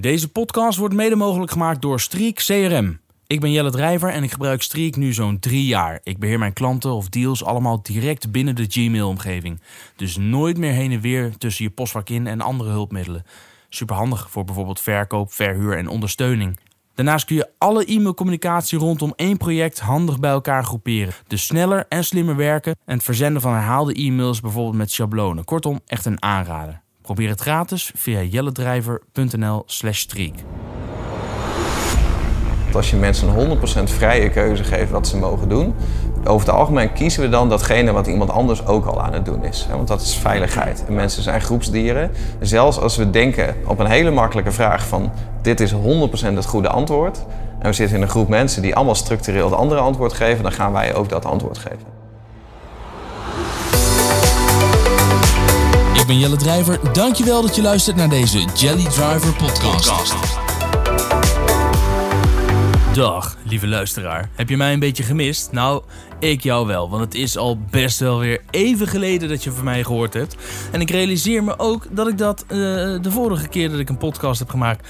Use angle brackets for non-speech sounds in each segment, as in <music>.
Deze podcast wordt mede mogelijk gemaakt door Streak CRM. Ik ben Jelle Drijver en ik gebruik Streak nu zo'n drie jaar. Ik beheer mijn klanten of deals allemaal direct binnen de Gmail-omgeving. Dus nooit meer heen en weer tussen je postvak in en andere hulpmiddelen. Superhandig voor bijvoorbeeld verkoop, verhuur en ondersteuning. Daarnaast kun je alle e-mailcommunicatie rondom één project handig bij elkaar groeperen. Dus sneller en slimmer werken en het verzenden van herhaalde e-mails bijvoorbeeld met schablonen. Kortom, echt een aanrader. Probeer het gratis via jelledrijver.nl slash. Als je mensen een 100% vrije keuze geeft wat ze mogen doen, over het algemeen kiezen we dan datgene wat iemand anders ook al aan het doen is. Want dat is veiligheid. En mensen zijn groepsdieren. Zelfs als we denken op een hele makkelijke vraag van dit is 100% het goede antwoord. En we zitten in een groep mensen die allemaal structureel het andere antwoord geven, dan gaan wij ook dat antwoord geven. Ik ben Jelle Drijver. Dankjewel dat je luistert naar deze Jelly Driver podcast. Dag, lieve luisteraar. Heb je mij een beetje gemist? Nou, ik jou wel, want het is al best wel weer even geleden dat je van mij gehoord hebt. En ik realiseer me ook dat ik dat eh, de vorige keer dat ik een podcast heb gemaakt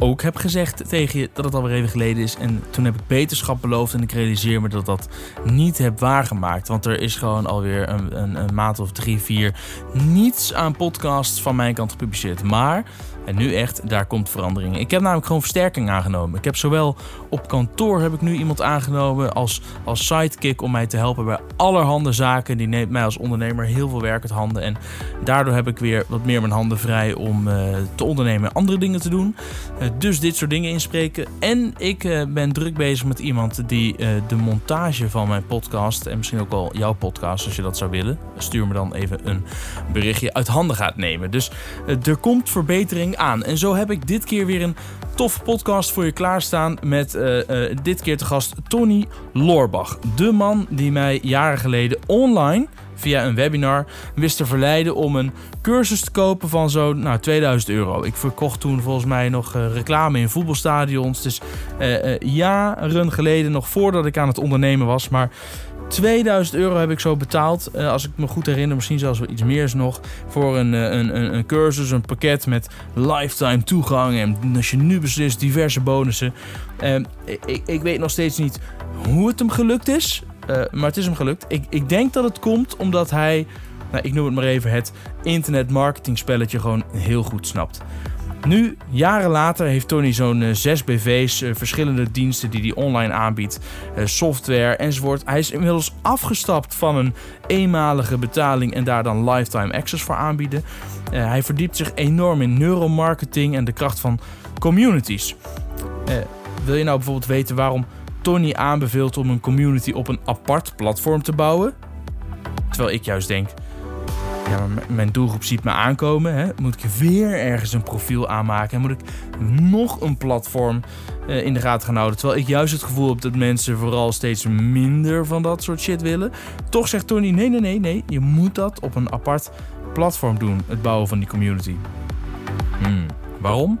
ook heb gezegd tegen je dat het alweer even geleden is. En toen heb ik beterschap beloofd en ik realiseer me dat dat niet heb waargemaakt. Want er is gewoon alweer een, een, een maand of drie, vier niets aan podcasts van mijn kant gepubliceerd. Maar en nu echt, daar komt verandering. Ik heb namelijk gewoon versterking aangenomen. Ik heb zowel op kantoor heb ik nu iemand aangenomen als, als sidekick om mij te helpen bij allerhande zaken. Die neemt mij als ondernemer heel veel werk uit handen. En daardoor heb ik weer wat meer mijn handen vrij om uh, te ondernemen en andere dingen te doen. Uh, dus dit soort dingen inspreken. En ik uh, ben druk bezig met iemand die de montage van mijn podcast en misschien ook wel jouw podcast als je dat zou willen. Stuur me dan even een berichtje uit handen gaat nemen. Dus er komt verbetering aan. En zo heb ik dit keer weer een toffe podcast voor je klaarstaan. Met uh, uh, dit keer te gast Tony Loorbach. De man die mij jaren geleden online via een webinar wist te verleiden om een cursus te kopen van zo'n nou, 2000 euro. Ik verkocht toen volgens mij nog uh, reclame in voetbalstadions. Dus jaren geleden, nog voordat ik aan het ondernemen was. Maar 2000 euro heb ik zo betaald. Uh, als ik me goed herinner, misschien zelfs wel iets meer nog. Voor een, een, een, een, cursus, een pakket met lifetime toegang. En als je nu beslist, diverse bonussen. Uh, ik, ik, weet nog steeds niet hoe het hem gelukt is. Uh, maar het is hem gelukt. Ik, ik denk dat het komt omdat hij, nou, ik noem het maar even, het internet marketing spelletje gewoon heel goed snapt. Nu, jaren later, heeft Tony zo'n uh, zes BV's, uh, verschillende diensten die hij online aanbiedt, uh, software enzovoort. Hij is inmiddels afgestapt van een eenmalige betaling en daar dan lifetime access voor aanbieden. hij verdiept zich enorm in neuromarketing en de kracht van communities. wil je nou bijvoorbeeld weten waarom Tony aanbeveelt om een community op een apart platform te bouwen? Terwijl ik juist denk, ja, mijn doelgroep ziet me aankomen. Hè? Moet ik weer ergens een profiel aanmaken? En moet ik nog een platform uh, in de gaten gaan houden? Terwijl ik juist het gevoel heb dat mensen vooral steeds minder van dat soort shit willen. Toch zegt Tony: nee, nee, nee, nee. Je moet dat op een apart platform doen. Het bouwen van die community. Hmm. Waarom?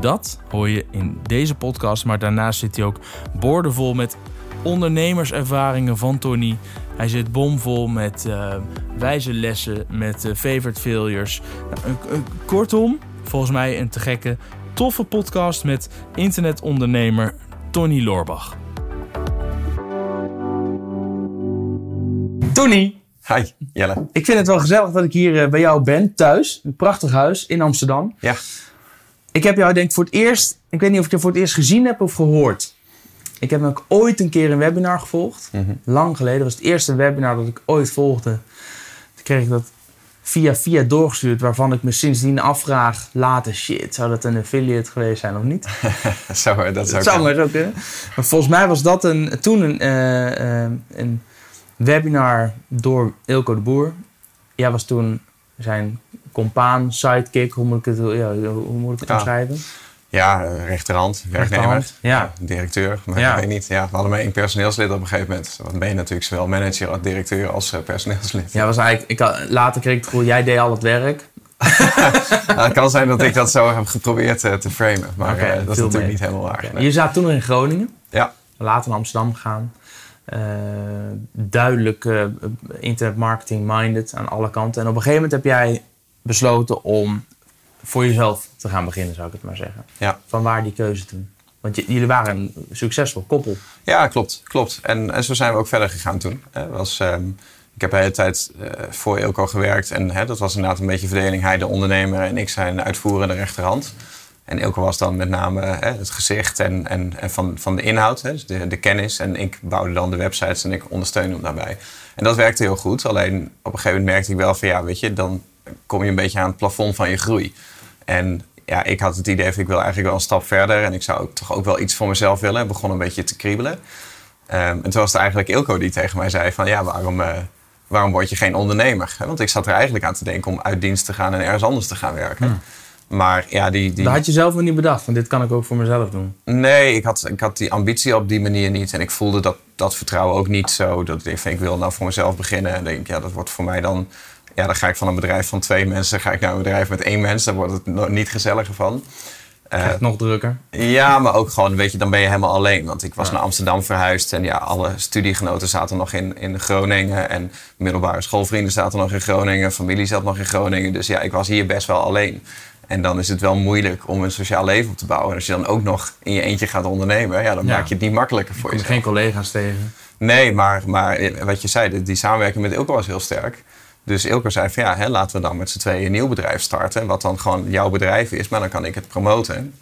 Dat hoor je in deze podcast. Maar daarnaast zit hij ook boordevol met ondernemerservaringen van Tony. Hij zit bomvol met uh, wijze lessen, met uh, favorite failures. Nou, uh, kortom, volgens mij een te gekke, toffe podcast met internetondernemer Tony Loorbach. Tony. Hi, Jelle. Ik vind het wel gezellig dat ik hier bij jou ben, thuis. Een prachtig huis in Amsterdam. Ja. Ik heb jou denk ik voor het eerst, ik weet niet of ik je voor het eerst gezien heb of gehoord. Ik heb ook ooit een keer een webinar gevolgd. Mhm. Lang geleden. Dat was het eerste webinar dat ik ooit volgde. Toen kreeg ik dat via via doorgestuurd. Waarvan ik me sindsdien afvraag later... Shit, zou dat een affiliate geweest zijn of niet? <laughs> zou, dat zou, zou maar zo kunnen. Maar volgens mij was dat een, toen een, uh, uh, een webinar door Ilko de Boer. Jij was toen zijn compaan, sidekick. Hoe moet ik het, ja, hoe moet ik het Ja. omschrijven? Ja, rechterhand, werknemer. Rechterhand, ja. Directeur. Maar Ja. ik weet niet. Ja, we hadden maar één personeelslid op een gegeven moment. Dan ben je natuurlijk zowel manager als directeur als eh, personeelslid. Ja, was eigenlijk, ik had, later kreeg ik het gevoel, jij deed al het werk. <laughs> Nou, het kan zijn dat ik dat zo heb geprobeerd eh, te framen. Maar eh, dat is natuurlijk mee. niet helemaal waar. nee. Je zat toen nog in Groningen, Ja, later naar Amsterdam gegaan. Duidelijk internet marketing minded aan alle kanten. En op een gegeven moment heb jij besloten om voor jezelf te gaan beginnen, zou ik het maar zeggen. Ja. Van waar die keuze toen? Want jullie waren een succesvol koppel. Ja, klopt. klopt. En, en zo zijn we ook verder gegaan toen. Hè, was, ehm, ik heb de hele tijd eh, voor Ilko gewerkt. En hè, dat was inderdaad een beetje verdeling. Hij de ondernemer en ik zijn uitvoerende rechterhand. En Ilko was dan met name hè, het gezicht en, en, en van, van de inhoud, hè, dus de, de kennis. En ik bouwde dan de websites en ik ondersteunde hem daarbij. En dat werkte heel goed. Alleen op een gegeven moment merkte ik wel van ja, weet je, dan kom je een beetje aan het plafond van je groei. En ja, ik had het idee van ik wil eigenlijk wel een stap verder. En ik zou ook toch ook wel iets voor mezelf willen. Ik begon een beetje te kriebelen. Ehm, en toen was het eigenlijk Ilko die tegen mij zei van ja, waarom, eh, waarom word je geen ondernemer? Want ik zat er eigenlijk aan te denken om uit dienst te gaan en ergens anders te gaan werken. Maar ja, die, die, Dat had je zelf nog niet bedacht, want dit kan ik ook voor mezelf doen. Nee, ik had, ik had die ambitie op die manier niet. En ik voelde dat, dat vertrouwen ook niet zo. Dat ik, van, ik wil nou voor mezelf beginnen. En denk, ja, dat wordt voor mij dan... Ja, dan ga ik van een bedrijf van twee mensen... ga ik naar een bedrijf met één mens. Daar wordt het niet gezelliger van. Echt nog drukker. ja, maar ook gewoon, weet je, dan ben je helemaal alleen. Want ik was naar Amsterdam verhuisd en ja, alle studiegenoten zaten nog in, in Groningen. En middelbare schoolvrienden zaten nog in Groningen. Familie zat nog in Groningen. Dus ja, ik was hier best wel alleen. En dan is het wel moeilijk om een sociaal leven op te bouwen. En als je dan ook nog in je eentje gaat ondernemen, ja, dan Ja. maak je het niet makkelijker voor je jezelf. geen collega's tegen. Nee, maar, maar wat je zei, die- die samenwerking met Ilko was heel sterk. Dus Ilko zei van ja, hè, laten we dan met z'n tweeën een nieuw bedrijf starten. Wat dan gewoon jouw bedrijf is, maar dan kan ik het promoten.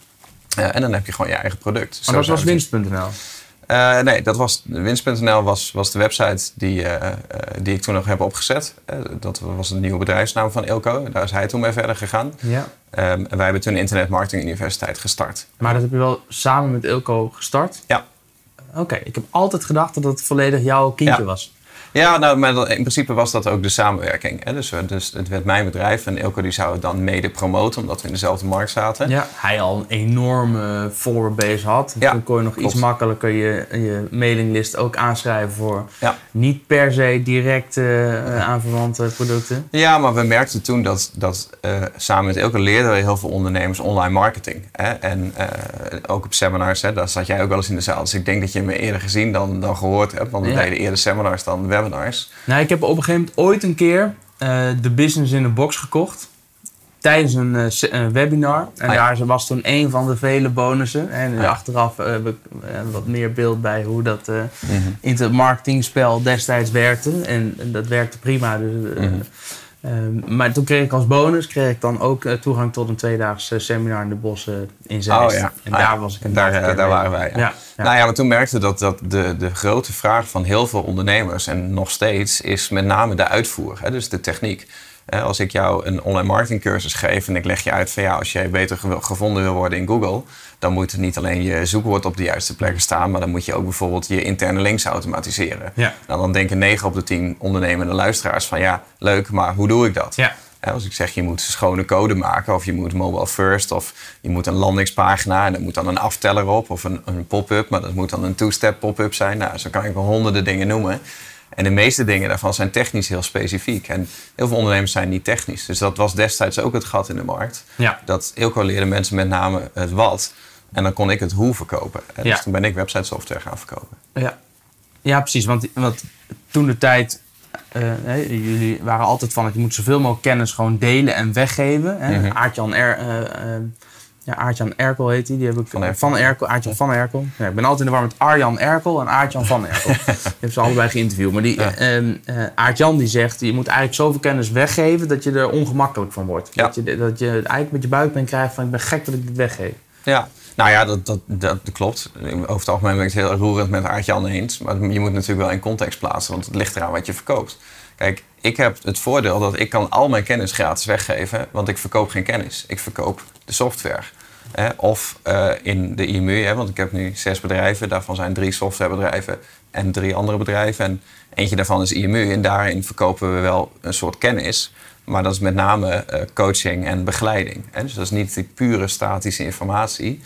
Eh, en dan heb je gewoon je eigen product. Maar dat was winst.nl. Eh, nee, dat was winst.nl was, was de website die, eh, die ik toen nog heb opgezet. Dat was een nieuwe bedrijfsnaam van Ilko. Daar is hij toen mee verder gegaan. Ja. Ehm, en wij hebben toen Internet Marketing Universiteit gestart. Maar dat heb je wel samen met Ilko gestart? Ja. Oké, ik heb altijd gedacht dat het volledig jouw kindje Ja. was. Ja, nou, maar in principe was dat ook de samenwerking. Hè? Dus, we- dus het werd mijn bedrijf en Ilko die zou het dan mede promoten, omdat we in dezelfde markt zaten. Ja. Hij al een enorme followerbase had. Ja, Toen kon je nog klopt. iets makkelijker je, je mailinglist ook aanschrijven voor Ja. niet per se direct eh, aanverwante producten. Ja, maar we merkten toen dat, dat eh, samen met Ilko leerden we heel veel ondernemers online marketing. Hè? En eh, ook op seminars, hè? daar zat jij ook wel eens in de zaal. Dus ik denk dat je me eerder gezien dan, dan gehoord hebt. Want we Ja. deden eerder seminars dan webinars. Nou, ik heb op een gegeven moment ooit een keer eh, de business in een box gekocht. Tijdens een eh, webinar. En Ah, ja. daar was toen een van de vele bonussen. En Ja. achteraf heb ik eh, wat meer beeld bij hoe dat eh Mhm. internetmarketingspel destijds werkte. En, en dat werkte prima. Dus, Mhm. Ehm, maar toen kreeg ik als bonus kreeg ik dan ook eh, toegang tot een tweedaags eh, seminar in de bossen in Zeist. Oh ja. En Ah, daar ja. was ik een Daar, eh, daar mee. waren wij. Ja. Nou ja, maar toen merkte dat, dat de, de grote vraag van heel veel ondernemers, en nog steeds, is met name de uitvoer. Hè? Dus de techniek. Hè, Als ik jou een online marketing cursus geef en ik leg je uit van ja, als jij beter gevonden wil worden in Google, dan moet niet alleen je zoekwoord op de juiste plekken staan, maar dan moet je ook bijvoorbeeld je interne links automatiseren. Ja. Nou, dan denken 9 op de 10 ondernemende luisteraars van ja, leuk, maar hoe doe ik dat? Ja. Als ik zeg je moet schone code maken of je moet mobile first of je moet een landingspagina en er moet dan een afteller op of een, een pop-up, maar dat moet dan een two-step pop-up zijn. Nou, zo kan ik wel honderden dingen noemen. En de meeste dingen daarvan zijn technisch heel specifiek. En heel veel ondernemers zijn niet technisch. Dus dat was destijds ook het gat in de markt. Ja. Dat Ilko leerde mensen met name het wat. En dan kon ik het hoe verkopen. En Ja. Dus toen ben ik website software gaan verkopen. Ja, ja precies. Want, want toen de tijd, eh, jullie waren altijd van het je moet zoveel mogelijk kennis gewoon delen en weggeven. Hè. Aartjan, er, eh, eh, ja, Aartjan Erkel heet die. die heb ik, Van Erkel. Van Erkel. Aartjan van Erkel. Ja, ik ben altijd in de war met Arjan Erkel en Aartjan van Erkel. <laughs> ik heb ze allebei geïnterviewd. Maar die, Ja. eh, eh, Aartjan die zegt, je moet eigenlijk zoveel kennis weggeven dat je er ongemakkelijk van wordt. Ja. Dat, je, dat je eigenlijk met je buikpijn krijgt van ik ben gek dat ik dit weggeef. Ja, nou ja, dat, dat, dat, klopt. Over het algemeen ben ik het heel roerend met Aart-Jan eens. Maar je moet natuurlijk wel in context plaatsen, want het ligt eraan wat je verkoopt. Kijk, ik heb het voordeel dat ik kan al mijn kennis gratis weggeven, want ik verkoop geen kennis. Ik verkoop de software. Hè, of eh, in de IMU, hè, want ik heb nu zes bedrijven. Daarvan zijn drie softwarebedrijven en drie andere bedrijven. En eentje daarvan is IMU. En daarin verkopen we wel een soort kennis. Maar dat is met name eh, coaching en begeleiding. Hè? Dus dat is niet die pure statische informatie.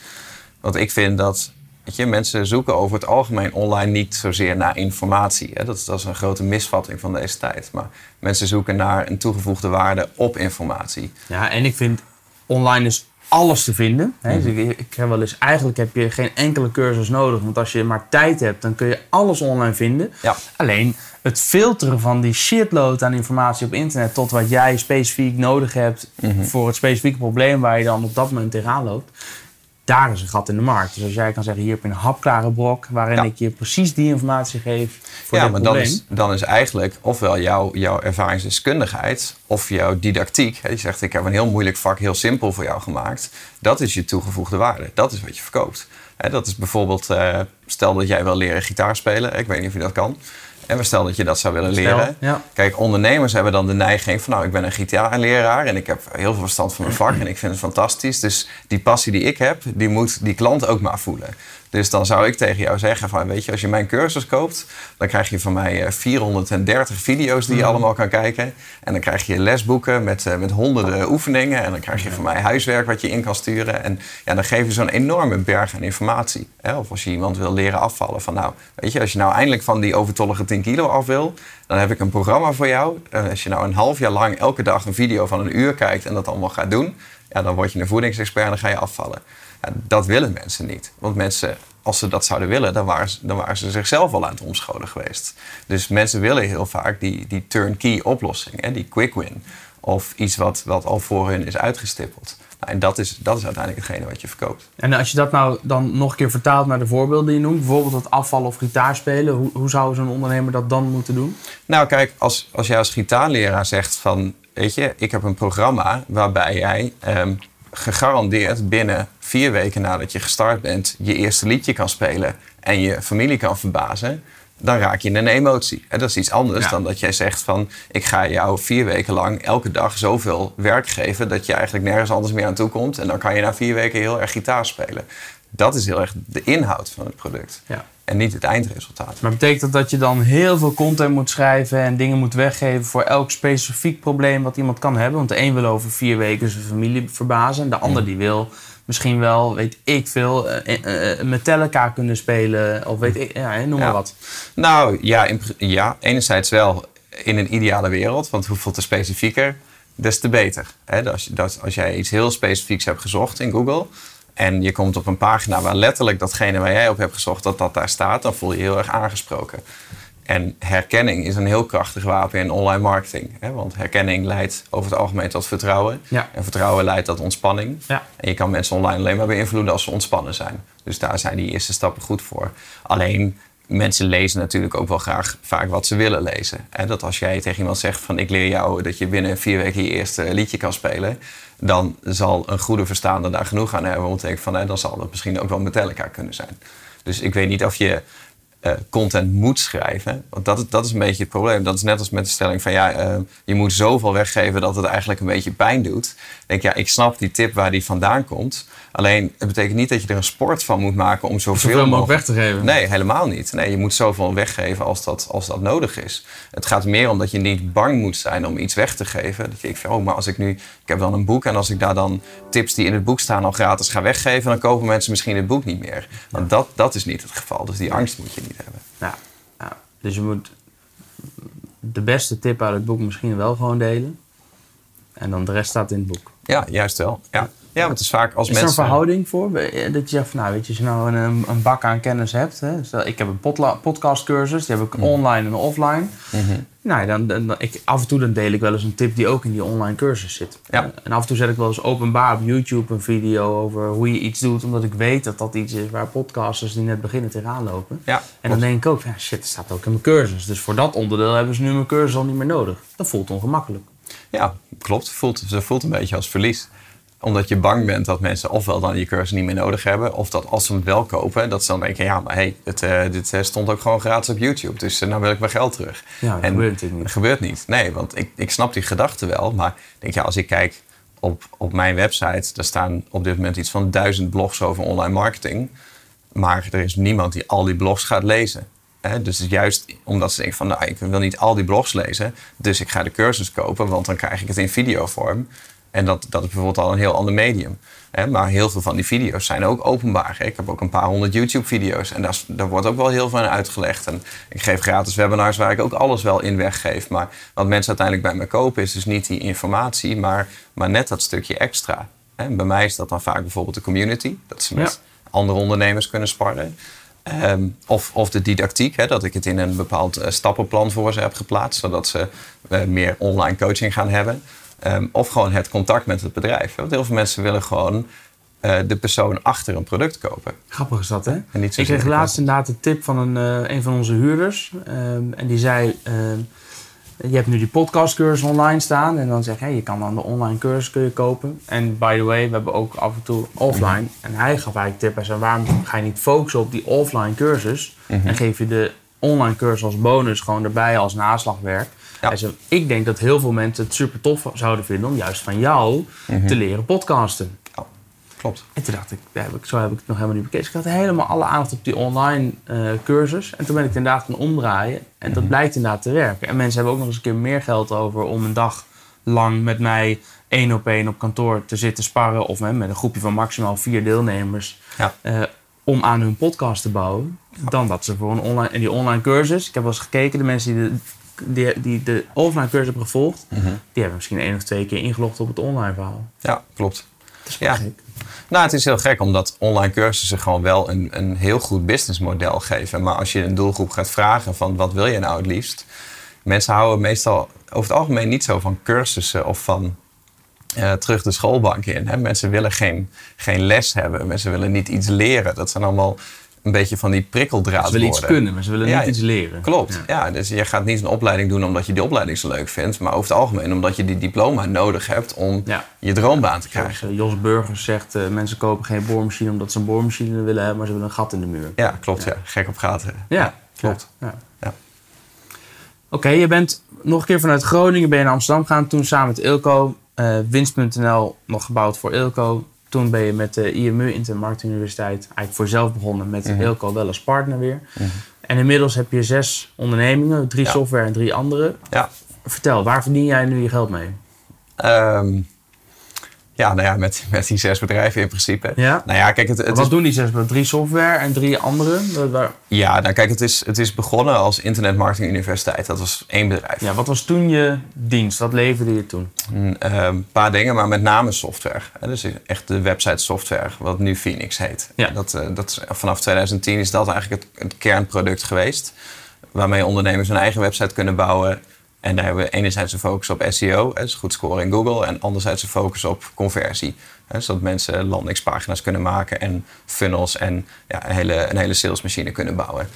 Want ik vind dat weet je, mensen zoeken over het algemeen online niet zozeer naar informatie. Hè? Dat, is- dat is een grote misvatting van deze tijd. Maar mensen zoeken naar een toegevoegde waarde op informatie. Ja, en ik vind online is alles te vinden. Hè? Mhm. Dus ik, ik heb wel eens, eigenlijk heb je geen enkele cursus nodig. Want als je maar tijd hebt, dan kun je alles online vinden. Ja. Alleen het filteren van die shitload aan informatie op internet... tot wat jij specifiek nodig hebt Mhm. voor het specifieke probleem... waar je dan op dat moment tegenaan loopt. Daar is een gat in de markt. Dus als jij kan zeggen, hier heb je een hapklare brok... waarin Ja. ik je precies die informatie geef voor ja, dit maar dan probleem. is, dan is eigenlijk ofwel jouw, jouw ervaringsdeskundigheid of jouw didactiek. Hè, je zegt, ik heb een heel moeilijk vak heel simpel voor jou gemaakt. Dat is je toegevoegde waarde. Dat is wat je verkoopt. Hè, dat is bijvoorbeeld, eh, stel dat jij wil leren gitaar spelen. Ik weet niet of je dat kan. En we stel dat je dat zou willen Stel, leren. ja. Kijk, ondernemers hebben dan de neiging van... nou, ik ben een gitaarleraar en ik heb heel veel verstand van mijn vak... en ik vind het fantastisch. Dus die passie die ik heb, die moet die klant ook maar voelen. Dus dan zou ik tegen jou zeggen van... weet je, als je mijn cursus koopt... dan krijg je van mij eh, 430 video's die je allemaal kan kijken. En dan krijg je lesboeken met, eh, met honderden oefeningen. En dan krijg je van mij huiswerk wat je in kan sturen. En ja, dan geef je zo'n enorme berg aan informatie. Of als je iemand wil leren afvallen van... nou, weet je, als je nou eindelijk van die overtollige 10 kilo af wil... dan heb ik een programma voor jou. En als je nou een half jaar lang elke dag een video van een uur kijkt... en dat allemaal gaat doen... ja, dan word je een voedingsexpert en dan ga je afvallen. Ja, dat willen mensen niet. Want mensen, als ze dat zouden willen, dan waren, ze, dan waren ze zichzelf al aan het omscholen geweest. Dus mensen willen heel vaak die, die turnkey oplossing, hè, die quick win. Of iets wat, wat al voor hun is uitgestippeld. Nou, en dat is, dat is uiteindelijk hetgene wat je verkoopt. En als je dat nou dan nog een keer vertaalt naar de voorbeelden die je noemt... bijvoorbeeld het afvallen of gitaar spelen... hoe, hoe zou zo'n ondernemer dat dan moeten doen? Nou, kijk, als, als jij als gitaarleraar zegt van... weet je, ik heb een programma waarbij jij ehm, gegarandeerd binnen vier weken nadat je gestart bent... je eerste liedje kan spelen en je familie kan verbazen... dan raak je in een emotie. En dat is iets anders Ja. dan dat jij zegt van... ik ga jou vier weken lang elke dag zoveel werk geven... dat je eigenlijk nergens anders meer aan toe komt... en dan kan je na vier weken heel erg gitaar spelen. Dat is heel erg de inhoud van het product. Ja. En niet het eindresultaat. Maar betekent dat dat je dan heel veel content moet schrijven... en dingen moet weggeven voor elk specifiek probleem wat iemand kan hebben? Want de een wil over vier weken zijn familie verbazen... en de ander die wil misschien wel, weet ik veel... eh, eh, eh, Metallica kunnen spelen of weet ik... Ja, noem maar Ja. wat. Nou ja, in ja, enerzijds wel in een ideale wereld, want hoeveel te specifieker, des te beter. Als, je, dat, als jij iets heel specifieks hebt gezocht in Google en je komt op een pagina waar letterlijk datgene waar jij op hebt gezocht, dat dat daar staat, dan voel je je heel erg aangesproken. En herkenning is een heel krachtig wapen in online marketing. Hè? Want herkenning leidt over het algemeen tot vertrouwen. Ja. En vertrouwen leidt tot ontspanning. Ja. En je kan mensen online alleen maar beïnvloeden als ze ontspannen zijn. Dus daar zijn die eerste stappen goed voor. Alleen, mensen lezen natuurlijk ook wel graag vaak wat ze willen lezen. En dat als jij tegen iemand zegt van ik leer jou dat je binnen vier weken je eerste liedje kan spelen... dan zal een goede verstaander daar genoeg aan hebben. Want ik van, hè, dan zal dat misschien ook wel Metallica kunnen zijn. Dus ik weet niet of je eh, content moet schrijven. Want dat, is- dat is een beetje het probleem. Dat is net als met de stelling van ja, eh, je moet zoveel weggeven dat het eigenlijk een beetje pijn doet. Ik denk ja, ik snap die tip waar die vandaan komt. Alleen het betekent niet dat je er een sport van moet maken om zoveel, Zoveel mogelijk weg te geven. Nee, helemaal niet. Nee, je moet zoveel weggeven als dat, als dat nodig is. Het gaat meer om dat je niet bang moet zijn om iets weg te geven. Dat je denkt van, oh, maar als ik nu... Ik heb dan een boek en als ik daar dan tips die in het boek staan al gratis ga weggeven... dan kopen mensen misschien het boek niet meer. Want dat, dat is niet het geval. Dus die angst moet je niet hebben. Ja, ja. Dus je moet de beste tip uit het boek misschien wel gewoon delen. En dan de rest staat in het boek. Ja, juist wel. Ja, ja want het is vaak als Is er een mensen... verhouding voor? Eh, Dat je zegt van, nou weet je, als je nou een, een bak aan kennis hebt. Hè, ik heb een podcastcursus, die heb ik online en offline. Mhm. Nou, dan, dan, dan- ik, af en toe dan deel ik wel eens een tip die ook in die online cursus zit. Ja. Eh, En af en toe zet ik wel eens openbaar op YouTube een video over hoe je iets doet. Omdat ik weet dat dat iets is waar podcasters die net beginnen tegenaan lopen. Ja, En dan klopt. denk ik ook, ja, shit, dat staat ook in mijn cursus. Dus voor dat onderdeel hebben ze nu mijn cursus al niet meer nodig. Dat voelt ongemakkelijk. Ja, klopt. Voelt, ze voelt een beetje als verlies. Omdat je bang bent dat mensen ofwel dan je cursus niet meer nodig hebben... of dat als ze hem wel kopen, dat ze dan denken... ja, maar hey, het, eh, dit eh, stond ook gewoon gratis op YouTube... dus eh, nou wil ik mijn geld terug. Ja, dat En gebeurt niet. Dat gebeurt niet. Nee, want ik, ik snap die gedachte wel. Maar ik denk, ja, als ik kijk op, op mijn website... daar staan op dit moment iets van duizend blogs over online marketing... maar er is niemand die al die blogs gaat lezen. Hè, dus juist omdat ze denken van, nou, ik wil niet al die blogs lezen... dus ik ga de cursus kopen, want dan krijg ik het in videovorm... En dat, dat is bijvoorbeeld al een heel ander medium. Hè? Maar heel veel van die video's zijn ook openbaar. Hè? Ik heb ook een paar honderd YouTube-video's. En daar, wordt ook wel heel veel in uitgelegd. En ik geef gratis webinars waar ik ook alles wel in weggeef. Maar wat mensen uiteindelijk bij me kopen is dus niet die informatie, maar, maar net dat stukje extra. En bij mij is dat dan vaak bijvoorbeeld de community. Dat ze met andere ondernemers kunnen sparren. Ehm, of, of de didactiek, hè, dat ik het in een bepaald eh, stappenplan voor ze heb geplaatst, zodat ze uh, meer online coaching gaan hebben. Ehm, of gewoon het contact met het bedrijf. Want heel veel mensen willen gewoon uh, de persoon achter een product kopen. Grappig is dat, hè? ik kreeg laatst inderdaad een tip van een, een van onze huurders. Um, en die zei je hebt nu die podcastcursus online staan. En dan zeg je, hey, je kan dan de online cursus kun je kopen. En by the way, we hebben ook af en toe offline. En hij gaf eigenlijk tip. Hij zei, waarom ga je niet focussen op die offline cursus? Mhm. En geef je de online cursus als bonus gewoon erbij als naslagwerk. Hij zei, ik denk dat heel veel mensen het super tof zouden vinden om juist van jou Mhm. te leren podcasten. Klopt. En toen dacht ik, heb ik, zo heb ik het nog helemaal niet bekeken. Dus ik had helemaal alle aandacht op die online eh, cursus. En toen ben ik het inderdaad gaan omdraaien. En dat Mhm. blijkt inderdaad te werken. En mensen hebben ook nog eens een keer meer geld over om een dag lang met mij één op één op kantoor te zitten sparren. Of met een groepje van maximaal vier deelnemers. Ja. eh, om aan hun podcast te bouwen. Dan dat ze voor een online. En die online cursus, ik heb wel eens gekeken, de mensen die de, die, die de offline cursus hebben gevolgd, Mhm. die hebben misschien één of twee keer ingelogd op het online verhaal. Ja, klopt. Dat is Ja. gek. Nou, het is heel gek omdat online cursussen gewoon wel een, een heel goed businessmodel geven. Maar als je een doelgroep gaat vragen van wat wil je nou het liefst? Mensen houden meestal over het algemeen niet zo van cursussen of van eh, terug de schoolbank in. Hè? Mensen willen geen, geen les hebben. Mensen willen niet iets leren. Dat zijn allemaal een beetje van die prikkeldraad Ze willen iets worden. kunnen, maar ze willen Ja, niet iets leren. Klopt, Ja. ja. Dus je gaat niet een opleiding doen omdat je die opleiding zo leuk vindt. Maar over het algemeen omdat je die diploma nodig hebt om Ja. je droombaan te krijgen. Zoals eh, Jos Burgers zegt, eh, mensen kopen geen boormachine omdat ze een boormachine willen hebben, maar ze willen een gat in de muur. Ja, klopt. Ja. Gek op gaten. Ja, klopt. Ja. Ja. Oké, je bent nog een keer vanuit Groningen ben je naar Amsterdam gegaan. Toen samen met Ilko. eh, Winst.nl nog gebouwd voor Ilko. Toen ben je met de IMU, Intermarkt Universiteit, eigenlijk voor jezelf begonnen met Mhm. Ilko wel als partner weer. Mhm. En inmiddels heb je zes ondernemingen, drie Ja. software en drie andere. Ja. Vertel, waar verdien jij nu je geld mee? Ehm, ja, nou ja, met, met die zes bedrijven in principe. Ja? Nou ja, kijk, het, het Wat is, doen die zes? Drie software en drie andere? Ja, nou, kijk het, is, het is begonnen als Internet Marketing Universiteit. Dat was één bedrijf. Ja, wat was toen je dienst? Wat leverde je toen? Een eh, paar dingen, maar met name software. Dus echt de website software, wat nu Phoenix heet. Ja. Dat, eh, dat vanaf 2010 is dat eigenlijk het, het kernproduct geweest. Waarmee ondernemers hun eigen website kunnen bouwen. En daar hebben we enerzijds een focus op SEO, dus goed scoren in Google. En anderzijds een focus op conversie. Zodat mensen landingspagina's kunnen maken en funnels en ja, een, hele, een hele salesmachine kunnen bouwen.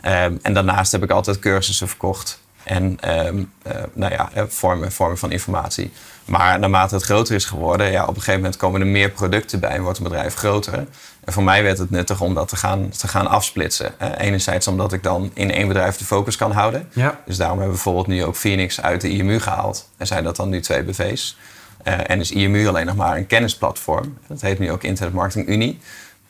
Ehm, en daarnaast heb ik altijd cursussen verkocht. En ehm, eh, nou ja, eh, vormen, vormen van informatie. Maar naarmate het groter is geworden, ja, op een gegeven moment komen er meer producten bij en wordt een bedrijf groter. En voor mij werd het nuttig om dat te gaan, te gaan afsplitsen. Enerzijds omdat ik dan in één bedrijf de focus kan houden. Ja. Dus daarom hebben we bijvoorbeeld nu ook Phoenix uit de IMU gehaald. En zijn dat dan nu twee BV's. Eh, en is IMU alleen nog maar een kennisplatform. Dat heet nu ook Internet Marketing Unie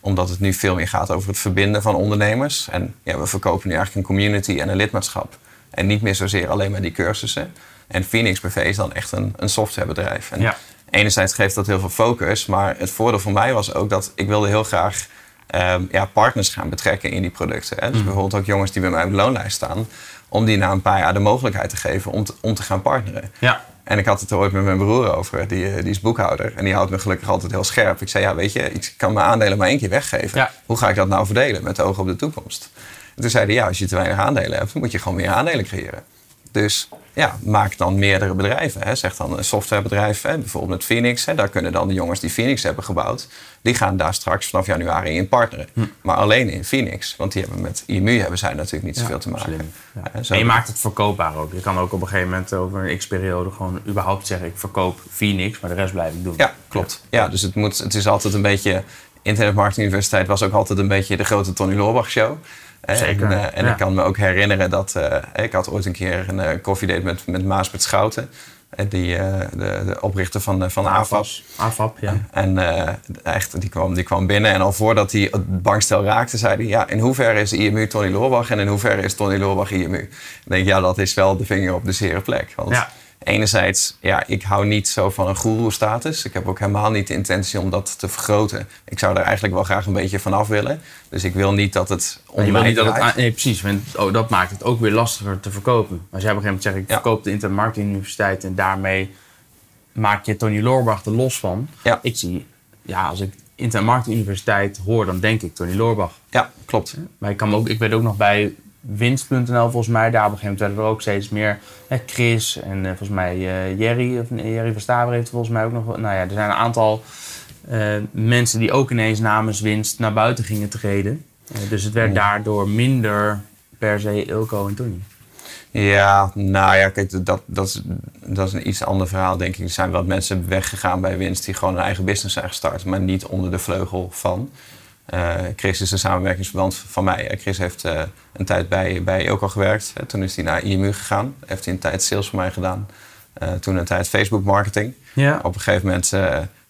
omdat het nu veel meer gaat over het verbinden van ondernemers. En ja, we verkopen nu eigenlijk een community en een lidmaatschap. En niet meer zozeer alleen maar die cursussen. En Phoenix BV is dan echt een, een softwarebedrijf. En Ja. Enerzijds geeft dat heel veel focus. Maar het voordeel voor mij was ook dat ik wilde heel graag ehm, ja, partners gaan betrekken in die producten. Hè. Dus Mhm. bijvoorbeeld ook jongens die bij mij op de loonlijst staan. Om die na een paar jaar de mogelijkheid te geven om te, om te gaan partneren. Ja. En ik had het er ooit met mijn broer over, die, eh, die is boekhouder. En die houdt me gelukkig altijd heel scherp. Ik zei, ja, weet je, ik kan mijn aandelen maar één keer weggeven. Ja. Hoe ga ik dat nou verdelen met oog op de toekomst? En toen zei hij, ja, als je te weinig aandelen hebt, dan moet je gewoon meer aandelen creëren. Dus ja, maak dan meerdere bedrijven. Hè. Zeg dan een softwarebedrijf, hè, bijvoorbeeld met Phoenix. Hè. Daar kunnen dan de jongens die Phoenix hebben gebouwd, die gaan daar straks vanaf januari in partneren. Hm. Maar alleen in Phoenix, want die hebben met IMU hebben zij natuurlijk niet zoveel te maken. Slim. Ja. Zo En je maakt het verkoopbaar ook. Je kan ook op een gegeven moment over een x-periode gewoon überhaupt zeggen... ik verkoop Phoenix, maar de rest blijf ik doen. Ja, klopt. Ja, dus het, moet, het is altijd een beetje... Internet Marketing Universiteit was ook altijd een beetje de grote Tony Loorbach show. Zeker, En, eh, en ja. ik kan me ook herinneren dat... eh, ik had ooit een keer een eh, koffiedate met, met Maasbert Schouten. die, de, de oprichter van, van. AFAS. AFAP, ja. En echt, die, kwam, die kwam binnen en al voordat hij het bankstel raakte, zei hij... ja, in hoeverre is IMU Tony Loorbach en in hoeverre is Tony Loorbach IMU? Ik denk, ja, dat is wel de vinger op de zere plek. Want Ja. Enerzijds, ja, ik hou niet zo van een goeroe-status. Ik heb ook helemaal niet de intentie om dat te vergroten. Ik zou er eigenlijk wel graag een beetje van af willen. Dus ik wil niet dat het om mij niet dat het... Nee, precies. Want, oh, dat maakt het ook weer lastiger te verkopen. Als jij op een gegeven moment zegt... ik Ja. verkoop de Internet Marketing Universiteit... en daarmee maak je Tony Loorbach er los van. Ja. Ik zie, ja, als ik Internet Marketing Universiteit hoor, dan denk ik Tony Loorbach. Ja, klopt. Maar ik, kan ook, ik weet ook nog bij winst.nl volgens mij, daar op een gegeven moment werden er ook steeds meer hè, Chris en eh, volgens mij eh, Jerry, of Jerry van Staver heeft volgens mij ook nog, nou ja, er zijn een aantal eh, mensen die ook ineens namens winst naar buiten gingen treden. Dus het werd daardoor minder per se Ilko en Tony. Ja, nou ja, kijk, dat, dat, is, dat is een iets ander verhaal, denk ik. Er zijn wel mensen weggegaan bij winst die gewoon een eigen business zijn gestart, maar niet onder de vleugel van. Eh, Chris is een samenwerkingsverband van mij. Eh, Chris heeft eh, een tijd bij, bij ook al gewerkt. Toen is hij naar IMU gegaan. Heeft hij een tijd sales voor mij gedaan. Toen een tijd Facebook marketing. Ja. Op een gegeven moment,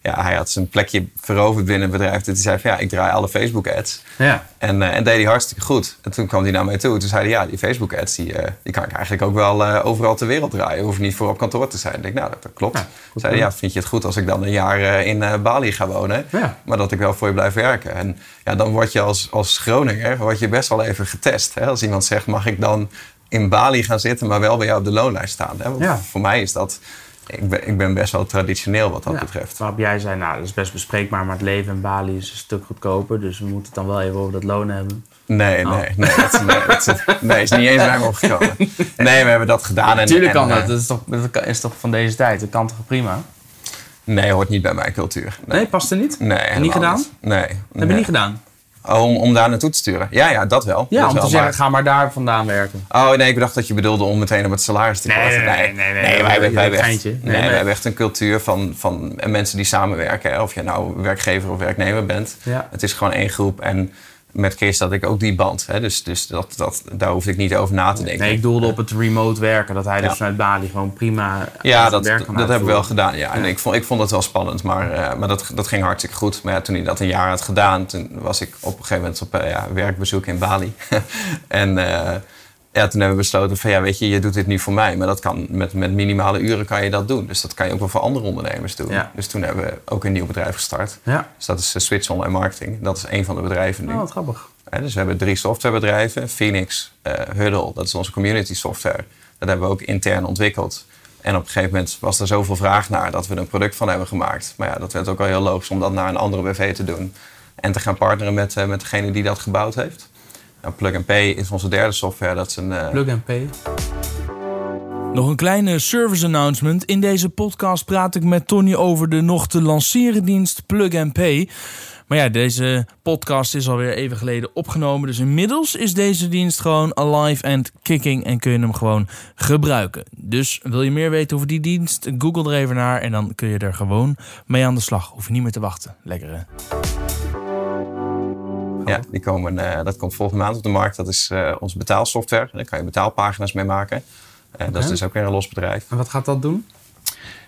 ja, hij had zijn plekje veroverd binnen het bedrijf. Dat hij zei van ja, ik draai alle Facebook ads. Ja. En, eh, en deed hij hartstikke goed. En toen kwam hij naar mij toe. Toen zei hij, ja, die Facebook ads, die, eh, die kan ik eigenlijk ook wel eh, overal ter wereld draaien. Hoef niet voor op kantoor te zijn. Ik denk, nou, dat, dat klopt. Ja, goed zei hij, ja, vind je het goed als ik dan een jaar in Bali ga wonen? Ja. Maar dat ik wel voor je blijf werken. En ja, dan word je als, als Groninger word je best wel even getest. Hè? Als iemand zegt, mag ik dan in Bali gaan zitten, maar wel bij jou op de loonlijst staan? Hè? Want Ja. voor mij is dat... Ik ben, ik ben best wel traditioneel wat dat Ja, betreft. Waarop jij zei, nou, dat is best bespreekbaar, maar het leven in Bali is een stuk goedkoper. Dus we moeten het dan wel even over dat loon hebben. Nee, Oh. nee, nee. Dat, nee, dat, nee, is niet eens bij me opgekomen. <laughs> Nee, we hebben dat gedaan. En, Natuurlijk en, kan dat. eh, Dat is, toch, dat is toch van deze tijd. Dat kan toch prima? Nee, hoort niet bij mijn cultuur. Nee, past er niet? Nee, niet gedaan? Nee. Heb je nee. niet gedaan? Oh, om, om daar naartoe te sturen? Ja, ja, dat wel. Ja, dat om te zeggen, maar- ga maar daar vandaan werken. Oh nee, ik dacht dat je bedoelde om meteen op het salaris te Nee, nee, nee, nee, nee, wij, hebben, wij, hebben echt, geintje. nee, Nee, maar- wij hebben echt een cultuur van, van mensen die samenwerken. hè. Of je nou werkgever of werknemer bent. Ja. Het is gewoon één groep. En met Chris had ik ook die band. Hè. Dus, dus dat, dat, daar hoefde ik niet over na te denken. Nee, ik doelde op het remote werken. Dat hij dus Ja. vanuit Bali gewoon prima Ja, zijn dat, werk dat hebben we wel gedaan. Ja. En ik vond, ik vond het wel spannend, maar, eh, maar dat, dat ging hartstikke goed. Maar ja, toen hij dat een jaar had gedaan, toen was ik op een gegeven moment op eh, ja, werkbezoek in Bali. <laughs> en eh, ja, toen hebben we besloten van ja, weet je, je doet dit nu voor mij. Maar dat kan met, met minimale uren kan je dat doen. Dus dat kan je ook wel voor andere ondernemers doen. Ja. Dus toen hebben we ook een nieuw bedrijf gestart. Ja. Dus dat is uh, Switch Online Marketing. Dat is een van de bedrijven nu. Oh, wat grappig. Dus we hebben drie softwarebedrijven. Phoenix, eh Huddle, dat is onze community software. Dat hebben we ook intern ontwikkeld. En op een gegeven moment was er zoveel vraag naar dat we er een product van hebben gemaakt. Maar ja, dat werd ook wel heel logisch om dat naar een andere BV te doen. En te gaan partneren met, eh, met degene die dat gebouwd heeft. Nou, Plug and Pay is onze derde software. Dat is een, eh, Plug and pay. Nog een kleine service announcement. In deze podcast praat ik met Tony over de nog te lanceren dienst Plug and Pay. Maar ja, deze podcast is alweer even geleden opgenomen. Dus inmiddels is deze dienst gewoon alive and kicking en kun je hem gewoon gebruiken. Dus wil je meer weten over die dienst? Google er even naar en dan kun je er gewoon mee aan de slag. Hoef je niet meer te wachten. Lekker hè? Ja, die komen, eh, dat komt volgende maand op de markt. Dat is eh, onze betaalsoftware. Daar kan je betaalpagina's mee maken. Eh, Dat is dus ook weer een los bedrijf. En wat gaat dat doen?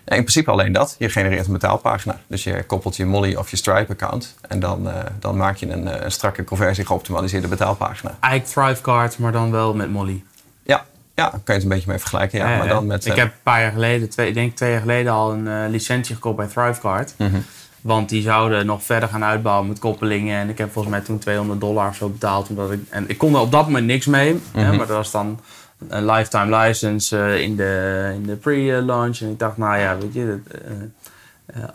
Ja, in principe alleen dat. Je genereert een betaalpagina. Dus je koppelt je Molly of je Stripe-account. En dan, dan maak je een, een strakke conversie geoptimaliseerde betaalpagina. Eigenlijk Thrivecard, maar dan wel met Molly. Ja, ja daar kan je het een beetje mee vergelijken. Ja, Ja, maar dan met, ik heb een paar jaar geleden, twee, ik denk twee jaar geleden, al een licentie gekocht bij Thrivecard. Mhm. Want die zouden nog verder gaan uitbouwen met koppelingen. En ik heb volgens mij toen 200 dollar of zo betaald. Omdat ik, en ik kon er op dat moment niks mee. hè, Mhm. maar dat was dan een lifetime license eh, in de, in de pre-launch. En ik dacht, nou ja, weet je, dat, eh,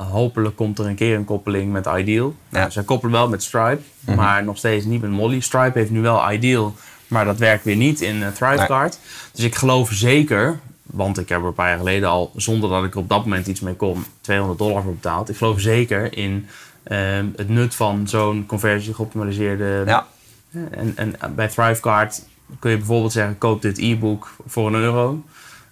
eh, hopelijk komt er een keer een koppeling met Ideal. Nou, Ja. Ze koppelen wel met Stripe, Mhm. maar nog steeds niet met Molly. Stripe heeft nu wel Ideal, maar dat werkt weer niet in Thrivecard. Dus ik geloof zeker, want ik heb er een paar jaar geleden al, zonder dat ik er op dat moment iets mee kon, 200 dollar voor betaald. Ik geloof zeker in ehm, het nut van zo'n conversie geoptimaliseerde. Ja, En, en bij Thrivecard kun je bijvoorbeeld zeggen, koop dit e-book voor een euro.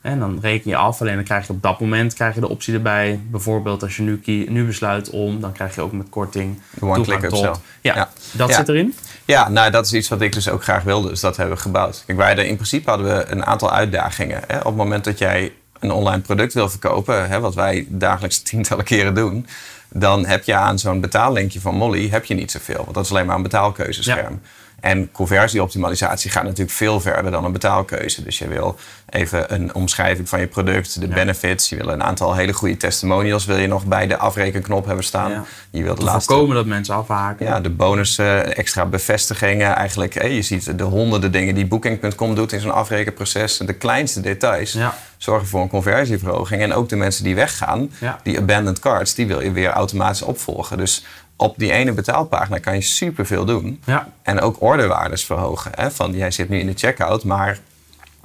En dan reken je af. Alleen dan krijg je op dat moment krijg je de optie erbij. Bijvoorbeeld als je nu, nu besluit om, dan krijg je ook met korting one-click upsell. Ja, Ja. dat Ja. zit erin. Ja, nou dat is iets wat ik dus ook graag wilde. Dus dat hebben we gebouwd. Kijk, wij hadden, in principe hadden we een aantal uitdagingen. Hè? Op het moment dat jij een online product wil verkopen, hè, wat wij dagelijks <laughs> tientallen keren doen, dan heb je aan zo'n betaallinkje van Molly heb je niet zoveel. Want dat is alleen maar een betaalkeuzescherm. En conversieoptimalisatie gaat natuurlijk veel verder dan een betaalkeuze. Dus je wil even een omschrijving van je product, de benefits. Je wil een aantal hele goede testimonials wil je nog bij de afrekenknop hebben staan. Ja. Je wilt de Te laatste voorkomen dat mensen afhaken. ja, de bonussen, extra bevestigingen. Eigenlijk, je ziet de honderden dingen die Booking.com doet in zo'n afrekenproces. De kleinste details Ja. zorgen voor een conversieverhoging. En ook de mensen die weggaan, die abandoned cards, die wil je weer automatisch opvolgen. Dus op die ene betaalpagina kan je superveel doen. Ja. En ook orderwaardes verhogen. Hè? Van, jij zit nu in de checkout, maar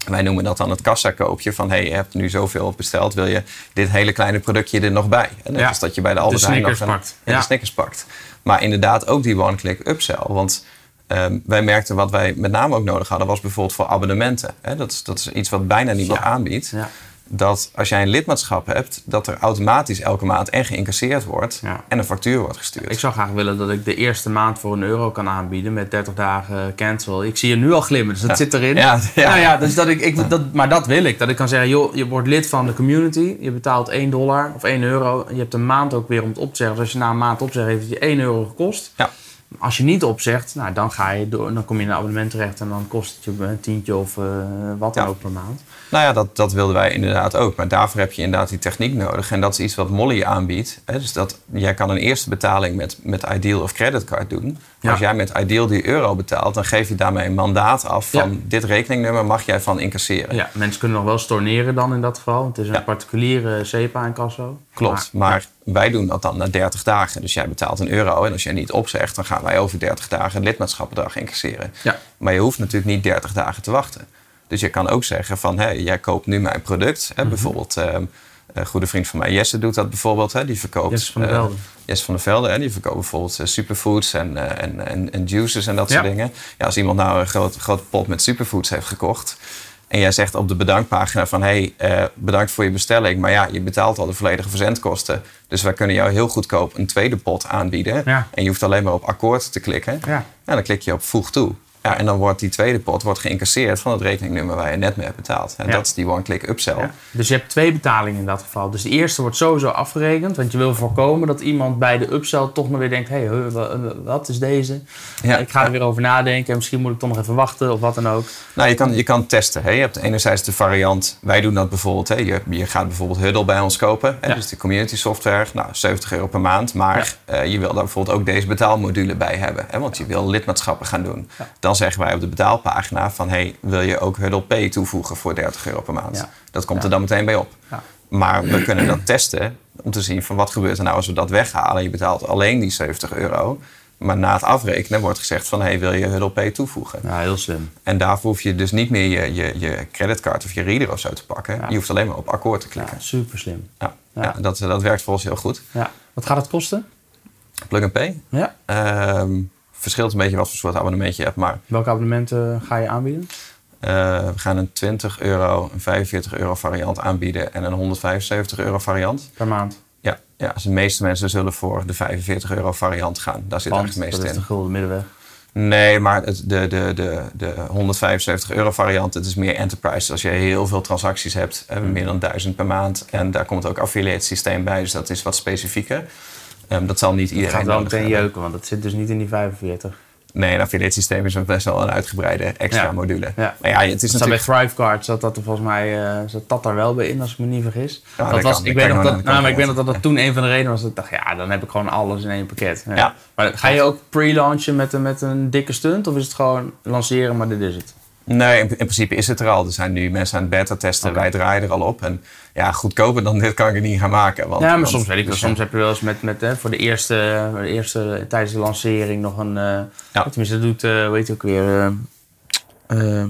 wij noemen dat dan het kassakoopje. Van hey, je hebt nu zoveel besteld, wil je dit hele kleine productje er nog bij? En Ja. als dat je bij de Albert Heijn nog een- pakt. Ja, de Snickers pakt. Maar inderdaad ook die one-click upsell. Want ehm, wij merkten wat wij met name ook nodig hadden, was bijvoorbeeld voor abonnementen. Hè? Dat, is, dat is iets wat bijna niemand aanbiedt. Ja. Dat als jij een lidmaatschap hebt, dat er automatisch elke maand en geïncasseerd wordt Ja. en een factuur wordt gestuurd. Ik zou graag willen dat ik de eerste maand voor een euro kan aanbieden met 30 dagen cancel. Ik zie je nu al glimmen, dus dat Ja. zit erin. Ja, ja. Nou ja, dus dat ik, ik, dat, maar dat wil ik. Dat ik kan zeggen, joh, je wordt lid van de community. Je betaalt 1 dollar of 1 euro. Je hebt een maand ook weer om het op te zeggen. Dus als je na een maand opzegt, heeft het je 1 euro gekost. Ja. Als je niet opzegt, nou, dan, ga je door, dan kom je in een abonnement terecht en dan kost het je een tientje of eh, wat dan ook per maand. Nou ja, dat, dat wilden wij inderdaad ook. Maar daarvoor heb je inderdaad die techniek nodig. En dat is iets wat Molly aanbiedt. Hè? Dus dat, jij kan een eerste betaling met, met Ideal of creditcard doen. Maar Ja. als jij met Ideal die euro betaalt, dan geef je daarmee een mandaat af van Ja. dit rekeningnummer mag jij van incasseren. Ja, mensen kunnen nog wel storneren dan in dat geval. Het is een Ja. particuliere in Casso. Klopt, maar wij doen dat dan na 30 dagen. Dus jij betaalt een euro en als jij niet opzegt, dan gaan wij over 30 dagen een lidmaatschappendag incasseren. Ja. Maar je hoeft natuurlijk niet 30 dagen te wachten. Dus je kan ook zeggen van, hé, jij koopt nu mijn product. Hè, Mhm. Bijvoorbeeld, ehm, een goede vriend van mij, Jesse, doet dat bijvoorbeeld. Hè, die verkoopt... Jesse van der eh, Velde. Jesse van der Velde, hè, die verkoopt bijvoorbeeld eh, superfoods en, eh, en, en, en juices en dat Ja. soort dingen. Ja, als iemand nou een groot, grote pot met superfoods heeft gekocht... en jij zegt op de bedankpagina van... hé, hey, eh, bedankt voor je bestelling, maar ja, je betaalt al de volledige verzendkosten. Dus wij kunnen jou heel goedkoop een tweede pot aanbieden. Ja. En je hoeft alleen maar op akkoord te klikken. Ja. Nou, dan klik je op voeg toe. Ja, en dan wordt die tweede pot wordt geïncasseerd van het rekeningnummer waar je net mee hebt betaald. En Ja. dat is die one-click upsell. Ja. Dus je hebt twee betalingen in dat geval. Dus de eerste wordt sowieso afgerekend. Want je wil voorkomen dat iemand bij de upsell toch nog weer denkt... hé, hey, wat is deze? Ja. Ik ga er weer over nadenken. En misschien moet ik toch nog even wachten of wat dan ook. Nou, je kan, je kan testen. Hè. Je hebt enerzijds de variant, wij doen dat bijvoorbeeld. Hè. Je, je gaat bijvoorbeeld Huddle bij ons kopen. Hè. Ja. Dus de community software, nou, 70 euro per maand. Maar eh, je wil daar bijvoorbeeld ook deze betaalmodule bij hebben. Hè. Want je wil lidmaatschappen gaan doen. Dan zeggen wij op de betaalpagina van... hey, wil je ook Huddle Pay toevoegen voor 30 euro per maand? Ja. Dat komt Ja. er dan meteen bij op. Ja. Maar we kunnen dat testen om te zien van wat gebeurt er nou als we dat weghalen. Je betaalt alleen die 70 euro. Maar na het afrekenen wordt gezegd van... hey, wil je Huddle Pay toevoegen? Ja, heel slim. En daarvoor hoef je dus niet meer je, je, je creditcard of je reader of zo te pakken. Je hoeft alleen maar op akkoord te klikken. super slim. Ja. Ja. Ja. dat, dat werkt volgens heel goed. Ja. Wat gaat het kosten? Plug and Pay. Ja. ehm, verschilt een beetje wat voor soort abonnement je hebt. Maar Welke abonnementen ga je aanbieden? eh, we gaan een 20 euro, een 45 euro variant aanbieden en een 175 euro variant. Per maand? Ja, ja dus de meeste mensen zullen voor de 45 euro variant gaan. Daar zit Want eigenlijk het dat is meeste de in. gulden middenweg. Nee, maar het, de, de, de, de 175 euro variant, het is meer enterprise. Als je heel veel transacties hebt, Mm. meer dan 1000 per maand. En daar komt ook affiliate systeem bij, dus dat is wat specifieker. Ehm, dat zal niet Het iedereen gaat wel meteen hebben. jeuken, want dat zit dus niet in die 45. Nee, een affiliate systeem is ook best wel een uitgebreide extra Ja. module. Ja. Maar ja, het is Dat staat bij natuurlijk... Thrivecard, zat dat er volgens mij eh, zat dat daar wel bij in, als ik me niet vergis. Ja, dat dat was, kan. ik, weet nog dat, nou, maar ik weet nog dat dat toen een van de redenen was dat ik dacht, ja, dan heb ik gewoon alles in één pakket. Ja. Ja. Maar ga je ook pre-launchen met, een- met een dikke stunt, of is het gewoon lanceren, maar dit is het? Nee, in, in principe is het er al. Er zijn nu mensen aan het beta testen. Wij draaien er al op. En ja, goedkoper dan dit kan ik het niet gaan maken. Want, ja, maar want- soms weet ik wel. dus ja. Soms heb je wel eens met, met hè, voor de eerste, de eerste, tijdens de lancering nog een... eh, Ja. Tenminste, dat doet, eh hoe heet hij ook weer... eh, ehm,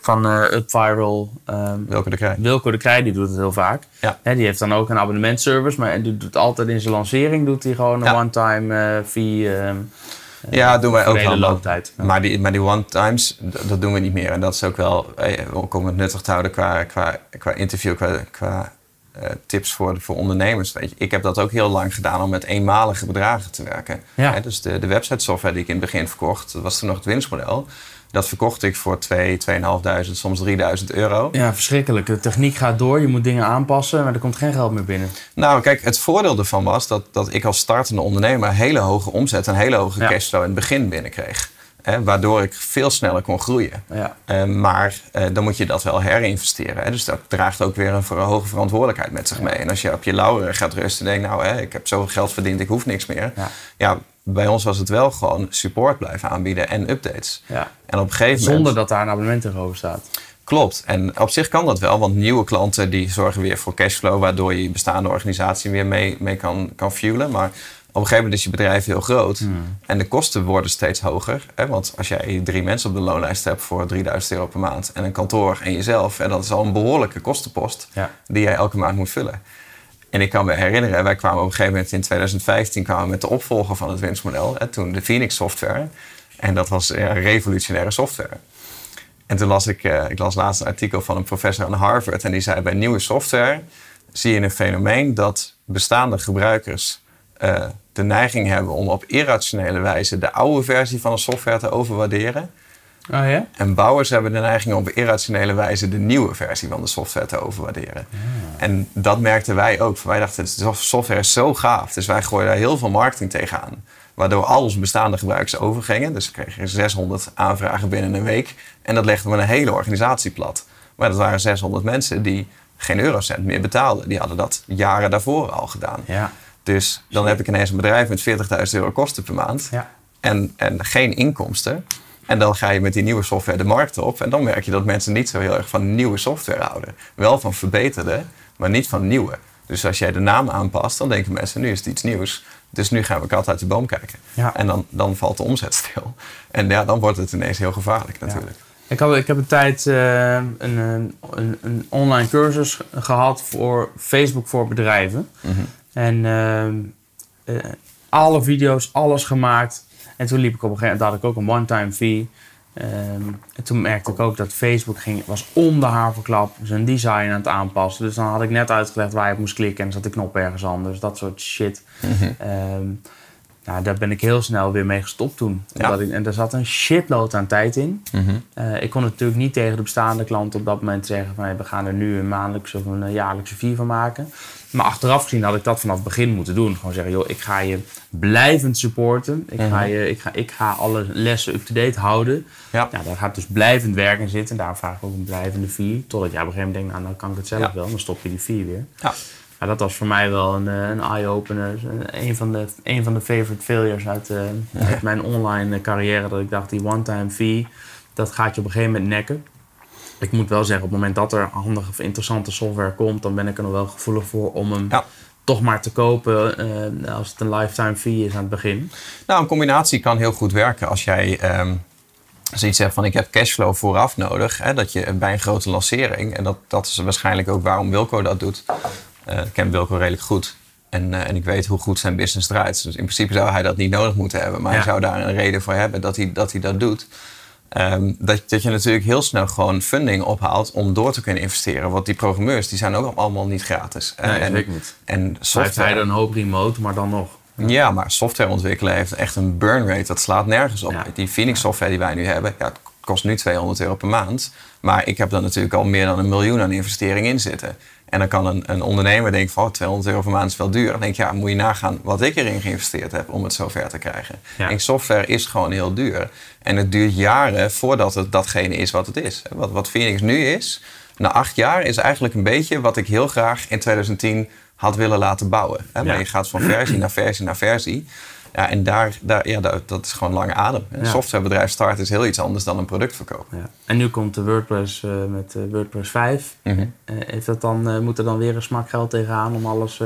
van eh UpViral. ehm, Welke de krijg. Wilco de Krij die doet het heel vaak. Ja. Die heeft dan ook een abonnementservice, maar die doet altijd in zijn lancering doet hij gewoon een Ja. one-time eh, fee. ehm, Ja, doen wij ook wel. looptijd. Ja. Maar die, maar die one-times, dat doen we niet meer. En dat is ook wel, eh, ook om het nuttig te houden qua, qua, qua interview, qua, qua eh, tips voor, voor ondernemers. Weet je, ik heb dat ook heel lang gedaan om met eenmalige bedragen te werken. Ja. Hè, dus de, de website software die ik in het begin verkocht, dat was toen nog het winstmodel. Dat verkocht ik voor 2, 2.500, soms 3000 euro. Ja, verschrikkelijk. De techniek gaat door, je moet dingen aanpassen, maar er komt geen geld meer binnen. Nou, kijk, het voordeel ervan was dat, dat ik als startende ondernemer hele hoge omzet en hele hoge Ja. cashflow in het begin binnenkreeg. Hè, waardoor ik veel sneller kon groeien. Ja. Eh, maar eh, dan moet je dat wel herinvesteren. Hè? Dus dat draagt ook weer een ver- hoge verantwoordelijkheid met zich mee. En als je op je lauweren gaat rusten en denkt, nou, hè, ik heb zoveel geld verdiend, ik hoef niks meer. Ja. Ja. Bij ons was het wel gewoon support blijven aanbieden en updates. Ja. En op een gegeven Zonder moment... dat daar een abonnement tegenover staat. Klopt. En op zich kan dat wel, want nieuwe klanten die zorgen weer voor cashflow, waardoor je je bestaande organisatie weer mee, mee kan, kan fuelen. Maar op een gegeven moment is je bedrijf heel groot en de kosten worden steeds hoger. Hè? Want als jij drie mensen op de loonlijst hebt voor 3000 euro per maand en een kantoor en jezelf, en dat is al een behoorlijke kostenpost Ja. die jij elke maand moet vullen. En ik kan me herinneren, wij kwamen op een gegeven moment in 2015 kwamen met de opvolger van het winstmodel, hè, toen de Phoenix software. En dat was ja, revolutionaire software. En toen las ik, eh, ik las laatst een artikel van een professor aan Harvard. En die zei bij nieuwe software zie je een fenomeen dat bestaande gebruikers eh, de neiging hebben om op irrationele wijze de oude versie van een software te overwaarderen. Oh ja? En bouwers hebben de neiging om op irrationele wijze de nieuwe versie van de software te overwaarderen. En dat merkten wij ook. Wij dachten, de software is zo gaaf. Dus wij gooiden daar heel veel marketing tegenaan. Waardoor al onze bestaande gebruikers overgingen. Dus we kregen 600 aanvragen binnen een week. En dat legden we een hele organisatie plat. Maar dat waren 600 mensen die geen eurocent meer betaalden. Die hadden dat jaren daarvoor al gedaan. Ja. Dus dan heb ik ineens een bedrijf met 40.000 euro kosten per maand en, en geen inkomsten. En dan ga je met die nieuwe software de markt op. En dan merk je dat mensen niet zo heel erg van nieuwe software houden. Wel van verbeterde, maar niet van nieuwe. Dus als jij de naam aanpast, dan denken mensen, nu is het iets nieuws. Dus nu gaan we kat uit de boom kijken. Ja. En dan, dan valt de omzet stil. En ja, dan wordt het ineens heel gevaarlijk natuurlijk. Ik, had, ik heb een tijd eh, een, een, een, online cursus gehad voor Facebook voor bedrijven. Mhm. En ehm, eh, alle video's, alles gemaakt. En toen liep ik op een gegeven moment, had ik ook een one-time fee. Ehm, en toen merkte ik ook dat Facebook ging, was om de haverklap zijn design aan het aanpassen. Dus dan had ik net uitgelegd waar je op moest klikken en zat de knop ergens anders. Dat soort shit. Ehm, nou, daar ben ik heel snel weer mee gestopt toen. Ja. Omdat ik, en daar zat een shitload aan tijd in. Mhm. Eh, ik kon natuurlijk niet tegen de bestaande klanten op dat moment zeggen van hey, we gaan er nu een maandelijkse of een eh, jaarlijkse fee van maken. Maar achteraf gezien had ik dat vanaf het begin moeten doen. Gewoon zeggen, joh, ik ga je blijvend supporten. Ik, ga, Mhm. je, ik, ga, ik ga alle lessen up-to-date houden. Ja. Ja, daar gaat dus blijvend werk in zitten. En daar vraag ik ook een blijvende fee. Totdat jij op een gegeven moment denkt, nou dan kan ik het zelf Ja. wel. Dan stop je die fee weer. Ja. Ja, dat was voor mij wel een, eh, een eye-opener. Een van, de, een van de favorite failures uit, eh, uit mijn online eh, carrière. Dat ik dacht, die one-time fee, dat gaat je op een gegeven moment nekken. Ik moet wel zeggen, op het moment dat er handige of interessante software komt, dan ben ik er nog wel gevoelig voor om hem Ja. toch maar te kopen als het een lifetime fee is aan het begin. Nou, een combinatie kan heel goed werken als jij ehm zoiets hebt van ik heb cashflow vooraf nodig. Hè, dat je bij een grote lancering, en dat, dat is waarschijnlijk ook waarom Wilco dat doet. Eh, ik ken Wilco redelijk goed. En, eh, en ik weet hoe goed zijn business draait. Dus in principe zou hij dat niet nodig moeten hebben. Maar Ja. hij zou daar een reden voor hebben dat hij dat, hij dat doet. Ehm, dat, dat je natuurlijk heel snel gewoon funding ophaalt om door te kunnen investeren. Want die programmeurs die zijn ook allemaal niet gratis. Nee, en, zeker niet. En software. hij er een hoop remote, maar dan nog. Ja, maar software ontwikkelen heeft echt een burn rate. Dat slaat nergens op. Ja. Die Phoenix software die wij nu hebben, ja, kost nu 200 euro per maand. Maar ik heb er natuurlijk al meer dan een miljoen aan investering in zitten. En dan kan een, een ondernemer denken van oh, 200 euro per maand is wel duur. Dan denk ik, ja, moet je nagaan wat ik erin geïnvesteerd heb om het zover te krijgen. Ja. En software is gewoon heel duur. En het duurt jaren voordat het datgene is wat het is. Wat, wat Phoenix nu is, na acht jaar, is eigenlijk een beetje wat ik heel graag in 2010 had willen laten bouwen. Hè? Maar Ja. je gaat van versie naar versie naar versie. Ja, en daar, daar, ja, dat, dat is gewoon lange adem. Een Ja. softwarebedrijf starten is heel iets anders dan een product verkopen. Ja. En nu komt de WordPress eh, met eh, WordPress 5. Mhm. Eh, heeft dat dan, moet er dan weer een smak geld tegenaan om alles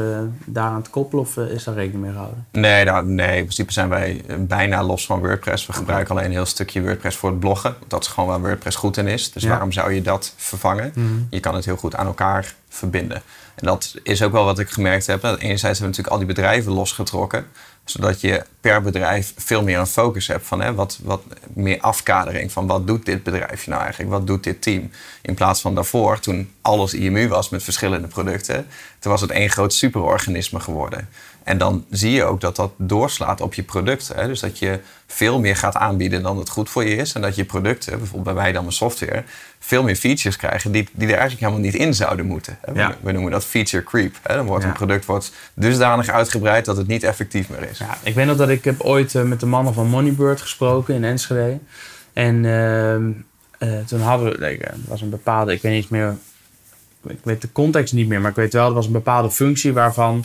daaraan te koppelen? Of is daar rekening mee gehouden? Nee, nou, nee, in principe zijn wij bijna los van WordPress. We gebruiken alleen een heel stukje WordPress voor het bloggen. Dat is gewoon waar WordPress goed in is. Dus Ja. waarom zou je dat vervangen? Je kan het heel goed aan elkaar verbinden. En dat is ook wel wat ik gemerkt heb. Enerzijds hebben we natuurlijk al die bedrijven losgetrokken. Zodat je per bedrijf veel meer een focus hebt van hè, wat, wat meer afkadering van wat doet dit bedrijfje nou eigenlijk? Wat doet dit team? In plaats van daarvoor, toen alles IMU was met verschillende producten, toen was het één groot superorganisme geworden. En dan zie je ook dat dat doorslaat op je producten. Hè? Dus dat je veel meer gaat aanbieden dan het goed voor je is. En dat je producten, bijvoorbeeld bij wij dan mijn software, veel meer features krijgen die, die er eigenlijk helemaal niet in zouden moeten. Ja. We, noemen dat feature creep. Hè? Dan wordt een product wordt dusdanig uitgebreid dat het niet effectief meer is. Ja, ik weet nog dat ik heb ooit uh, met de mannen van Moneybird gesproken in Enschede. En uh, toen hadden we, er was een bepaalde, ik weet niet meer, ik weet de context niet meer, maar ik weet wel, er was een bepaalde functie waarvan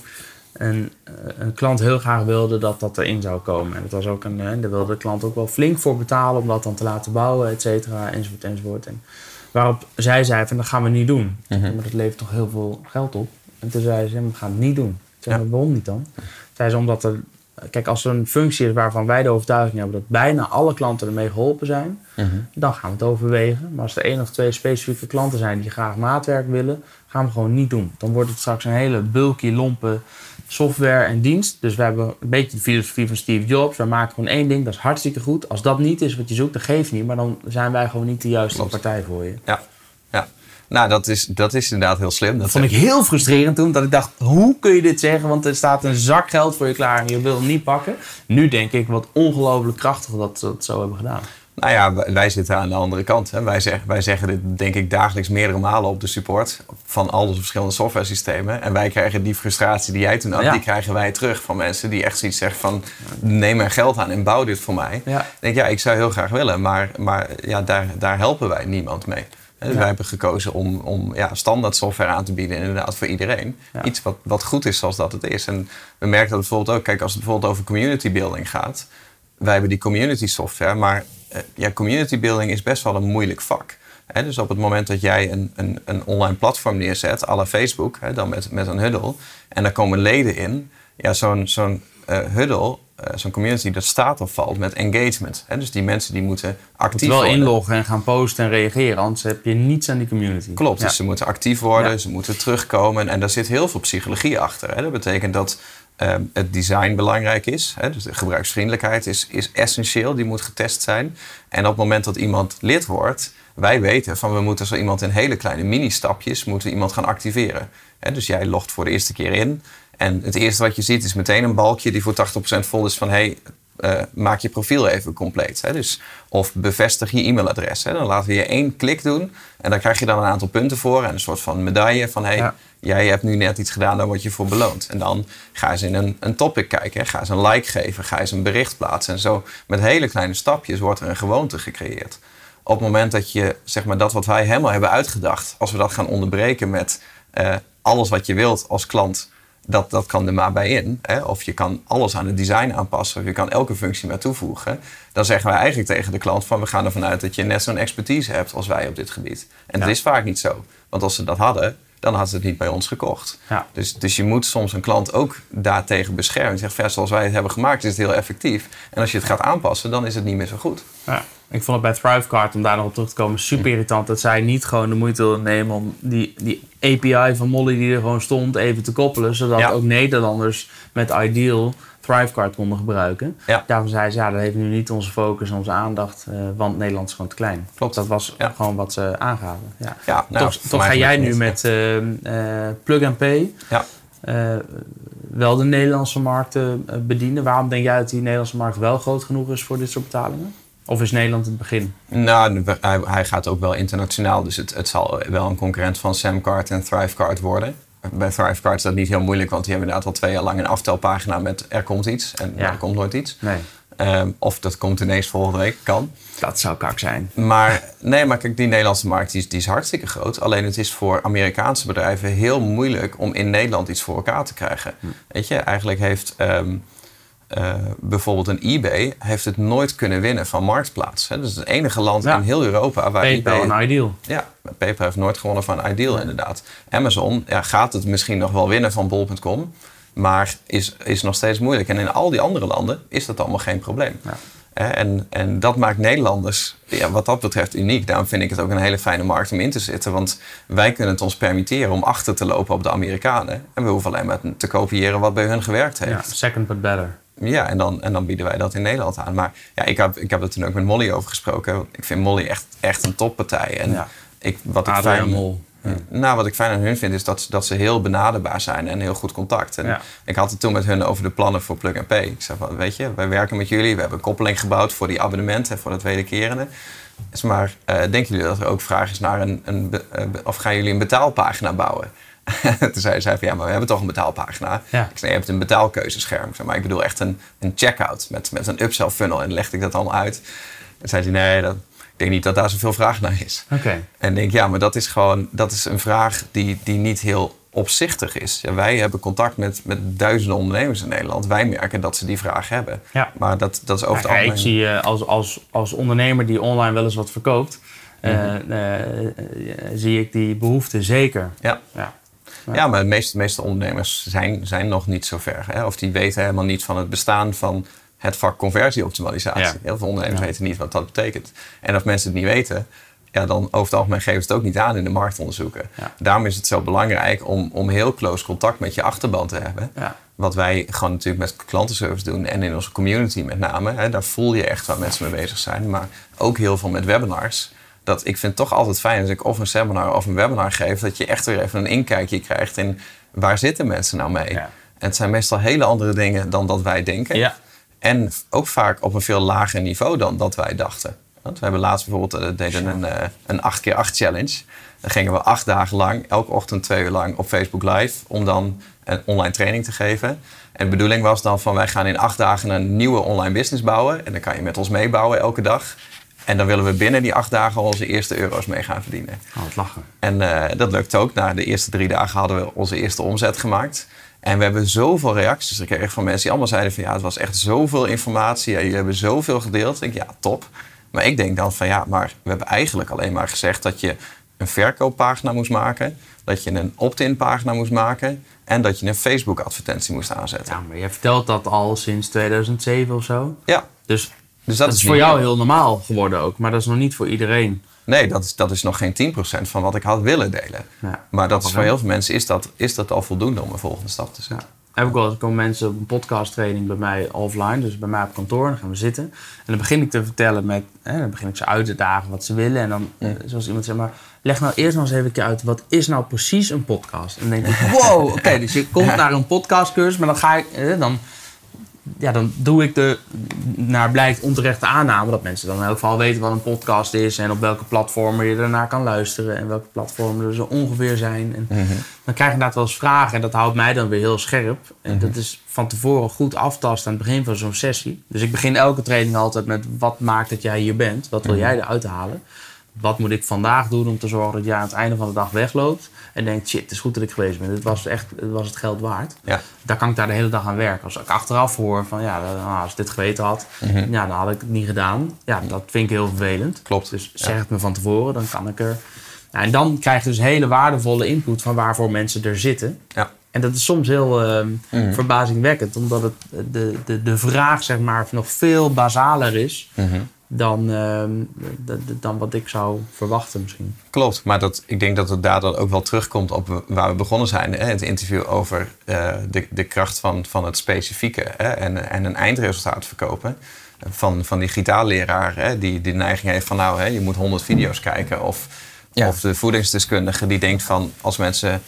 een, eh, een klant heel graag wilde dat dat erin zou komen. En dat was ook een, daar wilde de klant ook wel flink voor betalen om dat dan te laten bouwen, et cetera, enzovoort, enzovoort. En waarop zij zei van, dat gaan we niet doen. Mhm. Maar dat levert toch heel veel geld op. En toen zei ze, we gaan het niet doen. Toen zei ja. waarom niet dan? Zei ze, omdat er Kijk, als er een functie is waarvan wij de overtuiging hebben dat bijna alle klanten ermee geholpen zijn, mhm. dan gaan we het overwegen. Maar als er één of twee specifieke klanten zijn die graag maatwerk willen, gaan we gewoon niet doen. Dan wordt het straks een hele bulky, lompe software en dienst. Dus we hebben een beetje de filosofie van Steve Jobs. We maken gewoon één ding, dat is hartstikke goed. Als dat niet is wat je zoekt, dan geeft niet. Maar dan zijn wij gewoon niet de juiste partij voor je. Ja, ja. Nou, dat is, dat is inderdaad heel slim. Dat, vond ik heel frustrerend toen. Dat ik dacht, hoe kun je dit zeggen? Want er staat een zak geld voor je klaar en je wil hem niet pakken. Nu denk ik, wat ongelooflijk krachtig dat ze dat zo hebben gedaan. Nou ja, wij zitten aan de andere kant. Hè. Wij, zeggen, wij zeggen dit denk ik dagelijks meerdere malen op de support van al onze verschillende software systemen. En wij krijgen die frustratie die jij toen had, die krijgen wij terug van mensen die echt zoiets zeggen van neem er geld aan en bouw dit voor mij. Ja. Ik denk ja, ik zou heel graag willen, maar, maar ja, daar, daar helpen wij niemand mee. Dus wij hebben gekozen om, om ja, standaard software aan te bieden, inderdaad voor iedereen. Iets wat, wat goed is zoals dat het is. En we merken dat bijvoorbeeld ook, kijk, als het bijvoorbeeld over community building gaat. Wij hebben die community software, maar ja, community building is best wel een moeilijk vak. dus op het moment dat jij een, een, een online platform neerzet, à la Facebook, dan met, met een huddle, en daar komen leden in, ja, zo'n zo'n uh, huddle uh, zo'n community dat staat of valt met engagement. Dus die mensen die moeten actief wel worden. inloggen en gaan posten en reageren, anders heb je niets aan die community. Klopt, dus ze moeten actief worden, ze moeten terugkomen en daar zit heel veel psychologie achter. Dat betekent dat uh, het design belangrijk is. Hè? Dus de gebruiksvriendelijkheid is, is essentieel, die moet getest zijn. En op het moment dat iemand lid wordt, wij weten van we moeten zo iemand in hele kleine mini-stapjes moeten iemand gaan activeren. Hè? Dus jij logt voor de eerste keer in. En het eerste wat je ziet is meteen een balkje die voor 80% vol is van hey, uh, maak je profiel even compleet. Hè? Dus, of bevestig je e-mailadres. Hè? Dan laten we je één klik doen en dan krijg je dan een aantal punten voor en een soort van medaille van hey, jij hebt nu net iets gedaan, daar word je voor beloond. En dan ga je eens in een, een topic kijken, hè? ga eens een like geven, ga eens een bericht plaatsen. En zo met hele kleine stapjes wordt er een gewoonte gecreëerd. Op het moment dat je zeg maar, dat wat wij helemaal hebben uitgedacht, als we dat gaan onderbreken met uh, alles wat je wilt als klant dat, dat kan er maar bij in. Hè? Of je kan alles aan het design aanpassen. Of je kan elke functie maar toevoegen. Dan zeggen wij eigenlijk tegen de klant van... we gaan ervan uit dat je net zo'n expertise hebt als wij op dit gebied. En dat is vaak niet zo. Want als ze dat hadden, dan hadden ze het niet bij ons gekocht. Ja. Dus, dus je moet soms een klant ook daartegen beschermen. Je zegt, zoals wij het hebben gemaakt is het heel effectief. En als je het gaat aanpassen, dan is het niet meer zo goed. Ja. Ik vond het bij Thrivecard, om daar nog op terug te komen, super irritant dat zij niet gewoon de moeite wilden nemen om die, die API van Molly die er gewoon stond even te koppelen. Zodat ook Nederlanders met Ideal Thrivecard konden gebruiken. Ja. Daarvan zei ze, ja, dat heeft nu niet onze focus en onze aandacht, uh, want Nederland is gewoon te klein. Klopt. Dat was gewoon wat ze aangaven. Ja. Ja, nou, toch toch ga jij nu met uh, uh, Plug and Pay ja. wel de Nederlandse markt bedienen. Waarom denk jij dat die Nederlandse markt wel groot genoeg is voor dit soort betalingen? Of is Nederland het begin? Nou, hij, hij gaat ook wel internationaal. Dus het, het zal wel een concurrent van Samcard en Thrivecard worden. Bij Thrivecard is dat niet heel moeilijk, want die hebben inderdaad al twee jaar lang een aftelpagina met er komt iets en er komt nooit iets. Nee. Um, of dat komt ineens volgende week, kan. Dat zou kak zijn. Maar nee, maar kijk, die Nederlandse markt die is, die is hartstikke groot. Alleen het is voor Amerikaanse bedrijven heel moeilijk om in Nederland iets voor elkaar te krijgen. Hm. Weet je, eigenlijk heeft um, uh, bijvoorbeeld een eBay heeft het nooit kunnen winnen van Marktplaats. Hè. Dat is het enige land in heel Europa waar PayPal eBay... en Ideal. Ja, PayPal heeft nooit gewonnen van Ideal inderdaad. Amazon ja, gaat het misschien nog wel winnen van Bol.com... maar is, is nog steeds moeilijk. En in al die andere landen is dat allemaal geen probleem. Ja. En, en dat maakt Nederlanders ja, wat dat betreft uniek. Daarom vind ik het ook een hele fijne markt om in te zitten. Want wij kunnen het ons permitteren om achter te lopen op de Amerikanen. En we hoeven alleen maar te kopiëren wat bij hun gewerkt heeft. Ja, second but better. Ja, en dan, en dan bieden wij dat in Nederland aan. Maar ja, ik heb, ik heb er toen ook met Molly over gesproken. Ik vind Molly echt, echt een toppartij. En Ja. ik, wat, ik fijn, Mol. nou, wat ik fijn aan hun vind, is dat, ze- dat ze heel benaderbaar zijn en heel goed contact. En Ja. ik had het toen met hun over de plannen voor Plug and Pay. Ik zei van, weet je, wij werken met jullie. We hebben een koppeling gebouwd voor die abonnementen, voor het wederkerende. Dus maar eh, denken jullie dat er ook vraag is naar een, een be- eh, of gaan jullie een betaalpagina bouwen? <laughs> toen zei zij van ja, maar we hebben toch een betaalpagina. Ja. Ik zei, je hebt een betaalkeuzescherm. Ik zei, maar ik bedoel echt een, een checkout met, met een upsell funnel. En legde ik dat allemaal uit. En zei hij, nee, dat, ik denk niet dat daar zoveel vraag naar is. Oké. En ik denk, ja, maar dat is gewoon dat is een vraag die, die niet heel opzichtig is. Ja, wij hebben contact met, met duizenden ondernemers in Nederland. Wij merken dat ze die vraag hebben. Ja. Maar dat, dat is over het Ja, ik algemeen... zie eh, als, als, als ondernemer die online wel eens wat verkoopt, Mhm. eh, eh, zie ik die behoefte zeker. Ja. Ja. Ja, maar de meeste, meeste ondernemers zijn, zijn nog niet zo ver. Hè? Of die weten helemaal niet van het bestaan van het vak conversieoptimalisatie. Ja. Heel veel ondernemers Ja. weten niet wat dat betekent. En als mensen het niet weten, ja, dan over het algemeen geven ze het ook niet aan in de marktonderzoeken. Ja. Daarom is het zo belangrijk om, om heel close contact met je achterban te hebben. Ja. Wat wij gewoon natuurlijk met klantenservice doen en in onze community met name. Hè, daar voel je echt waar mensen mee bezig zijn. Maar ook heel veel met webinars. Dat ik vind het toch altijd fijn als ik of een seminar of een webinar geef... dat je echt weer even een inkijkje krijgt in waar zitten mensen nou mee. Ja. En het zijn meestal hele andere dingen dan dat wij denken. Ja. En ook vaak op een veel lager niveau dan dat wij dachten. Want we hebben laatst bijvoorbeeld eh, deden een, eh, een 8x8 challenge. Dan gingen we acht dagen lang, elke ochtend twee uur lang op Facebook Live... om dan een online training te geven. En de bedoeling was dan van wij gaan in acht dagen een nieuwe online business bouwen. En dan kan je met ons meebouwen elke dag. En dan willen we binnen die acht dagen al onze eerste euro's mee gaan verdienen. Oh, het lachen. En eh, dat lukt ook. Na de eerste drie dagen hadden we onze eerste omzet gemaakt. En we hebben zoveel reacties gekregen van mensen die allemaal zeiden van ja, het was echt zoveel informatie. Ja, jullie hebben zoveel gedeeld. Ik denk ja, top. Maar ik denk dan van ja, maar we hebben eigenlijk alleen maar gezegd dat je een verkooppagina moest maken. Dat je een opt-in pagina moest maken. En dat je een Facebook advertentie moest aanzetten. Ja, maar je vertelt dat al sinds 2007 of zo. Ja, Dus dus dat, dat, is voor jou heel normaal geworden ook. Maar dat is nog niet voor iedereen. Nee, dat is, dat is nog geen 10% van wat ik had willen delen. Ja. Maar dat is voor heel veel mensen is dat, is dat al voldoende om een volgende stap te zetten. Heb ik wel eens komen mensen op een podcast training bij mij offline, dus bij mij op kantoor. Dan gaan we zitten. En dan begin ik te vertellen met, hè, dan begin ik ze uit te dagen wat ze willen. En dan, eh, zoals iemand zegt, maar leg nou eerst nog eens even uit, wat is nou precies een podcast? En dan denk ik, <laughs> wow, oké, dus je komt <laughs> naar een podcastcursus, maar dan ga ik, eh, dan, ja, dan doe ik de, naar blijkt onterechte aanname, dat mensen dan in elk geval weten wat een podcast is en op welke platformen je ernaar kan luisteren en welke platformen er zo ongeveer zijn. En dan krijg je inderdaad wel eens vragen en dat houdt mij dan weer heel scherp. En dat is van tevoren goed aftasten aan het begin van zo'n sessie. Dus ik begin elke training altijd met wat maakt dat jij hier bent? Wat wil jij eruit halen? Wat moet ik vandaag doen om te zorgen dat jij aan het einde van de dag wegloopt en denkt, shit, het is goed dat ik geweest ben. Dit was echt, het was het geld waard. Ja. Daar kan ik daar de hele dag aan werken. Als ik achteraf hoor van, ja, nou, als ik dit geweten had, ja, dan had ik het niet gedaan. Ja, dat vind ik heel vervelend. Klopt. Dus zeg het me van tevoren, dan kan ik er... Ja, en dan krijg je dus hele waardevolle input van waarvoor mensen er zitten. Ja. En dat is soms heel ehm, verbazingwekkend, omdat het, de, de, de vraag zeg maar, nog veel basaler is ehm, de- de- dan wat ik zou verwachten misschien. Klopt, maar dat, ik denk dat het daardoor ook wel terugkomt op waar we begonnen zijn. Hè? Het interview over eh, de, de kracht van, van het specifieke hè? En, en een eindresultaat verkopen. Van, van die gitaarleraar hè? die die neiging heeft van nou, hè, je moet 100 video's kijken. Of, Ja. of de voedingsdeskundige die denkt van als, mensen,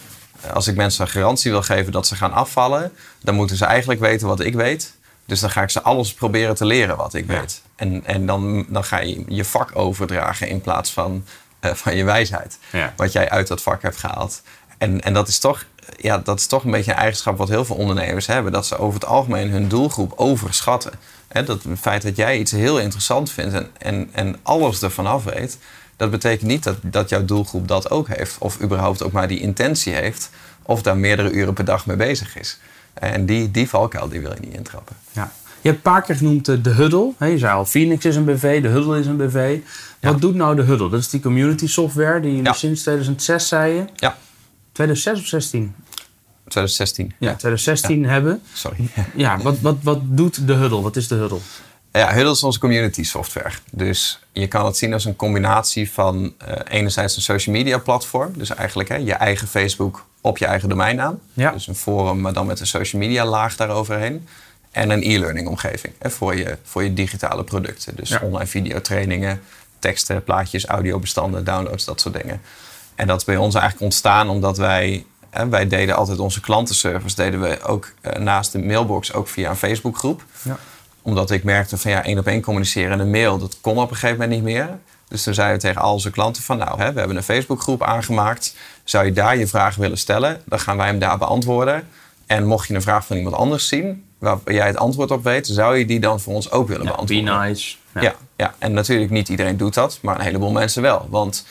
als ik mensen een garantie wil geven dat ze gaan afvallen, dan moeten ze eigenlijk weten wat ik weet. Dus dan ga ik ze alles proberen te leren wat ik weet. En, en dan, dan ga je je vak overdragen in plaats van, eh, van je wijsheid. Ja. Wat jij uit dat vak hebt gehaald. En, en dat, is toch, ja, dat is toch een beetje een eigenschap wat heel veel ondernemers hebben. Dat ze over het algemeen hun doelgroep overschatten. Dat het feit dat jij iets heel interessant vindt en, en, en alles ervan af weet. Dat betekent niet dat, dat jouw doelgroep dat ook heeft. Of überhaupt ook maar die intentie heeft. Of daar meerdere uren per dag mee bezig is. En die, die valkuil die wil je niet intrappen. Je hebt een paar keer genoemd eh, de Huddle. Je zei al, Phoenix is een BV, de Huddle is een BV. Wat doet nou de Huddle? Dat is die community software die Ja. sinds 2006 zei je. Ja, 2006 of 16? 2016. Ja, 2016 hebben. Sorry. <laughs> Ja, wat, wat, wat doet de Huddle? Wat is de Huddle? Ja, Huddle is onze community software. Dus je kan het zien als een combinatie van eh, enerzijds een social media platform. Dus eigenlijk hè, je eigen Facebook op je eigen domeinnaam. Ja. Dus een forum, maar dan met een social media laag daaroverheen. En een e-learning omgeving hè, voor, je, voor je digitale producten. Dus Ja. online videotrainingen, teksten, plaatjes, audiobestanden, downloads, dat soort dingen. En dat is bij ons eigenlijk ontstaan omdat wij, hè, wij deden altijd onze klantenservice, deden we ook eh, naast de mailbox ook via een Facebookgroep. Ja. Omdat ik merkte van ja, één op één communiceren en een mail, dat kon op een gegeven moment niet meer. Dus toen zeiden we tegen al onze klanten van nou, hè, we hebben een Facebookgroep aangemaakt. Zou je daar je vraag willen stellen? Dan gaan wij hem daar beantwoorden. En mocht je een vraag van iemand anders zien, waar jij het antwoord op weet, zou je die dan voor ons ook willen Ja, be beantwoorden? nice. Ja. Ja, en natuurlijk niet iedereen doet dat, maar een heleboel mensen wel. Want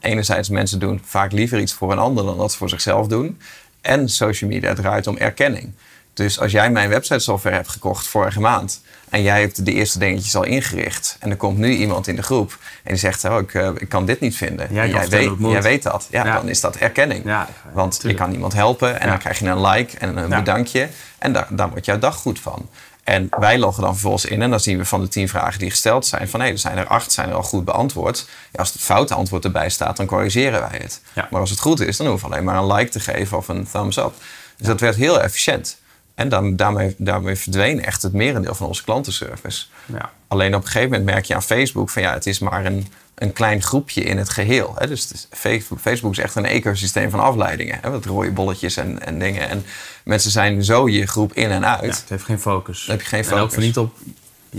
enerzijds mensen doen vaak liever iets voor een ander dan dat ze voor zichzelf doen. En social media draait om erkenning. Dus als jij mijn website software hebt gekocht vorige maand en jij hebt de eerste dingetjes al ingericht en er komt nu iemand in de groep en die zegt, oh, ik, eh, ik kan dit niet vinden. Jij weet, jij weet dat. Ja, Ja. dan is dat erkenning. Ja, Want je tuurlijk. kan iemand helpen en dan krijg je een like en een bedankje. En daar, daar wordt jouw dag goed van. En wij loggen dan vervolgens in en dan zien we van de tien vragen die gesteld zijn... van hé, er zijn er acht, zijn er al goed beantwoord. Ja, als het foute antwoord erbij staat, dan corrigeren wij het. Ja. Maar als het goed is, dan hoeven we alleen maar een like te geven of een thumbs up. Dus dat werd heel efficiënt. En dan, daarmee, daarmee verdween echt het merendeel van onze klantenservice. Ja. Alleen op een gegeven moment merk je aan Facebook van ja, het is maar een, een klein groepje in het geheel. Hè? Dus is- Facebook, is echt een ecosysteem van afleidingen. Hè? Wat rode bolletjes en, en dingen. En mensen zijn zo je groep in en uit. Ja, het heeft geen focus. Dan heb je geen En ook focus. niet op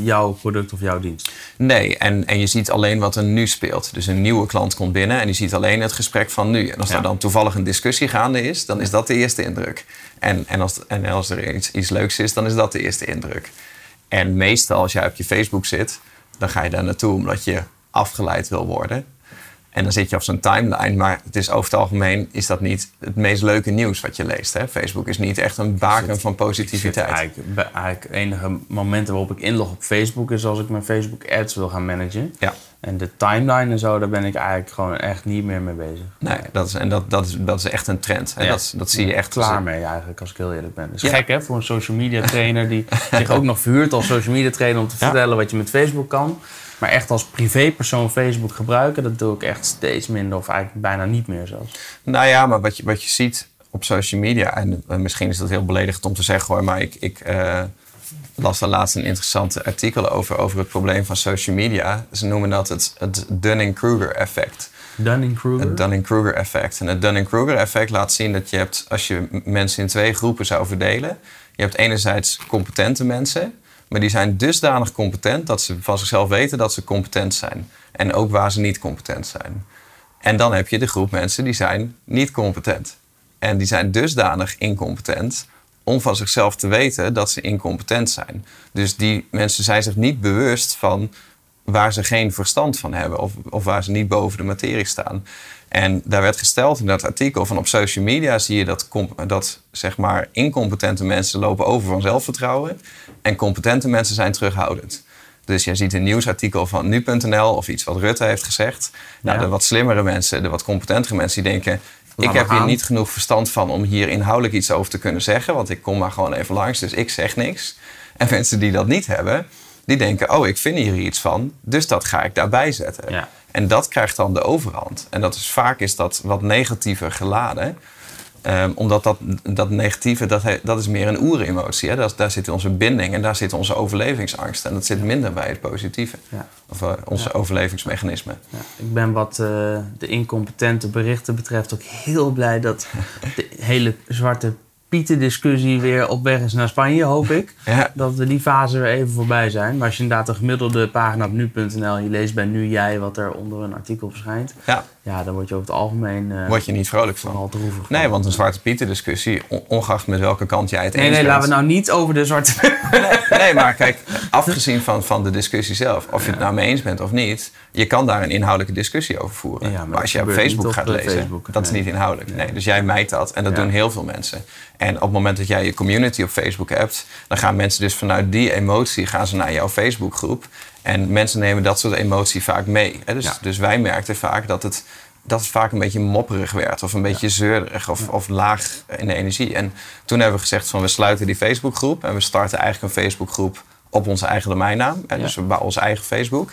jouw product of jouw dienst. Nee, en, en je ziet alleen wat er nu speelt. Dus een nieuwe klant komt binnen en die ziet alleen het gesprek van nu. En als Ja. er dan toevallig een discussie gaande is, dan is dat de eerste indruk. En, en, als, en als er iets, iets leuks is, dan is dat de eerste indruk. En meestal als jij op je Facebook zit, dan ga je daar naartoe omdat je afgeleid wil worden. En dan zit je op zo'n timeline, maar het is over het algemeen is dat niet het meest leuke nieuws wat je leest. Hè? Facebook is niet echt een baken van positiviteit. Eigenlijk, enige momenten waarop ik inlog op Facebook is als ik mijn Facebook ads wil gaan managen. Ja. En de timeline en zo, daar ben ik eigenlijk gewoon echt niet meer mee bezig. Nee, dat is, en dat, dat, is, dat is echt een trend. En Ja. dat, dat zie je echt. Klaar mee eigenlijk, als ik heel eerlijk ben. Dat is Ja. gek hè, voor een social media trainer die <laughs> zich ook nog verhuurt als social media trainer om te vertellen wat je met Facebook kan. Maar echt als privépersoon Facebook gebruiken, dat doe ik echt steeds minder of eigenlijk bijna niet meer zelfs. Nou ja, maar wat je, wat je ziet op social media, en misschien is dat heel beledigend om te zeggen hoor, maar ik, ik eh, las daar laatst een interessant artikel over, over het probleem van social media. Ze noemen dat het, het Dunning-Kruger effect. Dunning-Kruger? Het Dunning-Kruger effect. En het Dunning-Kruger effect laat zien dat je hebt, als je mensen in twee groepen zou verdelen, je hebt enerzijds competente mensen, maar die zijn dusdanig competent dat ze van zichzelf weten dat ze competent zijn. En ook waar ze niet competent zijn. En dan heb je de groep mensen die zijn niet competent. En die zijn dusdanig incompetent om van zichzelf te weten dat ze incompetent zijn. Dus die mensen zijn zich niet bewust van waar ze geen verstand van hebben of, of waar ze niet boven de materie staan. En daar werd gesteld in dat artikel van op social media zie je dat, dat zeg maar incompetente mensen lopen over van zelfvertrouwen en competente mensen zijn terughoudend. Dus jij ziet een nieuwsartikel van nu.nl of iets wat Rutte heeft gezegd. Nou, Ja. de wat slimmere mensen, de wat competentere mensen, die denken... Laat ik heb hier niet genoeg verstand van om hier inhoudelijk iets over te kunnen zeggen. Want ik kom maar gewoon even langs, dus ik zeg niks. En mensen die dat niet hebben, die denken... oh, ik vind hier iets van, dus dat ga ik daarbij zetten. Ja. En dat krijgt dan de overhand. En dat is, vaak is dat wat negatiever geladen. Ehm, omdat dat, dat negatieve, dat, he- dat is meer een oeremotie. Hè? Dat, daar zit onze binding en daar zit onze overlevingsangst. En dat zit minder bij het positieve. Ja. Of eh, onze overlevingsmechanismen. Ja, ik ben wat eh, de incompetente berichten betreft ook heel blij dat <laughs> de hele zwarte pieten discussie weer op weg is naar Spanje, hoop ik. <laughs> Dat we die fase weer even voorbij zijn. Maar als je inderdaad een gemiddelde pagina op nu.nl, je leest bij Nu Jij wat er onder een artikel verschijnt. Ja, Ja, dan word je over het algemeen eh word je niet vrolijk van. vooral droevig. Nee, want een zwarte pieten discussie, on- ongeacht met welke kant jij het Nee, eens nee, bent. laten we nou niet over de zwarte... <laughs> Nee, maar kijk, afgezien van, van de discussie zelf, of je het nou mee eens bent of niet, je kan daar een inhoudelijke discussie over voeren. Ja, maar maar, als je op Facebook gaat eh, lezen, Facebook. dat is Nee. niet inhoudelijk. Nee, dus jij mijt dat en dat Ja. doen heel veel mensen. En op het moment dat jij je community op Facebook hebt, dan gaan mensen dus vanuit die emotie gaan ze naar jouw Facebookgroep. En mensen nemen dat soort emotie vaak mee. Hè? Dus, Ja. dus wij merkten vaak dat het, dat het vaak een beetje mopperig werd of een beetje zeurderig of, of laag in de energie. En toen hebben we gezegd van we sluiten die Facebookgroep en we starten eigenlijk een Facebookgroep op onze eigen domeinnaam. Ja. Dus bouwen onze eigen Facebook.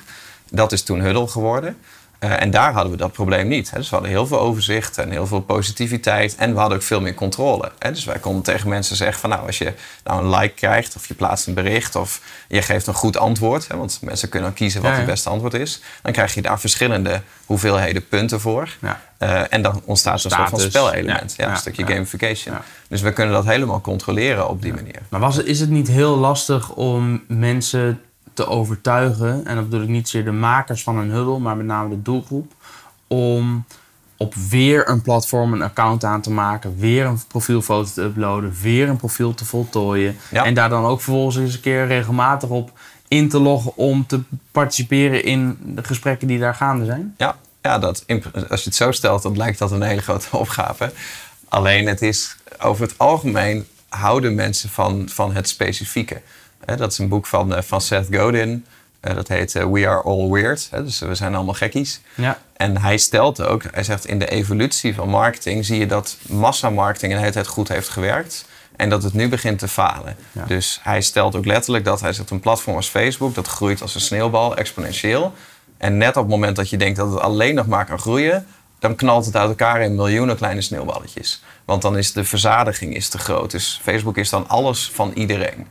Dat is toen Huddle geworden. Eh, en daar hadden we dat probleem niet. Hè. Dus we hadden heel veel overzicht en heel veel positiviteit. En we hadden ook veel meer controle. Hè. Dus wij konden tegen mensen zeggen van nou, als je nou een like krijgt of je plaatst een bericht of je geeft een goed antwoord. Hè, want mensen kunnen dan kiezen wat Ja, ja. het beste antwoord is. Dan krijg je daar verschillende hoeveelheden punten voor. Ja. Eh, en dan ontstaat een soort van spelelement. Ja, een stukje gamification. Dus we kunnen dat helemaal controleren op die manier. Maar was, is het niet heel lastig om mensen te overtuigen, en dat bedoel ik niet zozeer de makers van een huddle, maar met name de doelgroep, om op weer een platform een account aan te maken, weer een profielfoto te uploaden, weer een profiel te voltooien Ja. en daar dan ook vervolgens eens een keer regelmatig op in te loggen om te participeren in de gesprekken die daar gaande zijn? Ja, ja dat, als je het zo stelt, dan lijkt dat een hele grote <laughs> opgave. Alleen het is over het algemeen houden mensen van, van het specifieke. Dat is een boek van, eh, van Seth Godin. Eh, dat heet eh, We Are All Weird. Dus we zijn allemaal gekkies. Ja. En hij stelt ook, hij zegt in de evolutie van marketing zie je dat massamarketing een hele tijd goed heeft gewerkt. En dat het nu begint te falen. Ja. Dus hij stelt ook letterlijk dat hij zegt een platform als Facebook, dat groeit als een sneeuwbal, exponentieel. En net op het moment dat je denkt dat het alleen nog maar kan groeien, dan knalt het uit elkaar in miljoenen kleine sneeuwballetjes. Want dan is de verzadiging is te groot. Dus Facebook is dan alles van iedereen.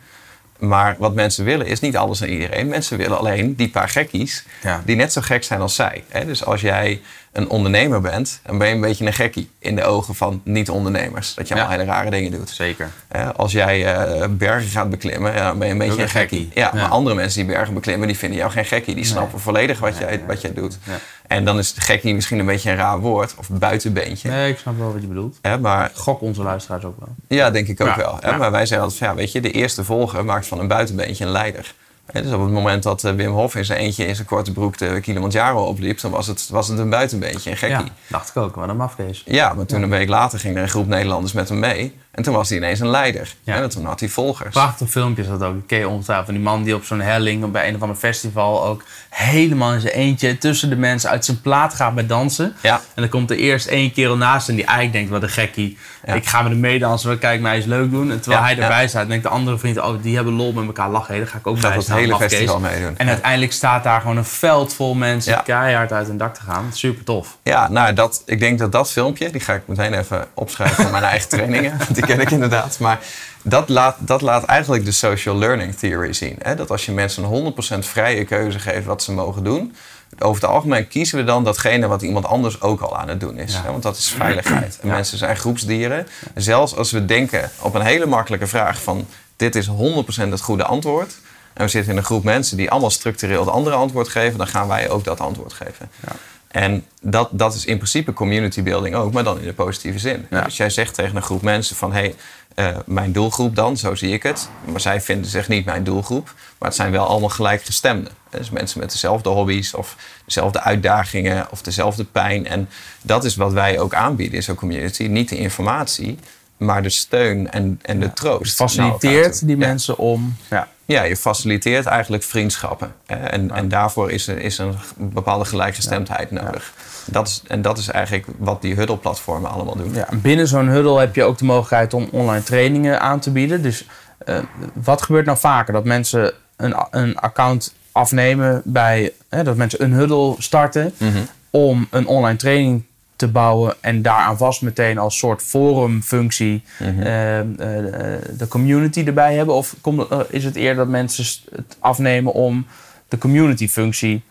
Maar wat mensen willen is niet alles aan iedereen. Mensen willen alleen die paar gekkies Ja. die net zo gek zijn als zij. Hè? Dus als jij een ondernemer bent, dan ben je een beetje een gekkie in de ogen van niet-ondernemers. Dat je allemaal Ja. hele rare dingen doet. Zeker. Als jij eh, bergen gaat beklimmen, dan ben je een beetje een gekkie. gekkie. Ja, Ja. maar andere mensen die bergen beklimmen, die vinden jou geen gekkie. Die snappen volledig wat, jij, wat jij doet. En dan is gekkie misschien een beetje een raar woord, of buitenbeentje. Nee, ik snap wel wat je bedoelt. Hè, maar Gok onze luisteraars ook wel. ja, denk ik ook Ja, wel. Hè? Maar wij zeggen altijd, van, ja, weet je, de eerste volger maakt van een buitenbeentje een leider. Dus op het moment dat eh, Wim Hof in zijn eentje in zijn korte broek de Kilimanjaro opliep, dan was het, was het een buitenbeentje, een gekkie. Ja, dacht ik ook. Wat een mafkees. Ja, maar toen een week later ging er een groep Nederlanders met hem mee. En toen was hij ineens een leider. Ja. En toen had hij volgers. Prachtig filmpje dat ook. Ken je ongetwijfeld. Van die man die op zo'n helling bij een of ander festival ook helemaal in zijn eentje tussen de mensen uit zijn plaat gaat met dansen. Ja. En dan komt er eerst één kerel naast en die eigenlijk denkt, wat een gekkie. Ja. Ik ga met hem meedansen, kijk mij eens leuk doen. En terwijl hij erbij staat, denkt de andere vriend, oh die hebben lol met elkaar lachen. Hé, daar ga ik ook bij het hele festival meedoen. En uiteindelijk staat daar gewoon een veld vol mensen Ja. keihard uit hun dak te gaan. Super tof. Ja, nou, dat, ik denk dat dat filmpje, die ga ik meteen even opschrijven voor mijn eigen trainingen. <laughs> Die ken ik inderdaad. Maar dat laat, dat laat eigenlijk de social learning theory zien. Hè? Dat als je mensen een 100% vrije keuze geeft wat ze mogen doen, over het algemeen kiezen we dan datgene wat iemand anders ook al aan het doen is. Ja. Want dat is veiligheid. En mensen zijn groepsdieren. Zelfs als we denken op een hele makkelijke vraag van dit is 100% het goede antwoord. En we zitten in een groep mensen die allemaal structureel het andere antwoord geven, dan gaan wij ook dat antwoord geven. En dat, dat is in principe community building ook, maar dan in de positieve zin. Ja. Dus jij zegt tegen een groep mensen van... hé, hey, eh, mijn doelgroep dan, zo zie ik het. Maar zij vinden zich niet mijn doelgroep. Maar het zijn wel allemaal gelijkgestemden. Dus mensen met dezelfde hobby's of dezelfde uitdagingen of dezelfde pijn. En dat is wat wij ook aanbieden in zo'n community. Niet de informatie, maar de steun en, en de troost. elkaar Faciliteert toe. die Ja. mensen om... Ja. Ja, je faciliteert eigenlijk vriendschappen. hè. En, en daarvoor is, er, is een bepaalde gelijkgestemdheid nodig. Dat is, en dat is eigenlijk wat die huddle-platformen allemaal doen. Ja, binnen zo'n huddle heb je ook de mogelijkheid om online trainingen aan te bieden. Dus eh, wat gebeurt nou vaker? Dat mensen een, een account afnemen bij... Hè, dat mensen een huddle starten Mhm. om een online training te bouwen... en daaraan vast meteen als soort forumfunctie Mhm. eh, eh, de community erbij hebben? Of komt eh, is het eerder dat mensen het afnemen om de community-functie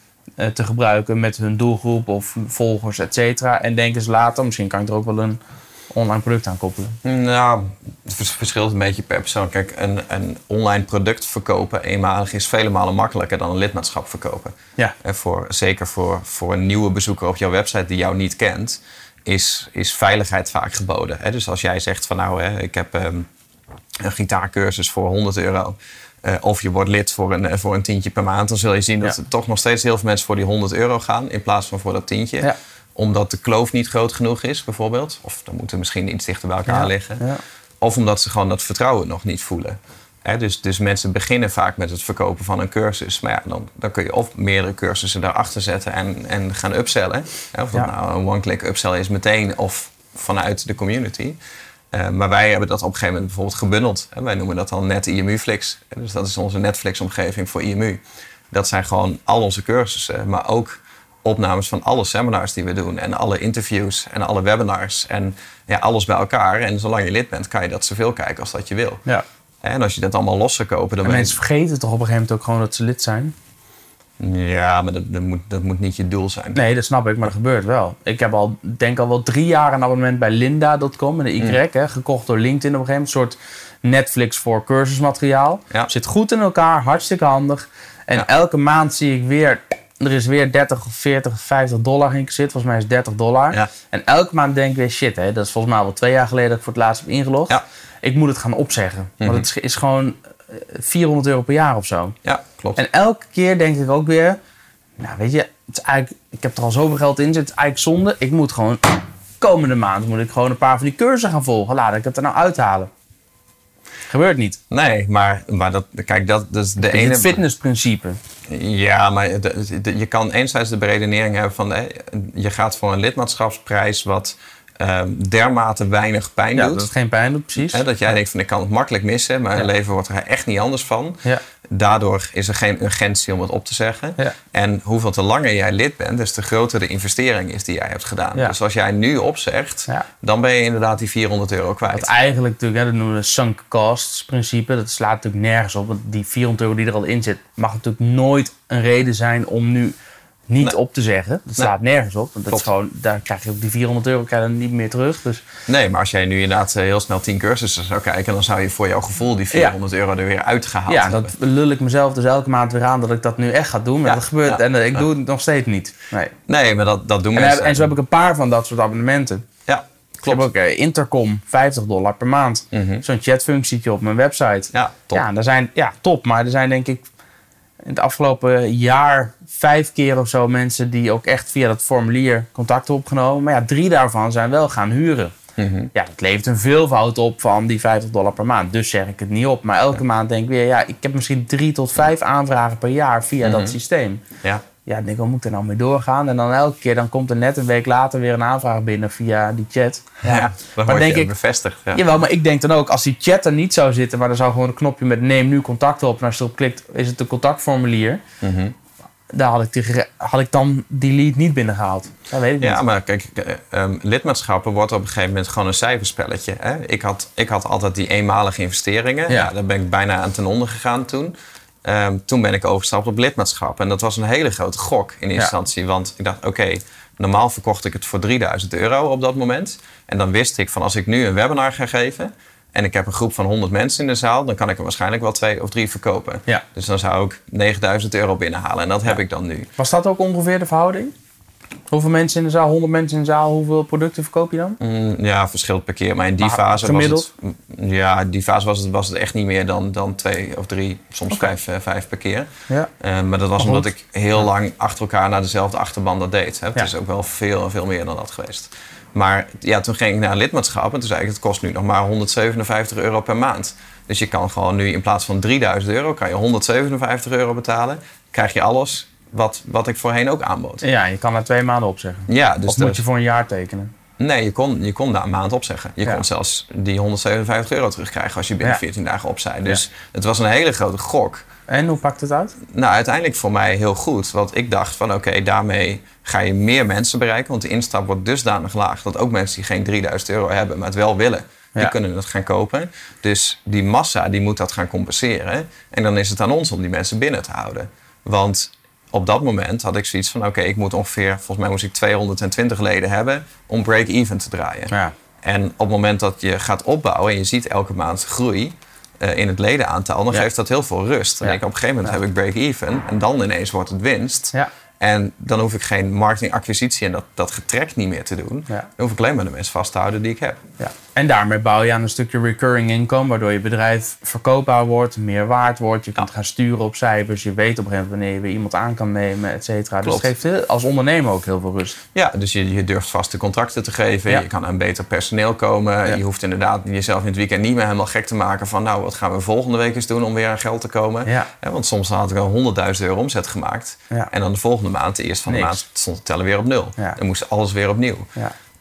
te gebruiken met hun doelgroep of volgers, et cetera. En denken ze later, misschien kan ik er ook wel een online product aan koppelen. Nou, het vers- verschilt een beetje per persoon. Kijk, een, een online product verkopen eenmalig is vele malen makkelijker dan een lidmaatschap verkopen. Ja. En voor, zeker voor, voor een nieuwe bezoeker op jouw website die jou niet kent, is, is veiligheid vaak geboden. Hè? Dus als jij zegt van nou, hè, ik heb ehm, een gitaarcursus voor 100 euro. eh, of je wordt lid voor een, eh, voor een tientje per maand. Dan zul je zien dat Ja. er toch nog steeds heel veel mensen voor die 100 euro gaan. In plaats van voor dat tientje. Ja. Omdat de kloof niet groot genoeg is, bijvoorbeeld. Of dan moeten misschien iets dichter bij elkaar Ja. liggen. Ja. Of omdat ze gewoon dat vertrouwen nog niet voelen. Dus, dus mensen beginnen vaak met het verkopen van een cursus. Maar ja, dan, dan kun je of meerdere cursussen daarachter zetten en, en gaan upsellen. Of dat Ja. nou een one-click upsell is meteen of vanuit de community. Eh, maar wij hebben dat op een gegeven moment bijvoorbeeld gebundeld. Hè. Wij noemen dat dan net IMU-flix. Hè, Dus dat is onze Netflix-omgeving voor IMU. Dat zijn gewoon al onze cursussen, maar ook opnames van alle seminars die we doen. En alle interviews en alle webinars. En ja, alles bij elkaar. En zolang je lid bent, kan je dat zoveel kijken als dat je wil. Ja. En als je dat allemaal los zou kopen, dan En je- mensen vergeten toch op een gegeven moment ook gewoon dat ze lid zijn? Ja, maar dat, dat, moet, dat moet niet je doel zijn. Nee, dat snap ik, maar dat gebeurt wel. Ik heb al, denk al wel drie jaar een abonnement bij Linda.com met een Y, hè, gekocht door LinkedIn op een gegeven moment. Een soort Netflix voor cursusmateriaal. Ja. Zit goed in elkaar, hartstikke handig. En Ja. elke maand zie ik weer, er is weer 30 of 40 of 50 dollar in gezet. Volgens mij is het 30 dollar. Ja. En elke maand denk ik weer, shit, hè, dat is volgens mij al twee jaar geleden dat ik voor het laatst heb ingelogd. Ja. Ik moet het gaan opzeggen. Mhm. Want het is, is gewoon eh, 400 euro per jaar of zo. Ja, klopt. En elke keer denk ik ook weer, nou weet je, het is eigenlijk, ik heb er al zoveel geld in zitten, het is eigenlijk zonde. Ik moet gewoon, komende maand moet ik gewoon een paar van die cursussen gaan volgen. Laat ik het er nou uithalen. Gebeurt niet. Nee, maar, maar dat, kijk, dat, dat is de Het ene... het fitnessprincipe. Ja, maar de- de- je kan enerzijds de beredenering hebben van... je gaat voor een lidmaatschapsprijs wat ehm, dermate weinig pijn Ja, doet. dat het geen pijn doet, precies. Hè, dat jij denkt van ik kan het makkelijk missen, maar Ja. mijn leven wordt er echt niet anders van. Ja. Daardoor is er geen urgentie om het op te zeggen. En hoeveel te langer jij lid bent, des te groter de investering is die jij hebt gedaan. Dus als jij nu opzegt, dan ben je inderdaad die 400 euro Wat kwijt. eigenlijk natuurlijk, hè, dat noemen we sunk costs principe. Dat slaat natuurlijk nergens op. Want die 400 euro die er al in zit, mag natuurlijk nooit een reden zijn om nu niet Nee. op te zeggen. Dat slaat nergens op. Want dat is Klopt. gewoon, daar krijg je ook die 400 euro krijg je dan niet meer terug. Dus Nee, maar als jij nu inderdaad eh, heel snel 10 cursussen zou kijken, dan zou je voor jouw gevoel die 400 euro er weer uitgehaald ja, hebben. dat lul ik mezelf dus elke maand weer aan dat ik dat nu echt ga doen. Maar Ja, dat gebeurt ja, en ik ja. doe het nog steeds niet. Nee. Nee, maar dat, dat doen En, mensen. heb- en zo heb ik een paar van dat soort abonnementen. Ja, Ik heb ook eh, Intercom, 50 dollar per maand. Mhm. Zo'n chatfunctietje op mijn website. Ja, top. Ja, er zijn, ja, top. Maar er zijn denk ik in het afgelopen jaar vijf keer of zo mensen die ook echt via dat formulier contact opgenomen. Maar ja, drie daarvan zijn wel gaan huren. Mhm. Ja, dat levert een veelvoud op van die 50 dollar per maand. Dus zeg ik het niet op. Maar elke maand denk ik weer, ja, ik heb misschien drie tot vijf aanvragen per jaar via Mhm. dat systeem. Ja. Ja, ik denk, wat moet ik er nou mee doorgaan? En dan elke keer dan komt er net een week later weer een aanvraag binnen via die chat. Ja, dan maar denk ik, bevestigd. Ja. Jawel, maar ik denk dan ook, als die chat er niet zou zitten, maar er zou gewoon een knopje met neem nu contact op. En als je erop klikt, is het een contactformulier. Mhm. Daar had ik, die had ik dan die lead niet binnengehaald. Dat weet ik niet. Ja, maar kijk, eh, ehm, lidmaatschappen wordt op een gegeven moment gewoon een cijferspelletje. Hè? Ik, had, ik had altijd die eenmalige investeringen. Ja. Ja. daar ben ik bijna aan ten onder gegaan toen. Ehm, toen ben ik overgestapt op lidmaatschap. En dat was een hele grote gok in Ja. instantie. Want ik dacht, oké, normaal verkocht ik het voor 3000 euro op dat moment. En dan wist ik van als ik nu een webinar ga geven... en ik heb een groep van 100 mensen in de zaal... dan kan ik er waarschijnlijk wel twee of drie verkopen. Ja. Dus dan zou ik 9000 euro binnenhalen. En dat heb Ja. ik dan nu. Was dat ook ongeveer de verhouding? Hoeveel mensen in de zaal, 100 mensen in de zaal, hoeveel producten verkoop je dan? Mm, ja, verschilt per keer. Maar in die Maar fase gemiddeld? was het... mm, Ja, die fase was het, was het echt niet meer dan, dan twee of drie, soms vijf, eh, vijf per keer. Ja. Eh, maar dat was omdat goed. ik heel lang achter elkaar naar dezelfde achterban dat deed. Hè. Het Ja. is ook wel veel veel meer dan dat geweest. Maar ja, toen ging ik naar een lidmaatschap en toen zei ik... het kost nu nog maar 157 euro per maand. Dus je kan gewoon nu in plaats van 3000 euro... kan je 157 euro betalen. krijg je alles wat, wat ik voorheen ook aanbood. Ja, je kan na twee maanden opzeggen. Ja, dus of moet je voor een jaar tekenen? Nee, je kon, je kon na een maand opzeggen. Je Ja. kon zelfs die 157 euro terugkrijgen als je binnen Ja. 14 dagen opzij. Dus het was een hele grote gok. En hoe pakt het uit? Nou, uiteindelijk voor mij heel goed. Want ik dacht van oké, daarmee ga je meer mensen bereiken. Want de instap wordt dusdanig laag dat ook mensen die geen 3000 euro hebben, maar het wel willen, die Ja. kunnen het gaan kopen. Dus die massa die moet dat gaan compenseren. En dan is het aan ons om die mensen binnen te houden. Want op dat moment had ik zoiets van oké, ik moet ongeveer, volgens mij moest ik 220 leden hebben om break-even te draaien. Ja. En op het moment dat je gaat opbouwen en je ziet elke maand groei eh, in het ledenaantal, dan Ja. geeft dat heel veel rust. Dan denk ik, op een gegeven moment heb ik break-even en dan ineens wordt het winst. Ja. En dan hoef ik geen marketingacquisitie en dat, dat getrek niet meer te doen. Dan hoef ik alleen maar de mensen vast te houden die ik heb. En daarmee bouw je aan een stukje recurring income, waardoor je bedrijf verkoopbaar wordt, meer waard wordt. Je kunt gaan sturen op cijfers. Je weet op een gegeven moment wanneer je weer iemand aan kan nemen, et cetera. Dus het geeft heel- als ondernemer ook heel veel rust. Ja, dus je, je durft vaste contracten te geven. Ja. Je kan aan beter personeel komen. Ja. Je hoeft inderdaad jezelf in het weekend niet meer helemaal gek te maken van... nou, wat gaan we volgende week eens doen om weer aan geld te komen? Want soms had ik al 100.000 euro omzet gemaakt. En dan de volgende maand, de eerste van de maand, stond het tellen weer op nul. Dan moest alles weer opnieuw.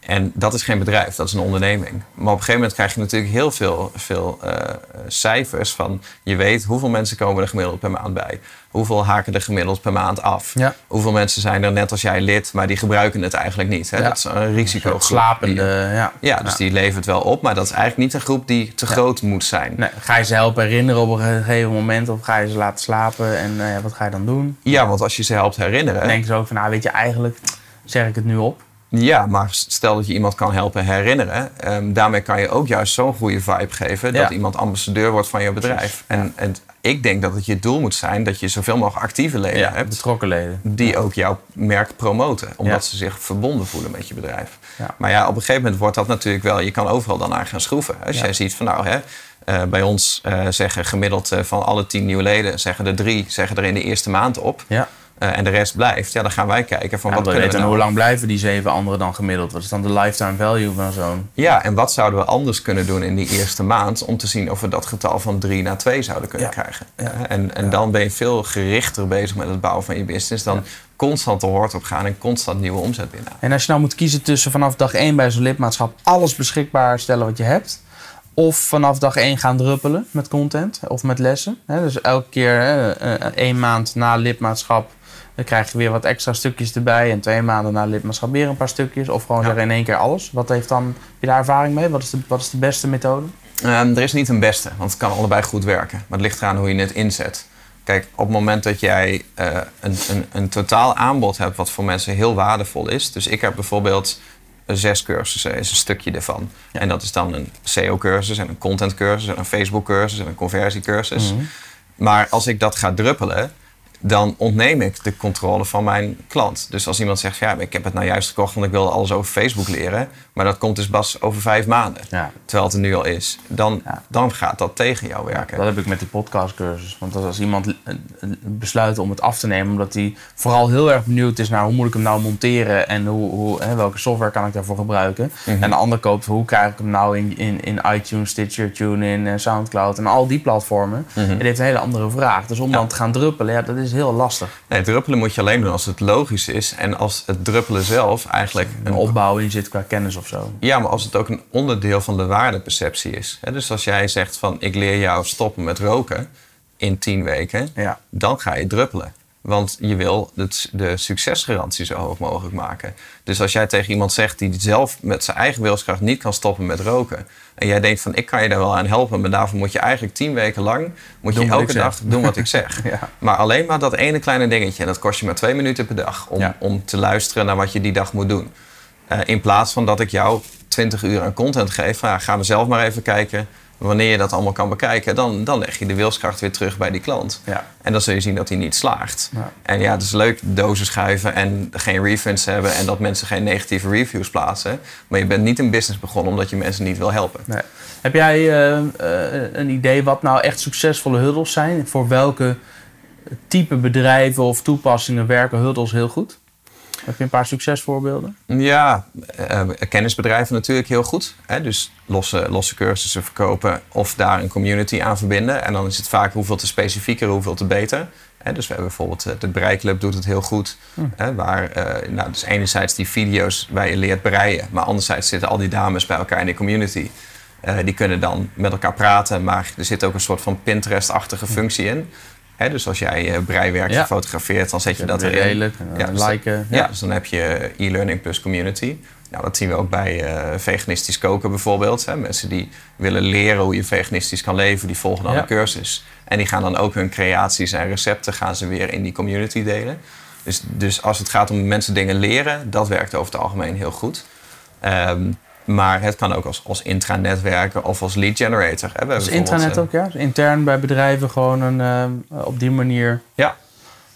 En dat is geen bedrijf, dat is een onderneming. Maar op een gegeven moment krijg je natuurlijk heel veel, veel eh, cijfers van... je weet hoeveel mensen komen er gemiddeld per maand bij. Hoeveel haken er gemiddeld per maand af? Ja. Hoeveel mensen zijn er net als jij lid, maar die gebruiken het eigenlijk niet? Hè? Ja. Dat is een risico. Slapende, ja. Ja, dus die levert wel op, maar dat is eigenlijk niet een groep die te groot moet zijn. Nee, ga je ze helpen herinneren op een gegeven moment of ga je ze laten slapen en eh, wat ga je dan doen? Ja, want als je ze helpt herinneren. Dan denken ze ook van, nou weet je, eigenlijk zeg ik het nu op. Ja, maar stel dat je iemand kan helpen herinneren. ehm, daarmee kan je ook juist zo'n goede vibe geven. Dat Ja. iemand ambassadeur wordt van je bedrijf. En, en ik denk dat het je doel moet zijn dat je zoveel mogelijk actieve leden Ja, hebt. betrokken leden. Die ook jouw merk promoten. Omdat ze zich verbonden voelen met je bedrijf. Maar ja, op een gegeven moment wordt dat natuurlijk wel... Je kan overal dan aan gaan schroeven. Als jij ziet van nou, hè, eh, bij ons eh, zeggen gemiddeld eh, van alle tien nieuwe leden... zeggen er drie zeggen er in de eerste maand op. Ja. Eh, en de rest blijft. Ja, dan gaan wij kijken van Ja, wat kunnen we weten nou... hoe lang blijven die zeven anderen dan gemiddeld? Wat is dan de lifetime value van zo'n... Ja, en wat zouden we anders kunnen doen in die eerste maand om te zien of we dat getal van drie naar twee zouden kunnen Ja. krijgen? Ja. En, en dan ben je veel gerichter bezig met het bouwen van je business dan constant de hoort op gaan en constant nieuwe omzet binnen. En als je nou moet kiezen tussen vanaf dag 1 bij zo'n lidmaatschap alles beschikbaar stellen wat je hebt. Of vanaf dag 1 gaan druppelen met content of met lessen. Hè, dus elke keer eh, één maand na lidmaatschap dan krijg je weer wat extra stukjes erbij. En twee maanden na lidmaatschap weer een paar stukjes. Of gewoon Ja. zeggen in één keer alles. Wat heeft dan, heb je daar ervaring mee? Wat is de, wat is de beste methode? Ehm, er is niet een beste, want het kan allebei goed werken. Maar het ligt eraan hoe je het inzet. Kijk, op het moment dat jij eh, een, een, een totaal aanbod hebt wat voor mensen heel waardevol is. Dus ik heb bijvoorbeeld zes cursussen, is een stukje ervan. En dat is dan een SEO-cursus en een content-cursus en een Facebook-cursus en een conversiecursus. Maar als ik dat ga druppelen, dan ontneem ik de controle van mijn klant. Dus als iemand zegt, ja, ik heb het nou juist gekocht, want ik wilde alles over Facebook leren. Maar dat komt dus pas over vijf maanden. Ja. Terwijl het er nu al is. Dan, Ja. dan gaat dat tegen jou werken. Dat heb ik met die podcastcursus. Want als iemand eh, eh, besluit om het af te nemen, omdat hij vooral heel erg benieuwd is naar hoe moet ik hem nou monteren en hoe, hoe, hè, welke software kan ik daarvoor gebruiken. En de ander koopt hoe krijg ik hem nou in, in, in iTunes, Stitcher, TuneIn, en Soundcloud en al die platformen. En die heeft een hele andere vraag. Dus om dan te gaan druppelen, ja, dat is heel lastig. Nee, druppelen moet je alleen doen als het logisch is. En als het druppelen zelf eigenlijk Een een opbouw in zit qua kennis of zo. Ja, maar als het ook een onderdeel van de waardeperceptie is. Dus als jij zegt van ik leer jou stoppen met roken in tien weken, Ja. dan ga je druppelen. Want je wil het, de succesgarantie zo hoog mogelijk maken. Dus als jij tegen iemand zegt die zelf met zijn eigen wilskracht niet kan stoppen met roken. En jij denkt van ik kan je daar wel aan helpen, maar daarvoor moet je eigenlijk tien weken lang moet Doen je elke zeg. dag doen wat ik zeg. <laughs> Ja. Maar alleen maar dat ene kleine dingetje. En dat kost je maar twee minuten per dag om, Ja. om te luisteren naar wat je die dag moet doen. Eh, in plaats van dat ik jou 20 uur aan content geef, van, ja, ga maar zelf maar even kijken. Wanneer je dat allemaal kan bekijken, dan, dan leg je de wilskracht weer terug bij die klant. Ja. En dan zul je zien dat hij niet slaagt. Ja. En ja, het is leuk dozen schuiven en geen refunds hebben en dat mensen geen negatieve reviews plaatsen. Maar je bent niet een business begonnen omdat je mensen niet wil helpen. Nee. Heb jij eh, eh, een idee wat nou echt succesvolle huddles zijn? Voor welke type bedrijven of toepassingen werken huddles heel goed? Heb je een paar succesvoorbeelden? Ja, eh, kennisbedrijven natuurlijk heel goed. Hè? Dus losse, losse cursussen verkopen of daar een community aan verbinden. En dan is het vaak hoeveel te specifieker, hoeveel te beter. Hè? Dus we hebben bijvoorbeeld eh, de Breiklub doet het heel goed. Hè? Waar, eh, nou, dus enerzijds die video's waar je leert breien. Maar anderzijds zitten al die dames bij elkaar in de community. Eh, die kunnen dan met elkaar praten. Maar er zit ook een soort van Pinterest-achtige functie in. Dus als jij eh, breiwerkje Ja. fotografeert, dan zet je dat erin. redelijk, en dan dus liken. ja, Ja. dus dan heb je e-learning plus community. Nou, dat zien we ook bij eh, veganistisch koken bijvoorbeeld. Hè. Mensen die willen leren hoe je veganistisch kan leven, die volgen dan Ja. een cursus. En die gaan dan ook hun creaties en recepten gaan ze weer in die community delen. Dus, dus als het gaat om mensen dingen leren, dat werkt over het algemeen heel goed. Ehm, maar het kan ook als, als intranet werken of als lead generator. Hè. We bijvoorbeeld, intranet eh, ook, ja? Dus intern bij bedrijven gewoon een, eh, op die manier. Ja.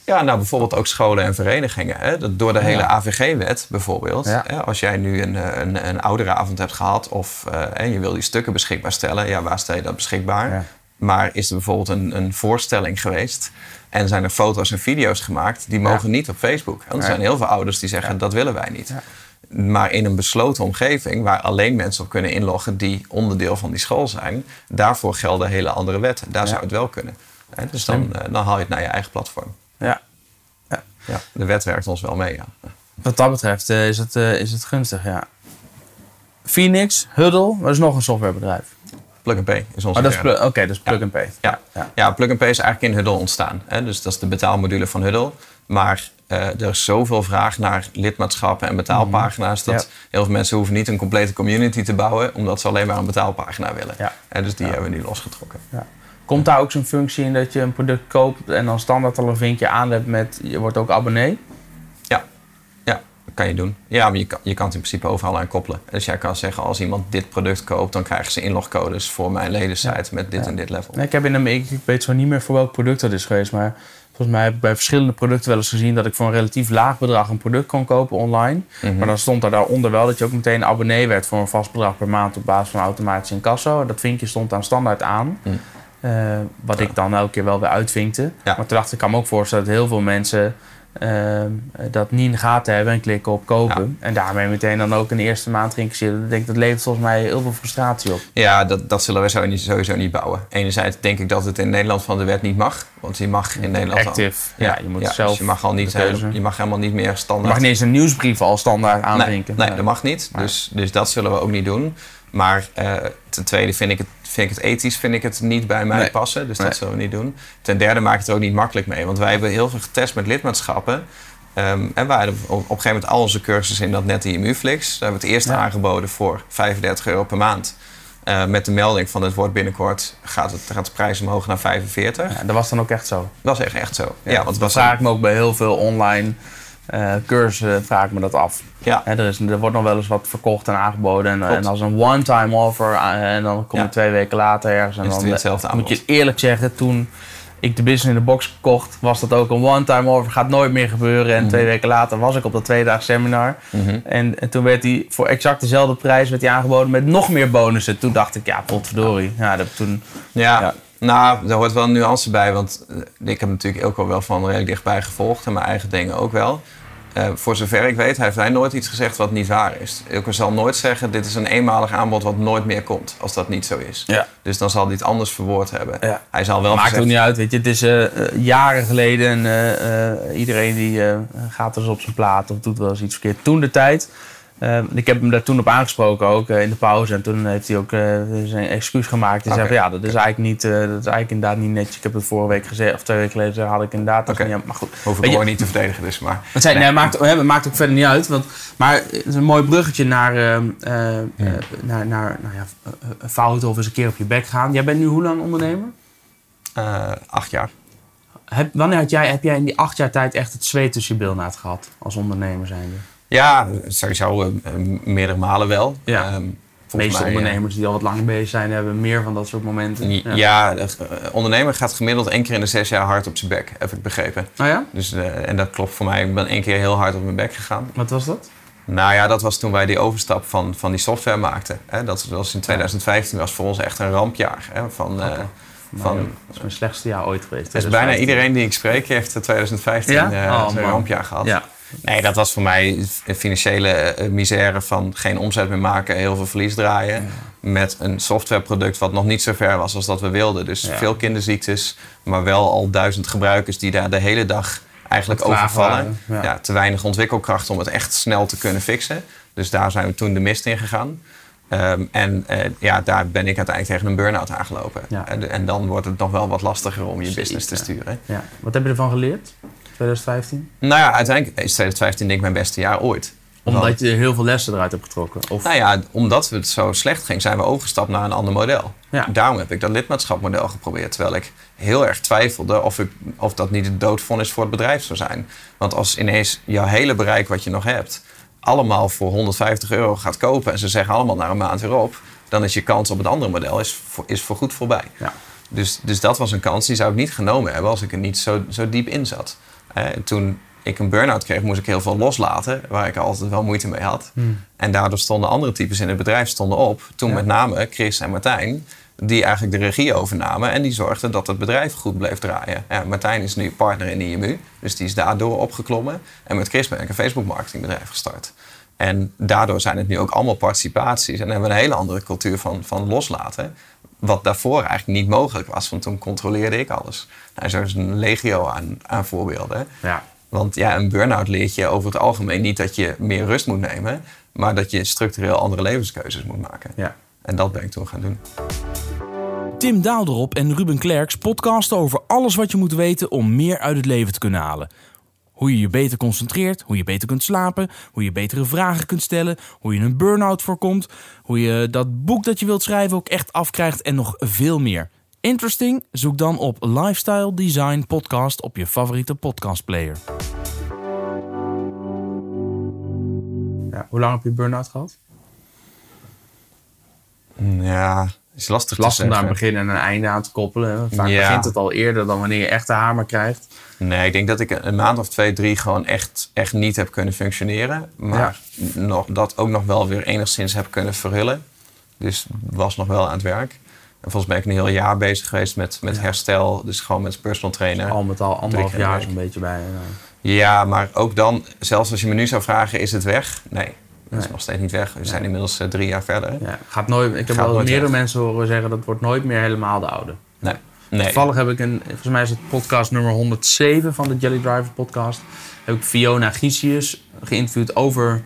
Ja, nou bijvoorbeeld ook scholen en verenigingen. Hè? Dat door de hele Ja. AVG-wet bijvoorbeeld. Ja. Hè? Als jij nu een, eh, een, een ouderavond hebt gehad of en je wil die stukken beschikbaar stellen, ja, waar stel je dat beschikbaar? Ja. Maar is er bijvoorbeeld een, een voorstelling geweest en zijn er foto's en video's gemaakt, die mogen niet op Facebook. Want er zijn heel veel ouders die zeggen dat willen wij niet. Maar in een besloten omgeving waar alleen mensen op kunnen inloggen die onderdeel van die school zijn, daarvoor gelden hele andere wetten. Daar zou het wel kunnen. Hè? Dus dan, eh, dan haal je het naar je eigen platform. Ja. Ja, de wet werkt ons wel mee, ja. Wat dat betreft eh, is, het, eh, is het gunstig, ja. Phoenix, Huddle, dat is nog een softwarebedrijf. Plug and Pay is onze Oh, Oké, is plug and pay. Ja. Ja. Ja. Plug and Pay is eigenlijk in Huddle ontstaan. Hè? Dus dat is de betaalmodule van Huddle. Maar eh, er is zoveel vraag naar lidmaatschappen en betaalpagina's... dat. Ja. heel veel mensen hoeven niet een complete community te bouwen... omdat ze alleen maar een betaalpagina willen. Ja. En dus die hebben we nu losgetrokken. Komt daar ook zo'n functie in dat je een product koopt en dan standaard al een vinkje aan hebt met je wordt ook abonnee? Ja, ja dat kan je doen. Ja, maar je kan, je kan het in principe overal aan koppelen. Dus jij kan zeggen, als iemand dit product koopt... dan krijgen ze inlogcodes voor mijn ledensite met dit en dit level. Nee, ik, heb in ik, ik weet zo niet meer voor welk product dat is geweest, maar volgens mij heb ik bij verschillende producten wel eens gezien dat ik voor een relatief laag bedrag een product kon kopen online. Mhm. Maar dan stond er daaronder wel dat je ook meteen abonnee werd voor een vast bedrag per maand op basis van automatisch incasso. Dat vinkje stond dan standaard aan. Mm. Eh, wat ik dan elke keer wel weer uitvinkte. Ja. Maar toen dacht ik, ik kan me ook voorstellen dat heel veel mensen dat niet in de gaten hebben en klikken op kopen. En daarmee meteen dan ook in de eerste maand geïncasseerd. Ik denk dat levert volgens mij heel veel frustratie op. Ja, dat, dat zullen we zo niet, sowieso niet bouwen. Enerzijds denk ik dat het in Nederland van de wet niet mag. Want je mag in Nederland al- Active. Ja, je moet dus zelf je mag al niet keuze. je mag helemaal niet meer Je standaard. mag niet eens een nieuwsbrief al standaard nee, aanvinken. nee, dat mag niet. Dus, dus dat zullen we ook niet doen. Maar eh, ten tweede vind ik, het, vind ik het ethisch vind ik het niet bij mij Nee. passen. Dus Nee. dat zullen we niet doen. Ten derde maak ik het ook niet makkelijk mee. Want wij hebben heel veel getest met lidmaatschappen. Ehm, en wij hadden op, op een gegeven moment al onze cursussen in dat net IMU-flix. Daar hebben we het eerst Ja. aangeboden voor 35 euro per maand. Eh, met de melding van het wordt binnenkort gaat, het, gaat de prijs omhoog naar 45. Ja, dat was dan ook echt zo. Dat was echt, echt zo. Ja, Ja, want dat was vraag ik me ook bij heel veel online eh, cursussen vraag ik me dat af. Ja, Hè, er, is, er wordt nog wel eens wat verkocht en aangeboden. En, en als een one-time offer. eh, En dan kom je Ja. twee weken later ergens. En dan hetzelfde moet je eerlijk zeggen, toen ik de business in de box kocht, was dat ook een one-time offer. Gaat nooit meer gebeuren. En Mhm. twee weken later was ik op dat tweedaags seminar. Mhm. En, en toen werd hij voor exact dezelfde prijs werd hij aangeboden met nog meer bonussen. Toen dacht ik, ja, potverdorie. Ja, dat, toen, Ja, Ja. Nou, daar hoort wel een nuance bij. Want eh, ik heb natuurlijk Ilko wel van redelijk dichtbij gevolgd. En mijn eigen dingen ook wel. Eh, voor zover ik weet, heeft hij nooit iets gezegd wat niet waar is. Ilko zal nooit zeggen, dit is een eenmalig aanbod wat nooit meer komt. Als dat niet zo is. Ja. Dus dan zal hij het anders verwoord hebben. Ja. Hij zal wel Maakt gezegd- ook niet uit, weet je. Het is eh, jaren geleden en iedereen die gaat er eens op zijn plaat of doet wel eens iets verkeerd. Toen de tijd. Eh, ik heb hem daar toen op aangesproken ook eh, in de pauze. En toen heeft hij ook eh, zijn excuus gemaakt. Hij zei van ja, dat is, eigenlijk niet, dat is eigenlijk inderdaad niet netjes. Ik heb het vorige week gezegd, of twee weken geleden had ik inderdaad. Oké. Ja, maar goed. Hoef ik gewoon niet te verdedigen dus. Maar Het, zijn, Nee. nee, maakt, hè, het maakt ook verder niet uit. Want, maar het is een mooi bruggetje naar, naar, naar nou ja, fouten of eens een keer op je bek gaan. Jij bent nu hoe lang ondernemer? acht jaar. Heb, wanneer had jij, heb jij in die acht jaar tijd echt het zweet tussen je bilnaad gehad als ondernemer zijnde? Ja, sowieso eh, meerdere malen wel. Ja. Ehm, De volgens meeste mij, eh, ondernemers die al wat langer bezig zijn, hebben meer van dat soort momenten. Ja, de eh, ondernemer gaat gemiddeld één keer in de zes jaar hard op zijn bek, heb ik begrepen. Oh ja? Dus, en dat klopt voor mij. Ik ben één keer heel hard op mijn bek gegaan. Wat was dat? Nou ja, dat was toen wij die overstap van, van die software maakten. Hè. Dat was in 2015 was voor ons echt een rampjaar. Hè. Van, van, dat is mijn slechtste jaar ooit geweest. dus bijna iedereen die ik spreek heeft 2015 Ja? Oh, man. rampjaar gehad. Ja. Nee, dat was voor mij financiële eh, misère van geen omzet meer maken, heel veel verlies draaien. Met een softwareproduct wat nog niet zo ver was als dat we wilden. Dus Ja. veel kinderziektes, maar wel al duizend gebruikers die daar de hele dag eigenlijk overvallen. ja. Ja. te weinig ontwikkelkracht om het echt snel te kunnen fixen. Dus daar zijn we toen de mist in gegaan. Ehm, en eh, ja, daar ben ik uiteindelijk tegen een burn-out aangelopen. En, en dan wordt het nog wel wat lastiger om je Zeker. business te sturen. Ja. Wat heb je ervan geleerd? 2015? Nou ja, uiteindelijk is 2015 denk ik mijn beste jaar ooit. Want- Omdat je heel veel lessen eruit hebt getrokken. Of, Nou ja, omdat het zo slecht ging, zijn we overgestapt naar een ander model. Ja. Daarom heb ik dat lidmaatschapmodel geprobeerd. Terwijl ik heel erg twijfelde of, ik, of dat niet het doodvonnis voor het bedrijf zou zijn. Want als ineens jouw hele bereik wat je nog hebt... allemaal voor 150 euro gaat kopen... en ze zeggen allemaal na een maand weer op... dan is je kans op het andere model is, voor, is voorgoed voorbij. Ja. Dus, dus dat was een kans die zou ik niet genomen hebben... als ik er niet zo, zo diep in zat. Hè, toen ik een burn-out kreeg, moest ik heel veel loslaten... waar ik altijd wel moeite mee had. En daardoor stonden andere types in het bedrijf stonden op. Toen Ja. met name Chris en Martijn, die eigenlijk de regie overnamen. En die zorgden dat het bedrijf goed bleef draaien. Ja, Martijn is nu partner in IMU, dus die is daardoor opgeklommen. En met Chris ben ik een Facebook marketingbedrijf gestart. En daardoor zijn het nu ook allemaal participaties. En hebben we een hele andere cultuur van, van loslaten. Wat daarvoor eigenlijk niet mogelijk was, want toen controleerde ik alles. Nou, zo is een legio aan, aan voorbeelden. Ja. Want ja, een burn-out leert je over het algemeen niet dat je meer rust moet nemen, maar dat je structureel andere levenskeuzes moet maken. Ja. En dat ben ik toen gaan doen. Tim Daalderop en Ruben Klerks podcasten over alles wat je moet weten om meer uit het leven te kunnen halen. Hoe je je beter concentreert, hoe je beter kunt slapen, hoe je betere vragen kunt stellen, hoe je een burn-out voorkomt, hoe je dat boek dat je wilt schrijven ook echt afkrijgt en nog veel meer. Interesting? Zoek dan op Lifestyle Design Podcast op je favoriete podcastplayer. Ja, hoe lang heb je burn-out gehad? Ja, is lastig, Lastig om daar een begin en een einde aan te koppelen. Vaak Ja. begint het al eerder dan wanneer je echt de hamer krijgt. Nee, ik denk dat ik een maand of twee, drie gewoon echt, echt niet heb kunnen functioneren. Maar nog, dat ook nog wel weer enigszins heb kunnen verhullen. Dus was nog wel aan het werk. En volgens mij ben ik een heel jaar bezig geweest met, met Ja. herstel. Dus gewoon met personal trainer. Al met al anderhalf jaar zo'n beetje bij. eh, Ja, maar ook dan, zelfs als je me nu zou vragen, is het weg? Nee, dat is nog steeds niet weg. We zijn inmiddels eh, drie jaar verder. Ja, gaat nooit, ik heb nooit meerdere weg. mensen horen zeggen dat wordt nooit meer helemaal de oude. Nee. nee. Toevallig heb ik een, volgens mij is het podcast nummer 107 van de Jelly Driver podcast. Heb ik Fiona Giesius geïnterviewd over,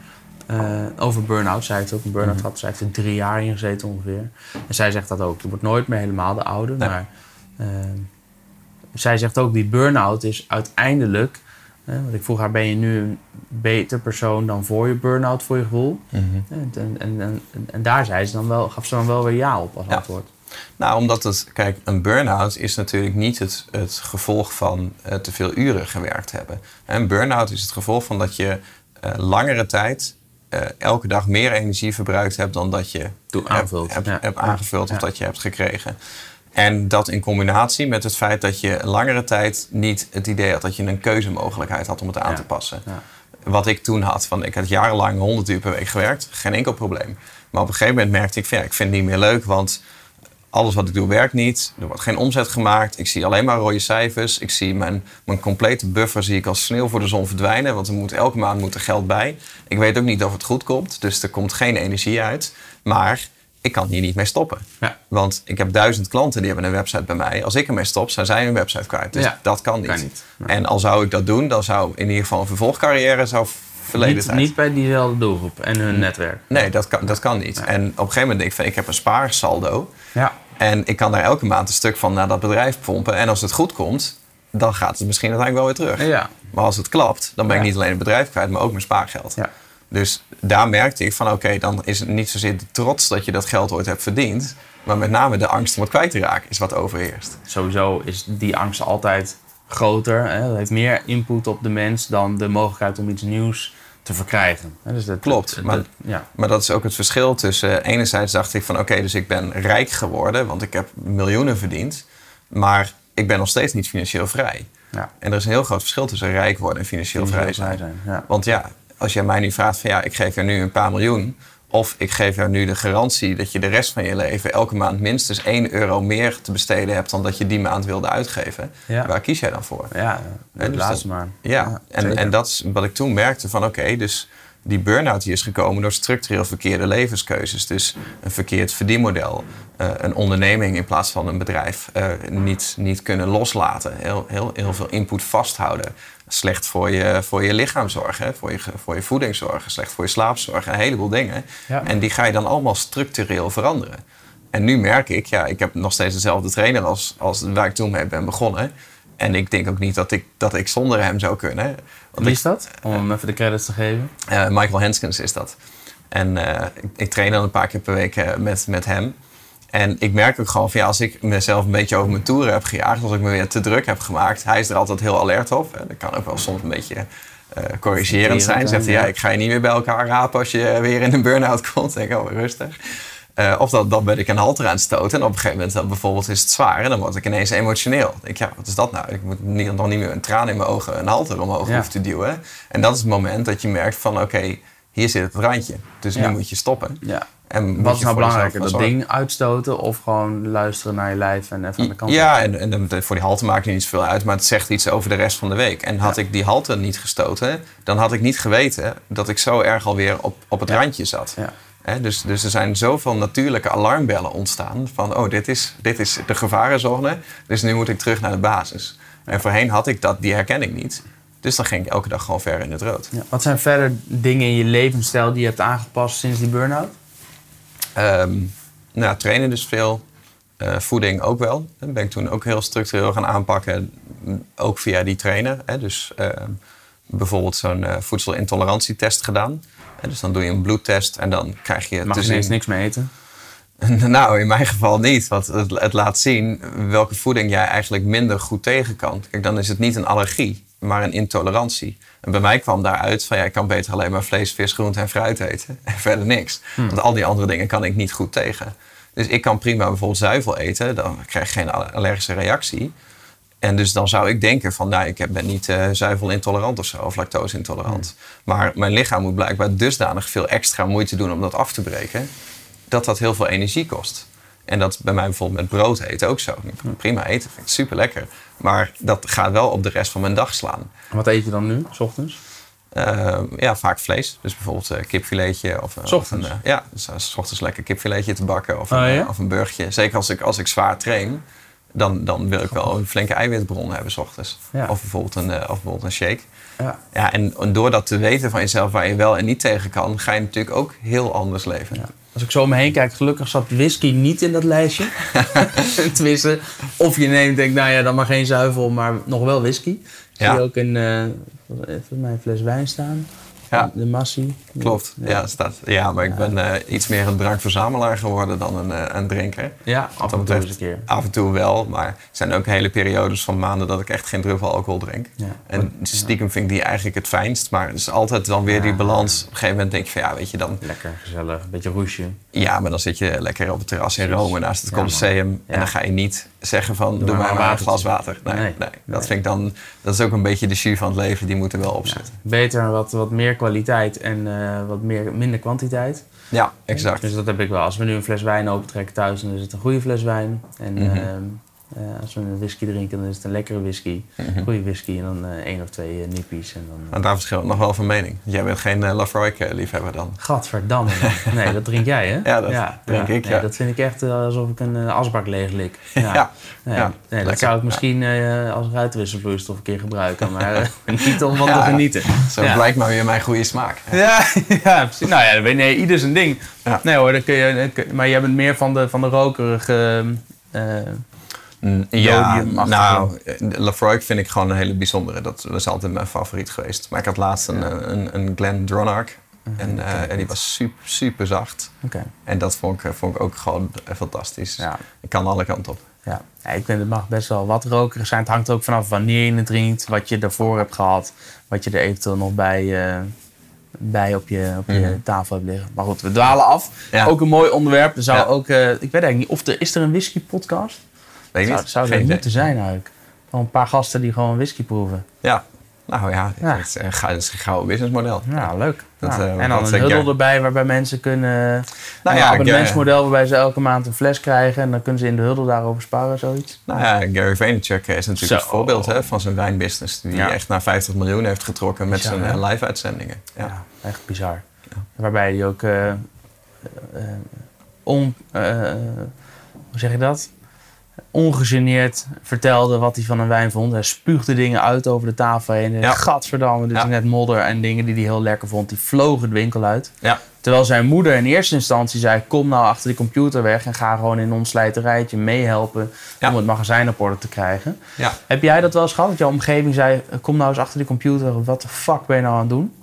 eh, over burn-out. Zij heeft ook een burn-out Mhm. gehad. Zij heeft er drie jaar in gezeten ongeveer. En zij zegt dat ook. Je wordt nooit meer helemaal de oude. Nee. Maar eh, zij zegt ook, die burn-out is uiteindelijk... want ik vroeg haar, ben je nu een beter persoon dan voor je burn-out voor je gevoel? Mhm. En, en, en, en, en daar zei ze dan wel, gaf ze dan wel weer ja op als Ja. antwoord. Nou, omdat het, kijk, een burn-out is natuurlijk niet het, het gevolg van eh, te veel uren gewerkt hebben. Een burn-out is het gevolg van dat je eh, langere tijd eh, elke dag meer energie verbruikt hebt dan dat je hebt, aanvult. hebt, Ja. hebt aangevuld Ja. of dat je hebt gekregen. En dat in combinatie met het feit dat je langere tijd niet het idee had dat je een keuzemogelijkheid had om het aan Ja. te passen. Ja. Wat ik toen had, van ik had jarenlang 100 uur per week gewerkt, geen enkel probleem. Maar op een gegeven moment merkte ik ja, ik vind het niet meer leuk, want alles wat ik doe werkt niet. Er wordt geen omzet gemaakt. Ik zie alleen maar rode cijfers. Ik zie mijn, mijn complete buffer zie ik als sneeuw voor de zon verdwijnen. Want er moet, elke maand moet er geld bij. Ik weet ook niet of het goed komt. Dus er komt geen energie uit. Maar ik kan hier niet mee stoppen. Ja. Want ik heb duizend klanten die hebben een website bij mij. Als ik ermee stop, zijn zij hun website kwijt. Dus Ja, dat kan niet. kan niet. Nee. En al zou ik dat doen, dan zou in ieder geval een vervolgcarrière zou verleden Niet, tijd. niet bij diezelfde doelgroep en hun netwerk. Nee, dat kan, dat kan niet. En op een gegeven moment denk ik van, ik heb een spaarsaldo. Ja. En ik kan daar elke maand een stuk van naar dat bedrijf pompen. En als het goed komt, dan gaat het misschien uiteindelijk wel weer terug. Ja. Maar als het klapt, dan ben ik niet alleen het bedrijf kwijt, maar ook mijn spaargeld. Ja. Dus daar merkte ik van, oké, dan is het niet zozeer de trots dat je dat geld ooit hebt verdiend. Maar met name de angst om het kwijt te raken is wat overheerst. Sowieso is die angst altijd groter. Hè? Dat heeft meer input op de mens dan de mogelijkheid om iets nieuws te verkrijgen. Dus dat, Klopt, dat- maar- dat- ja. Maar dat is ook het verschil tussen... eh, Enerzijds dacht ik van, oké, dus ik ben rijk geworden, want ik heb miljoenen verdiend. Maar ik ben nog steeds niet financieel vrij. Ja. En er is een heel groot verschil tussen rijk worden en financieel vrij zijn. zijn. Ja. Want ja, als jij mij nu vraagt van ja, ik geef je nu een paar miljoen. Of ik geef jou nu de garantie dat je de rest van je leven elke maand minstens 1 euro meer te besteden hebt dan dat je die maand wilde uitgeven. Ja. Waar kies jij dan voor? Ja, dus het laatste dat- maar. Ja, en, en dat is wat ik toen merkte van oké, dus die burn-out die is gekomen door structureel verkeerde levenskeuzes. Dus een verkeerd verdienmodel, eh, een onderneming in plaats van een bedrijf eh, niet, niet kunnen loslaten. Heel, heel, heel veel input vasthouden. Slecht voor je, voor je lichaamzorg, hè? Voor, je, voor je voedingszorg, slecht voor je slaapzorg, een heleboel dingen. Ja. En die ga je dan allemaal structureel veranderen. En nu merk ik, ja, ik heb nog steeds dezelfde trainer als, als waar ik toen mee ben begonnen. En ik denk ook niet dat ik, dat ik zonder hem zou kunnen. Want Wie is dat? Om hem even de credits te geven. eh, Michael Henskens is dat. En eh, ik, ik train dan een paar keer per week eh, met, met hem. En ik merk ook gewoon van ja, als ik mezelf een beetje over mijn toeren heb gejaagd, als ik me weer te druk heb gemaakt, hij is er altijd heel alert op. En dat kan ook wel soms een beetje eh, corrigerend zijn. Zegt hij, ja, ik ga je niet meer bij elkaar rapen als je weer in een burn-out <laughs> komt. Denk ik, oh, rustig. Eh, of dat, dan ben ik een halter aan het stoten. En op een gegeven moment dan bijvoorbeeld is het zwaar. En dan word ik ineens emotioneel. Dan denk ik, ja, wat is dat nou? Ik moet niet, nog niet meer een traan in mijn ogen een halter omhoog Ja. hoeven te duwen. En dat is het moment dat je merkt van, oké, hier zit het randje. Dus Ja. nu moet je stoppen. Ja. En Wat is nou belangrijker? Dat ding uitstoten of gewoon luisteren naar je lijf en even aan de kant? Ja, en, en voor die halte maakt het niet zoveel uit, maar het zegt iets over de rest van de week. En had ik die halte niet gestoten, dan had ik niet geweten dat ik zo erg alweer op, op het Ja. randje zat. Ja. Dus, dus er zijn zoveel natuurlijke alarmbellen ontstaan van, oh, dit is, dit is de gevarenzone, dus nu moet ik terug naar de basis. En voorheen had ik dat, die herkenning niet. Dus dan ging ik elke dag gewoon ver in het rood. Wat zijn verder dingen in je levensstijl die je hebt aangepast sinds die burn-out? Ehm, Nou, trainen dus veel. Eh, voeding ook wel. Dat ben ik toen ook heel structureel gaan aanpakken. m, Ook via die trainer. Hè. Dus eh, bijvoorbeeld zo'n eh, voedselintolerantietest gedaan. En dus dan doe je een bloedtest en dan krijg je Mag je ineens niks meer eten? <laughs> Nou, in mijn geval niet. Want het, het laat zien welke voeding jij eigenlijk minder goed tegen kan. Kijk, dan is het niet een allergie, maar een intolerantie. En bij mij kwam daaruit van ja, ik kan beter alleen maar vlees, vis, groente en fruit eten. <laughs> En verder niks. Want al die andere dingen kan ik niet goed tegen. Dus ik kan prima bijvoorbeeld zuivel eten. Dan krijg ik geen alle- allergische reactie. En dus dan zou ik denken van, nou, ik heb- ben niet eh zuivelintolerant of zo, of lactose-intolerant. Maar mijn lichaam moet blijkbaar dusdanig veel extra moeite doen om dat af te breken, dat dat heel veel energie kost. En dat bij mij bijvoorbeeld met brood eten ook zo. Kan prima eten, vind ik super lekker. Maar dat gaat wel op de rest van mijn dag slaan. Wat eet je dan nu, s ochtends? Eh, ja, vaak vlees. Dus bijvoorbeeld een kipfiletje. Of, eh, S of ochtends? een, eh, ja, dus eh, s ochtends lekker kipfiletje te bakken. Of een, Oh, ja? eh, of een burgertje. Zeker als ik, als ik zwaar train, dan, dan wil ik wel een flinke eiwitbron hebben s ochtends. Ja. Of, bijvoorbeeld een, eh, of bijvoorbeeld een shake. Ja. Ja, en, en door dat te weten van jezelf waar je wel en niet tegen kan, ga je natuurlijk ook heel anders leven. Ja. Als ik zo om me heen kijk, gelukkig zat whisky niet in dat lijstje. <laughs> Tenminste, of je neemt, denk nou ja, dan maar geen zuivel, maar nog wel whisky. Ik Ja. zie ook een, eh volgens mij een fles wijn staan. Ja. De Massie. Klopt, ja, dat staat. ja maar ik ben eh, iets meer een drankverzamelaar geworden dan een, eh, een drinker. Ja, af en toe eens een keer. af en toe wel, maar er zijn ook hele periodes van maanden dat ik echt geen druppel alcohol drink. Ja. En stiekem vind ik die eigenlijk het fijnst, maar het is altijd dan weer die balans. Op een gegeven moment denk je van ja, weet je dan, Lekker, gezellig, een beetje roesje. ja, maar dan zit je lekker op het terras in. Rome naast het Ja, Colosseum en dan ga je niet zeggen van doe, maar maar maar een glas water. Nee, Nee. nee. dat Nee. vind ik dan, dat is ook een beetje de jus van het leven, die moet er wel op Ja. zitten. Beter wat, wat meer kwaliteit en eh, wat meer, minder kwantiteit. Ja, exact. Dus dat heb ik wel. Als we nu een fles wijn opentrekken thuis, dan is het een goede fles wijn. En Mhm. ehm, eh, als we een whisky drinken, dan is het een lekkere whisky. Mhm. Goede whisky en dan eh, één of twee eh, nippies. En dan, Maar daar verschilt nog wel van mening. Jij bent geen uh, Lafroik-liefhebber dan. Gadverdamme. <laughs> Nee, dat drink jij, hè? Ja, dat drink ik, Nee, ja. dat vind ik echt eh, alsof ik een eh, asbak leeglik. <laughs> Ja. Ja, Nee, ja, nee, dat zou ik misschien eh, als ruitwisselvloeistof een keer gebruiken. Maar <laughs> eh, niet om van te genieten. Zo blijkt maar weer mijn goede smaak. Ja, ja, precies. Nou ja, nee, ieder zijn ding. Nee hoor, dan kun je, maar jij bent meer van de, van de rokerige... eh, Ja, nou, eh, Lafroik vind ik gewoon een hele bijzondere. Dat was altijd mijn favoriet geweest. Maar ik had laatst een, Ja. een, een Glen Dronach. En, ken eh, en die was super, super zacht. En dat vond ik, vond ik ook gewoon eh, fantastisch. ja. Ik kan alle kanten op. Ja. ja, ik vind het mag best wel wat rokerig zijn. Het hangt ook vanaf wanneer je het drinkt, wat je daarvoor hebt gehad, wat je er eventueel nog bij, eh, bij op je, op je Mhm. tafel hebt liggen. Maar goed, we dwalen af. Ja. Ook een mooi onderwerp. Er zou ook, eh, ik weet eigenlijk niet, of er, is er een whisky podcast? Weet Zou, niet? zou Geen idee. moeten zijn eigenlijk. Gewoon een paar gasten die gewoon whisky proeven. Ja, nou ja, Ja. Het, is een gou- het is een gouden businessmodel. Ja, leuk. Dat, Ja. eh, en dan een huddle ja. erbij waarbij mensen kunnen... Nou een ja, abonnementsmodel waarbij ze elke maand een fles krijgen. En dan kunnen ze in de huddle daarover sparren, zoiets. Nou ja, Gary Vaynerchuk is natuurlijk Zo. het voorbeeld hè, van zijn wijnbusiness. Die Ja. echt naar 50 miljoen heeft getrokken met Bizar, zijn eh, live-uitzendingen. Ja. Ja, echt bizar. Waarbij hij ook eh, eh, on, eh, hoe zeg je dat? Ongegeneerd vertelde wat hij van een wijn vond. Hij spuugde dingen uit over de tafel heen. Ja. Gadverdamme, dit Ja. is net modder en dingen die hij heel lekker vond. Die vlogen de winkel uit. Ja. Terwijl zijn moeder in eerste instantie zei... kom nou achter die computer weg en ga gewoon in ons slijterijtje meehelpen... Om het magazijn op orde te krijgen. Heb jij dat wel eens gehad? Dat jouw omgeving zei... kom nou eens achter die computer. Wat de fuck ben je nou aan het doen?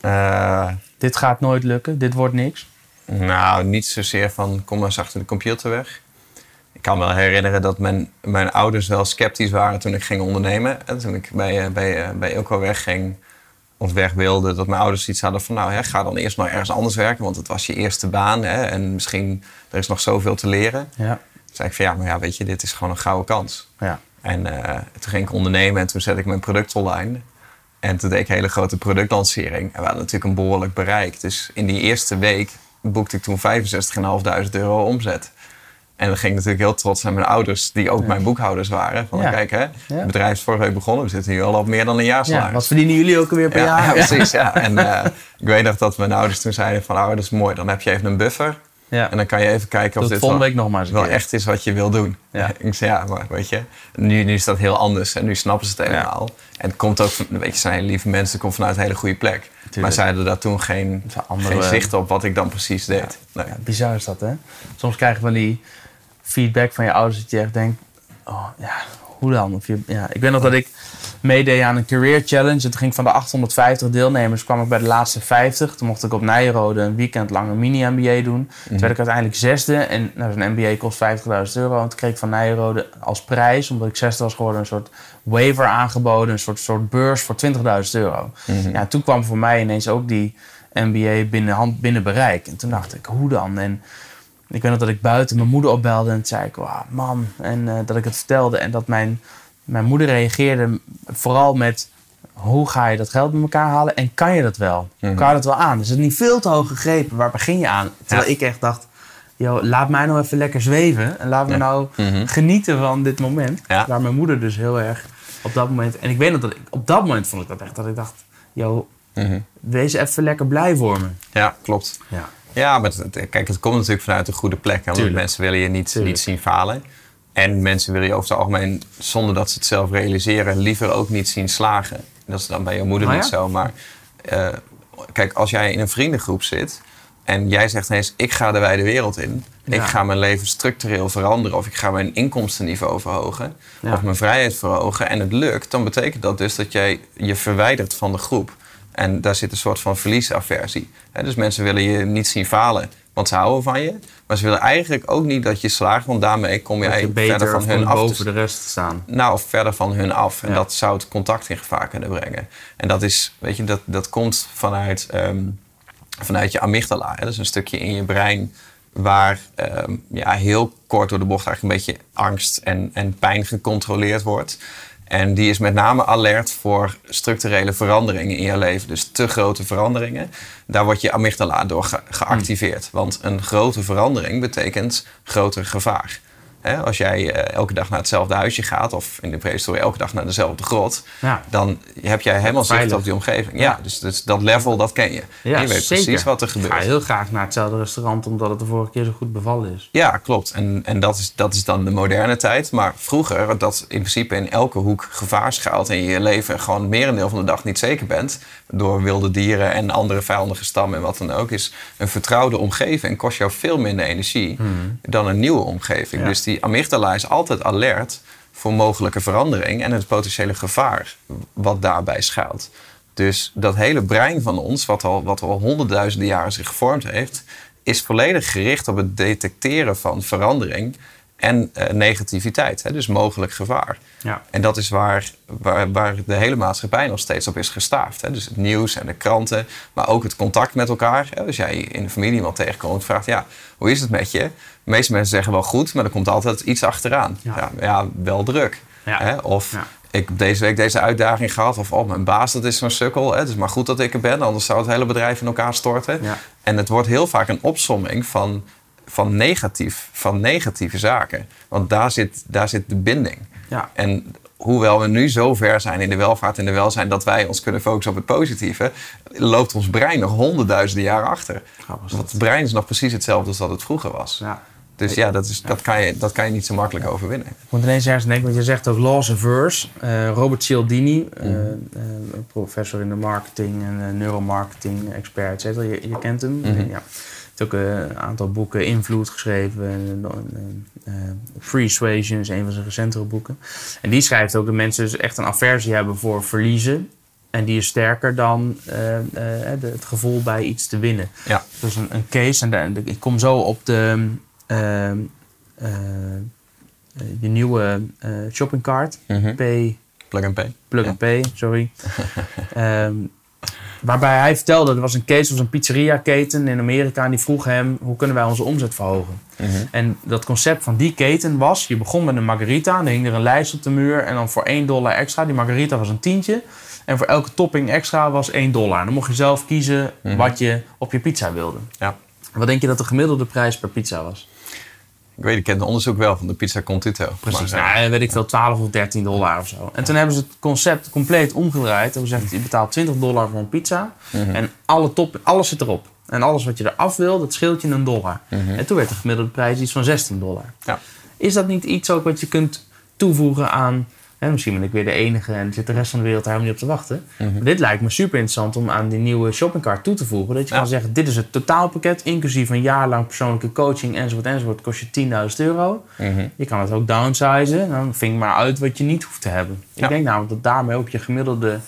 Eh, Dit gaat nooit lukken. Dit wordt niks. Nou, niet zozeer van kom maar eens achter de computer weg. Ik kan me wel herinneren dat mijn, mijn ouders wel sceptisch waren toen ik ging ondernemen. En toen ik bij, eh, bij, eh, bij Ilko wegging of weg wilde, dat mijn ouders iets hadden van nou, hè, ga dan eerst maar ergens anders werken, want het was je eerste baan hè, en misschien er is nog zoveel te leren. Ja. Toen zei ik van ja, maar ja, weet je, dit is gewoon een gouden kans. Ja. En eh, toen ging ik ondernemen en toen zette ik mijn product online. En toen deed ik een hele grote productlancering. En we hadden natuurlijk een behoorlijk bereik. Dus in die eerste week boekte ik toen 65.500 euro omzet. En dan ging ik natuurlijk heel trots naar mijn ouders, die ook mijn boekhouders waren. Van Ja. kijk, hè, het bedrijf is vorige week begonnen. We zitten nu al op meer dan een jaar ja. salaris. Wat verdienen jullie ook alweer per Ja, jaar? ja, <laughs> precies. Ja. En eh, ik weet nog dat mijn ouders toen zeiden van... Oh, dat is mooi, dan heb je even een buffer. Ja. En dan kan je even kijken of Doe dit volgende wel, week nog maar eens wel keer. echt is wat je wil doen. Ja. <laughs> Ik zei, ja, maar weet je, nu, nu is dat heel anders en nu snappen ze het helemaal. En het komt ook, van, weet je, zijn hele lieve mensen, het komt vanuit een hele goede plek. Maar zij hadden daar toen geen, andere- geen zicht op wat ik dan precies deed. Nee. Ja, bizar is dat, hè? Soms krijg je van die feedback van je ouders dat je echt denkt... Oh, ja, hoe dan? Of je, ja. Ik weet nog dat ik meedeed aan een career challenge. Het ging van de 850 deelnemers, kwam ik bij de laatste 50. Toen mocht ik op Nijrode een weekend lang een mini-MBA doen. Toen werd ik uiteindelijk zesde. En nou, zo'n MBA kost 50.000 euro. En toen kreeg ik van Nijrode als prijs, omdat ik zesde was geworden... een soort waiver aangeboden, een soort, soort beurs voor 20.000 euro. Ja, toen kwam voor mij ineens ook die MBA binnen, hand, binnen bereik. En toen dacht ik, hoe dan? En ik weet nog dat ik buiten mijn moeder opbelde en zei ik, "Wauw, mam. En eh, dat ik het vertelde en dat mijn, mijn moeder reageerde vooral met, hoe ga je dat geld bij elkaar halen en kan je dat wel? Kan je dat wel aan? Is het niet veel te hoog gegrepen? Waar begin je aan? Terwijl Ja. ik echt dacht, joh, laat mij nou even lekker zweven en laat me Ja. nou Mhm. genieten van dit moment. Ja. Waar mijn moeder dus heel erg op dat moment, en ik weet nog dat ik, op dat moment vond ik dat echt, dat ik dacht, joh, Mhm. wees even lekker blij voor me. Ja, klopt. Ja. Ja, maar het, kijk, het komt natuurlijk vanuit een goede plek. hè, Want mensen willen je niet, Tuurlijk. niet zien falen. En mensen willen je over het algemeen, zonder dat ze het zelf realiseren, liever ook niet zien slagen. Dat is dan bij je moeder Oh ja? niet zo. Maar eh, kijk, als jij in een vriendengroep zit en jij zegt ineens, ik ga de wijde wereld in. Ik ga mijn leven structureel veranderen. Of ik ga mijn inkomstenniveau verhogen. Ja. Of mijn vrijheid verhogen. En het lukt, dan betekent dat dus dat jij je verwijdert van de groep. En daar zit een soort van verliesaversie. Dus mensen willen je niet zien falen, want ze houden van je. Maar ze willen eigenlijk ook niet dat je slaagt, want daarmee kom jij je verder van hun af. boven de rest staan. nou, of verder van hun af. En Ja. dat zou het contact in gevaar kunnen brengen. En dat is, weet je, dat, dat komt vanuit, ehm, vanuit je amygdala. Dat is een stukje in je brein waar ehm, ja, heel kort door de bocht eigenlijk een beetje angst en, en pijn gecontroleerd wordt. En die is met name alert voor structurele veranderingen in je leven. Dus te grote veranderingen. Daar wordt je amygdala door ge- geactiveerd. Want een grote verandering betekent groter gevaar. Hè, als jij eh, elke dag naar hetzelfde huisje gaat, of in de prehistorie elke dag naar dezelfde grot, Ja. dan heb jij helemaal zicht op die omgeving. Ja, Ja. dus, dus dat level, dat ken je. Ja, je weet zeker. precies wat er Ik gebeurt. ga heel graag naar hetzelfde restaurant omdat het de vorige keer zo goed bevallen is. Ja, klopt. En, en dat, is, dat is dan de moderne tijd. Maar vroeger, dat in principe in elke hoek gevaar schuilt... en je je leven gewoon het merendeel van de dag niet zeker bent... door wilde dieren en andere vijandige stammen en wat dan ook... is een vertrouwde omgeving kost jou veel minder energie dan een nieuwe omgeving. Ja. Dus die amygdala is altijd alert voor mogelijke verandering... en het potentiële gevaar wat daarbij schuilt. Dus dat hele brein van ons, wat al, wat al honderdduizenden jaren zich gevormd heeft, is volledig gericht op het detecteren van verandering en eh, negativiteit. Hè? Dus mogelijk gevaar. Ja. En dat is waar, waar, waar de hele maatschappij nog steeds op is gestaafd. Hè? Dus het nieuws en de kranten, maar ook het contact met elkaar. Hè? Als jij in de familie iemand tegenkomt en vraagt, ja, hoe is het met je? De meeste mensen zeggen wel goed, maar er komt altijd iets achteraan. Ja. Ja, ja, wel druk. Hè? Of ik heb deze week deze uitdaging gehad. Of oh, mijn baas, dat is zo'n sukkel. Hè? Het is maar goed dat ik er ben, anders zou het hele bedrijf in elkaar storten. En het wordt heel vaak een opsomming van, van, negatief, van negatieve zaken. Want daar zit, daar zit de binding. Ja. En hoewel we nu zo ver zijn in de welvaart en de welzijn dat wij ons kunnen focussen op het positieve, loopt ons brein nog honderdduizenden jaren achter. Want het brein is nog precies hetzelfde als dat het vroeger was. Ja. Dus ja, dat, is, dat, kan je, dat kan je niet zo makkelijk overwinnen. Ik moet ineens ergens denken, want je zegt ook laws averse. Eh Robert Cialdini, eh, Mhm. eh, een professor in de marketing en neuromarketing expert, et. Je, je kent hem. Mhm. Ja. Heeft ook eh, een aantal boeken, Invloed, geschreven. En, eh, eh, Persuasion is een van zijn recentere boeken. En die schrijft ook dat mensen dus echt een aversie hebben voor verliezen. En die is sterker dan de- het gevoel bij iets te winnen. Ja. Dus een, een case, en daar- ik kom zo op de, ehm, eh, eh, je nieuwe shoppingcart, Mhm. P, Plug and pay. Plug Ja. and Pay, sorry. <laughs> Ehm, waarbij hij vertelde, er was een case, was een pizzeria-keten in Amerika en die vroeg hem, hoe kunnen wij onze omzet verhogen? Mhm. En dat concept van die keten was, je begon met een margarita, dan hing er een lijst op de muur en dan voor 1 dollar extra, die margarita was een tientje. En voor elke topping extra was 1 dollar. Dan mocht je zelf kiezen Mhm. wat je op je pizza wilde. Ja. Wat denk je dat de gemiddelde prijs per pizza was? Ik weet, ik ken het onderzoek wel van de pizza Contito. Precies, Maar, eh, nou, weet ik veel, 12 of 13 dollar of zo. En toen hebben ze het concept compleet omgedraaid. En gezegd, je betaalt 20 dollar voor een pizza. Mhm. En alle top, alles zit erop. En alles wat je eraf wil, dat scheelt je een dollar. En toen werd de gemiddelde prijs iets van 16 dollar. Ja. Is dat niet iets ook wat je kunt toevoegen aan... Hè, misschien ben ik weer de enige en zit de rest van de wereld daar helemaal niet op te wachten. Maar dit lijkt me super interessant om aan die nieuwe shoppingcart toe te voegen. Dat je Ja. kan zeggen, dit is het totaalpakket, inclusief een jaar lang persoonlijke coaching enzovoort enzovoort. Kost je 10.000 euro. Mhm. Je kan het ook downsizen. Dan ving maar uit wat je niet hoeft te hebben. Ja. Ik denk namelijk dat daarmee ook je gemiddelde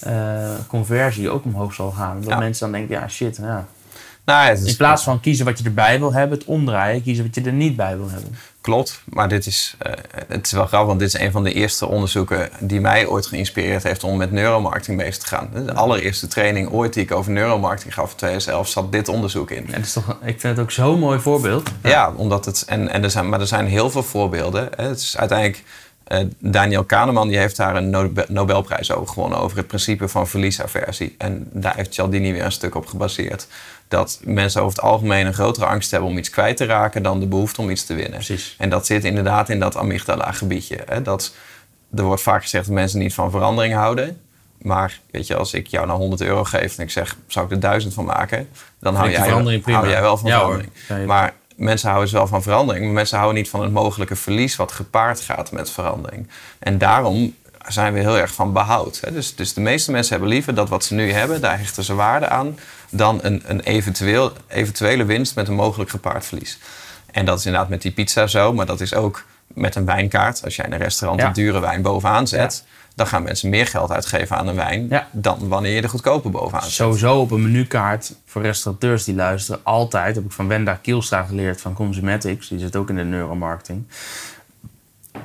eh, conversie ook omhoog zal gaan. Dat Ja. mensen dan denken, ja shit, ja. Nou, In plaats van kiezen wat je erbij wil hebben, het omdraaien, kiezen wat je er niet bij wil hebben. Klopt, maar dit is, eh, het is wel grappig, want dit is een van de eerste onderzoeken die mij ooit geïnspireerd heeft om met neuromarketing bezig te gaan. De allereerste training ooit die ik over neuromarketing gaf in 2011 zat dit onderzoek in. En is toch, ik vind het ook zo'n mooi voorbeeld. Ja, omdat het, en, en er zijn, maar er zijn heel veel voorbeelden. Het is uiteindelijk, eh, Daniel Kahneman die heeft daar een Nobe- Nobelprijs over gewonnen, over het principe van verliesaversie. En daar heeft Cialdini weer een stuk op gebaseerd. Dat mensen over het algemeen een grotere angst hebben om iets kwijt te raken dan de behoefte om iets te winnen. Precies. En dat zit inderdaad in dat amygdala-gebiedje. Hè. Dat, er wordt vaak gezegd dat mensen niet van verandering houden. Maar weet je, als ik jou nou 100 euro geef en ik zeg, zou ik er 1000 van maken? Dan hou jij, verandering prima. hou jij wel van Ja, verandering. Ja, ja. Maar mensen houden dus wel van verandering. Maar mensen houden niet van het mogelijke verlies wat gepaard gaat met verandering. En daarom zijn we heel erg van behoud. Hè. Dus, dus de meeste mensen hebben liever dat wat ze nu hebben, daar hechten ze waarde aan, dan een, een eventueel, eventuele winst met een mogelijk gepaard verlies. En dat is inderdaad met die pizza zo, maar dat is ook met een wijnkaart. Als jij in een restaurant Ja. een dure wijn bovenaan zet, dan gaan mensen meer geld uitgeven aan een wijn Ja. dan wanneer je de goedkope bovenaan zet. Sowieso op een menukaart voor restaurateurs die luisteren. Altijd, heb ik van Wenda Kielstra geleerd van Consumatics. Die zit ook in de neuromarketing.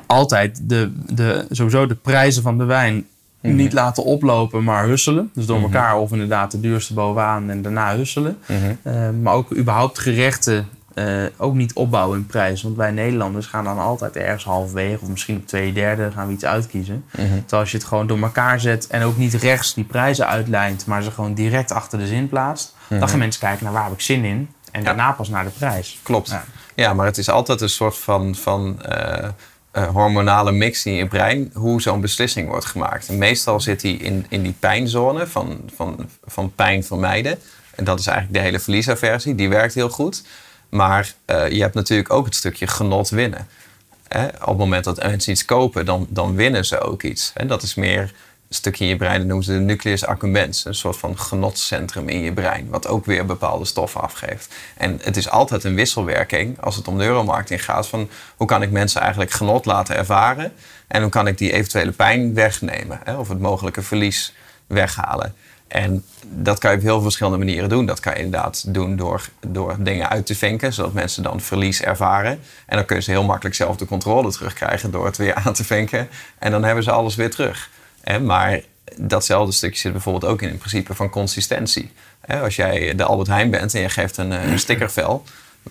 Altijd de, de, sowieso de prijzen van de wijn Mhm. niet laten oplopen, maar husselen. Dus door elkaar of inderdaad de duurste bovenaan en daarna husselen. Mhm. Eh, maar ook überhaupt gerechten eh, ook niet opbouwen in prijs. Want wij Nederlanders gaan dan altijd ergens halverwege of misschien op twee derde gaan we iets uitkiezen. Mhm. Terwijl als je het gewoon door elkaar zet en ook niet rechts die prijzen uitlijnt, maar ze gewoon direct achter de zin plaatst, dan gaan mensen kijken naar waar heb ik zin in en daarna pas naar de prijs. Klopt. Ja. Ja. maar het is altijd een soort van, van eh, hormonale mix in je brein hoe zo'n beslissing wordt gemaakt. Meestal zit die in, in die pijnzone van, van, van pijn vermijden. En dat is eigenlijk de hele verliesaversie. Die werkt heel goed. Maar eh, je hebt natuurlijk ook het stukje genot winnen. Op het moment dat mensen iets kopen, dan, dan winnen ze ook iets. En dat is meer stukje in je brein, dat noemen ze de nucleus accumbens. Een soort van genotcentrum in je brein, wat ook weer bepaalde stoffen afgeeft. En het is altijd een wisselwerking als het om neuromarketing gaat. Van hoe kan ik mensen eigenlijk genot laten ervaren? En hoe kan ik die eventuele pijn wegnemen? Hè? Of het mogelijke verlies weghalen? En dat kan je op heel veel verschillende manieren doen. Dat kan je inderdaad doen door, door dingen uit te vinken, zodat mensen dan verlies ervaren. En dan kunnen ze heel makkelijk zelf de controle terugkrijgen door het weer aan te vinken. En dan hebben ze alles weer terug. Hè, maar datzelfde stukje zit bijvoorbeeld ook in het principe van consistentie. Hè, als jij de Albert Heijn bent en je geeft een, eh, een stickervel.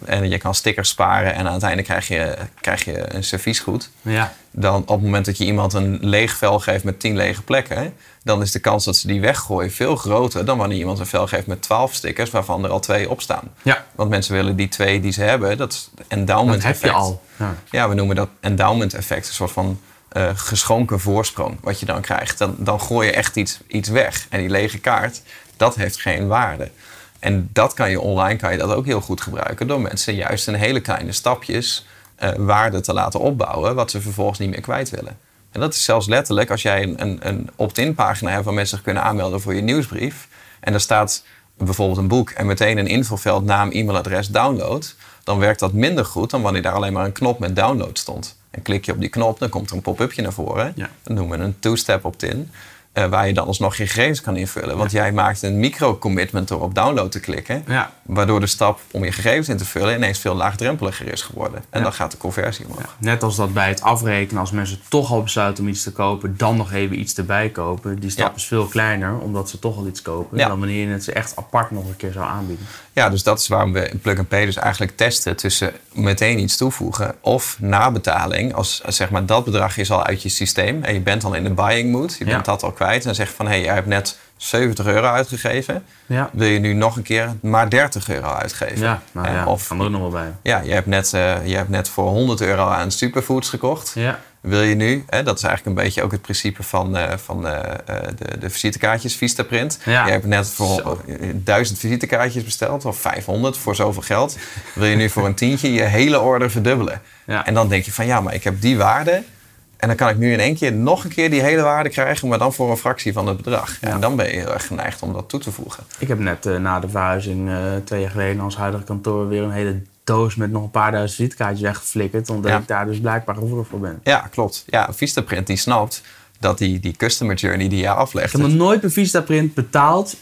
En je kan stickers sparen en uiteindelijk krijg je, krijg je een serviesgoed Ja. dan op het moment dat je iemand een leeg vel geeft met 10 lege plekken, dan is de kans dat ze die weggooien veel groter dan wanneer iemand een vel geeft met 12 stickers, waarvan er al twee op staan. Ja. Want mensen willen die twee die ze hebben, dat endowment Dat heb je effect. al. Ja. Ja, we noemen dat endowment effect, een soort van eh, geschonken voorsprong wat je dan krijgt. Dan, dan gooi je echt iets, iets weg. En die lege kaart, dat heeft geen waarde. En dat kan je online kan je dat ook heel goed gebruiken door mensen juist in hele kleine stapjes eh, waarde te laten opbouwen, wat ze vervolgens niet meer kwijt willen. En dat is zelfs letterlijk als jij een, een, een opt-in pagina hebt waar mensen zich kunnen aanmelden voor je nieuwsbrief. En er staat bijvoorbeeld een boek en meteen een invulveld naam, e-mailadres, download. Dan werkt dat minder goed dan wanneer daar alleen maar een knop met download stond. En klik je op die knop, dan komt er een pop-upje naar voren. Ja. Dat noemen we een two-step opt-in. Eh, waar je dan alsnog je gegevens kan invullen. Want jij maakt een micro-commitment door op download te klikken. Ja. Waardoor de stap om je gegevens in te vullen ineens veel laagdrempeliger is geworden. En dan gaat de conversie omhoog. Net als dat bij het afrekenen, als mensen toch al besluiten om iets te kopen, dan nog even iets erbij kopen. Die stap is veel kleiner, omdat ze toch al iets kopen, dan wanneer je het ze echt apart nog een keer zou aanbieden. Ja, dus dat is waarom we in Plug and Pay dus eigenlijk testen tussen meteen iets toevoegen of nabetaling. Als zeg maar dat bedrag is al uit je systeem en je bent al in de buying mood, je bent dat al kwijt. En dan zeg je van hé, hey, jij hebt net 70 euro uitgegeven. Ja. Wil je nu nog een keer maar 30 euro uitgeven? Ja, nou ja, of kan er ook nog wel bij. ja, je hebt, net, eh, je hebt net voor 100 euro aan superfoods gekocht. Ja. wil je nu, hè, dat is eigenlijk een beetje ook het principe van, eh, van eh, de, de visitekaartjes, Vistaprint. Ja. Je hebt net voor Zo. eh, duizend visitekaartjes besteld, of 500 voor zoveel geld. Wil je nu voor een tientje je hele order verdubbelen? Ja. En dan denk je van ja, maar ik heb die waarde. En dan kan ik nu in één keer nog een keer die hele waarde krijgen, maar dan voor een fractie van het bedrag. Ja. En dan ben je heel erg geneigd om dat toe te voegen. Ik heb net eh, na de verhuizing eh, twee jaar geleden ons huidige kantoor weer een hele doos met nog een paar duizend visitekaartjes weggeflikkerd. Omdat Ja. ik daar dus blijkbaar gevoelig voor ben. Ja, klopt. Ja, Vistaprint die snapt dat die, die customer journey die je aflegt. Ik heb nog nooit een Vistaprint betaald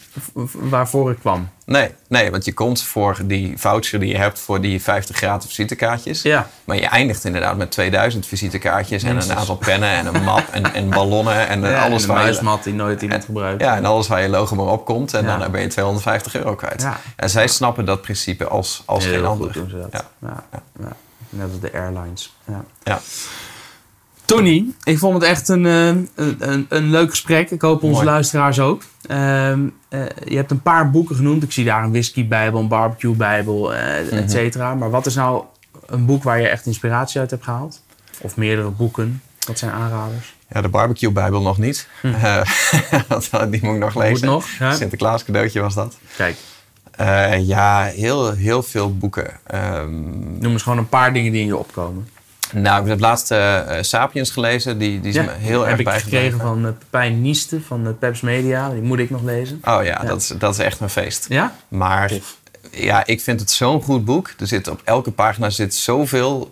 waarvoor ik kwam. Nee, nee, want je komt voor die voucher die je hebt voor die 50 gratis visitekaartjes. Ja. Maar je eindigt inderdaad met 2000 visitekaartjes en een aantal pennen en een map en, en ballonnen en <laughs> Ja, alles en waar je, muismat die nooit iemand gebruikt. ja, en alles waar je logo maar op komt. En Ja. dan ben je 250 euro kwijt. Ja. En zij snappen dat principe als, als Heel geen goed ander. doen ze dat. Ja. Ja. Ja. Net als de airlines. Ja. Tony, ik vond het echt een, eh, een, een, een leuk gesprek. Ik hoop onze Mooi. luisteraars ook. Ehm, eh, je hebt een paar boeken genoemd. Ik zie daar een whisky-bijbel, een barbecue-bijbel, Mhm. et cetera. Maar wat is nou een boek waar je echt inspiratie uit hebt gehaald? Of meerdere boeken? Wat zijn aanraders? Ja, de barbecue bijbel nog niet. <laughs> Want die moet ik nog lezen. Hm. Moet nog, ja. Sinterklaas cadeautje was dat. Kijk, ja, heel, heel veel boeken. Ehm, noem eens gewoon een paar dingen die in je opkomen. Nou, ik heb laatst eh, eh, Sapiens gelezen. Die, die is me heel heb erg ik bijgebleven. gekregen van uh, Pepijn Nieste van uh, Peps Media. Die moet ik nog lezen. Oh ja, Dat, is, dat is echt een feest. Ja? Maar Tof. ja, ik vind het zo'n goed boek. Er zit op elke pagina zit zoveel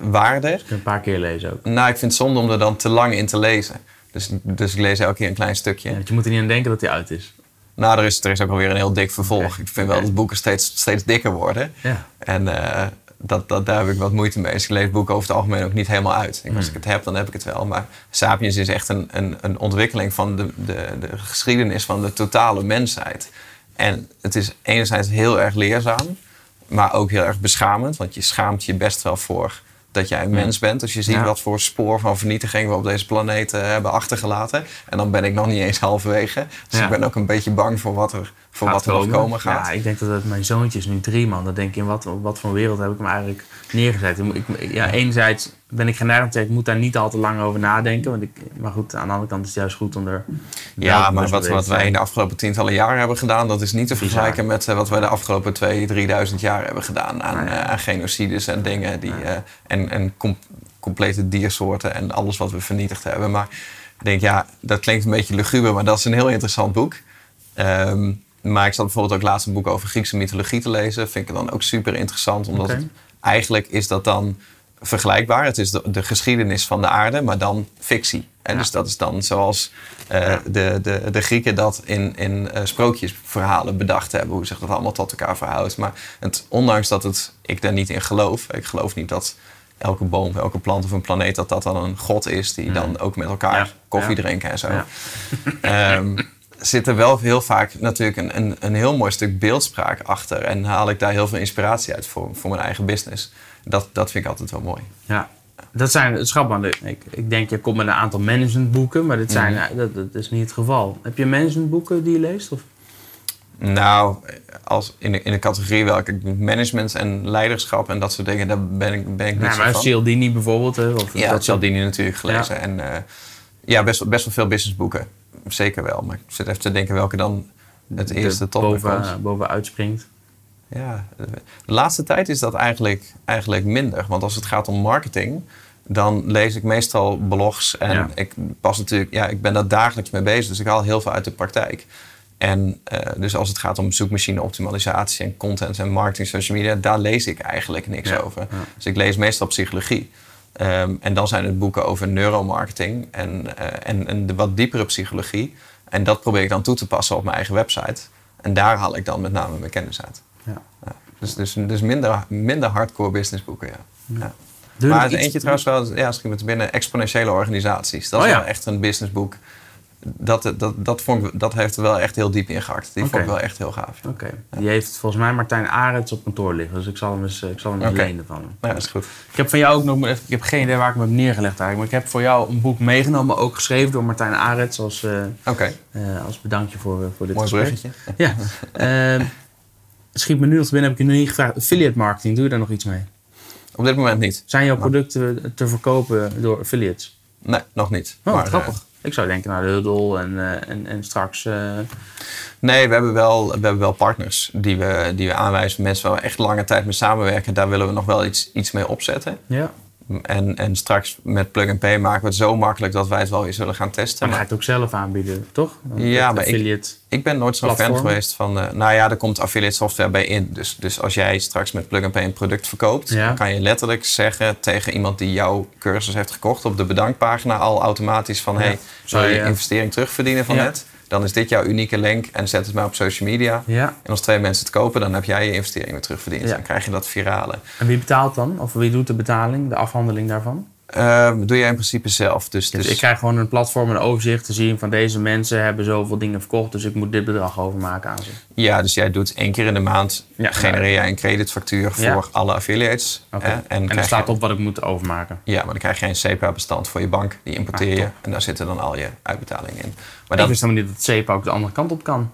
waarde. Ik heb een paar keer lezen ook. Nou, ik vind het zonde om er dan te lang in te lezen. Dus, dus ik lees elke keer een klein stukje. Ja, je moet er niet aan denken dat hij uit is. Nou, er is, er is ook alweer een heel dik vervolg. Ik vind wel dat boeken steeds, steeds dikker worden. Ja. En dat, dat, daar heb ik wat moeite mee. Dus ik lees boeken over het algemeen ook niet helemaal uit. Ik, Hmm. Als ik het heb, dan heb ik het wel. Maar Sapiens is echt een, een, een ontwikkeling van de, de, de geschiedenis van de totale mensheid. En het is enerzijds heel erg leerzaam, maar ook heel erg beschamend. Want je schaamt je best wel voor dat jij een mens bent. Als je ziet Ja. wat voor spoor van vernietiging we op deze planeet eh, hebben achtergelaten. En dan ben ik nog niet eens halverwege. Dus Ja. ik ben ook een beetje bang voor wat er, voor wat er nog komen gaat. Ja, ik denk dat het, mijn zoontje is nu drie man. Dan denk ik, in wat, wat voor wereld heb ik hem eigenlijk neergezet? Ik, ja, enerzijds ben ik geneigd ik moet daar niet al te lang over nadenken. Want ik, maar goed, aan de andere kant is het juist goed om er... Ja, maar wat, wat wij in de afgelopen tientallen jaren hebben gedaan, dat is niet te vergelijken met eh, wat wij de afgelopen 2.000, 3.000 jaar hebben gedaan aan, Nou eh, aan genocides en dingen die, eh, en, en com- complete diersoorten en alles wat we vernietigd hebben. Maar ik denk, ja, dat klinkt een beetje luguber, maar dat is een heel interessant boek. Ehm, maar ik zat bijvoorbeeld ook laatst een boek over Griekse mythologie te lezen. Vind ik dan ook super interessant, omdat het, eigenlijk is dat dan vergelijkbaar. Het is de, de geschiedenis van de aarde, maar dan fictie. En Ja. dus dat is dan zoals eh, Ja. de, de, de Grieken dat in, in eh, sprookjesverhalen bedacht hebben. Hoe zich dat allemaal tot elkaar verhoudt. Maar het, ondanks dat het, ik daar niet in geloof. Ik geloof niet dat elke boom, elke plant of een planeet... dat dat dan een god is die dan ook met elkaar koffie drinken en zo. <laughs> Ehm, zit er wel heel vaak natuurlijk een, een, een heel mooi stuk beeldspraak achter. En haal ik daar heel veel inspiratie uit voor, voor mijn eigen business. Dat, dat vind ik altijd wel mooi. Ja, dat zijn, het ik, ik denk, je komt met een aantal managementboeken, maar dit zijn, Mhm. eh, dat, dat is niet het geval. Heb je managementboeken die je leest? Of? Nou, als in, de, in de categorie welke management en leiderschap en dat soort dingen, daar ben ik, ben ik niet Nou, zo maar van. Cialdini bijvoorbeeld. Hè, of Ja, dat Cialdini natuurlijk gelezen. En eh, ja, best, wel- best wel veel businessboeken. Zeker wel. Maar ik zit even te denken welke dan het de eerste me komt. boven, boven uitspringt. Ja, de laatste tijd is dat eigenlijk, eigenlijk minder. Want als het gaat om marketing, dan lees ik meestal blogs. En Ja. ik pas natuurlijk, ja, ik ben daar dagelijks mee bezig. Dus ik haal heel veel uit de praktijk. En eh, dus als het gaat om zoekmachine optimalisatie en content en marketing, social media, daar lees ik eigenlijk niks Ja, over. ja. Dus ik lees meestal psychologie. Ehm, en dan zijn het boeken over neuromarketing en, eh, en, en de wat diepere psychologie. En dat probeer ik dan toe te passen op mijn eigen website. En daar haal ik dan met name mijn kennis uit. Ja. Ja, dus dus, dus minder, minder hardcore businessboeken, ja. ja. Maar iets- eentje trouwens wel, ja, schiet me te binnen, exponentiële organisaties. Dat is Oh wel echt een businessboek. Dat, dat, dat, vond dat heeft er wel echt heel diep in gehakt. Die vond ik wel echt heel gaaf. Oké, die heeft volgens mij Martijn Arends op kantoor liggen. Dus ik zal hem eens, ik zal hem eens lenen van hem. Ja, dat is goed. Ik heb van jou ook nog, ik heb geen idee waar ik hem heb neergelegd eigenlijk. Maar ik heb voor jou een boek meegenomen, ook geschreven door Martijn Arends als, eh, Oké, eh, als bedankje voor, eh, voor dit mooi gesprek. bruggetje. Ja. <laughs> Schiet me nu nog te binnen, heb ik je nog niet gevraagd. Affiliate marketing, doe je daar nog iets mee? Op dit moment niet. Zijn jouw producten te verkopen door affiliates? Nee, nog niet. Oh, Maar, grappig. eh, Ik zou denken naar de Huddle en, eh, en, en straks... eh, nee, we hebben wel, we hebben wel partners die we, die we aanwijzen. Mensen waar we echt lange tijd mee samenwerken. Daar willen we nog wel iets, iets mee opzetten. ja. En, en straks met Plug and Pay maken we het zo makkelijk dat wij het wel weer zullen gaan testen. Ga Maar je het ook zelf aanbieden, toch? Ja, maar ik- affiliate. ik ben nooit zo'n fan geweest van... eh, nou ja, er komt affiliate software bij in. Dus, dus als jij straks met Plug and Pay een product verkoopt... Ja. kan je letterlijk zeggen tegen iemand die jouw cursus heeft gekocht... op de bedankpagina al automatisch van... Ja. hey, Zou je je- investering terugverdienen van net? Dan is dit jouw unieke link en zet het maar op social media. Ja. En als twee mensen het kopen, dan heb jij je investering weer terugverdiend. Ja. Dan krijg je dat virale. En wie betaalt dan? Of wie doet de betaling, de afhandeling daarvan? Ehm, doe jij in principe zelf. Dus, Dus, dus ik krijg gewoon een platform, een overzicht te zien van deze mensen hebben zoveel dingen verkocht, dus ik moet dit bedrag overmaken aan ze. Ja, dus jij doet één keer in de maand, Ja. genereer jij een creditfactuur voor alle affiliates. En, en er staat je, op wat ik moet overmaken. Ja, maar dan krijg je een SEPA-bestand voor je bank. Die importeer Ah, je top. en daar zitten dan al je uitbetalingen in. Maar dan, wist helemaal niet dat CEPA ook de andere kant op kan.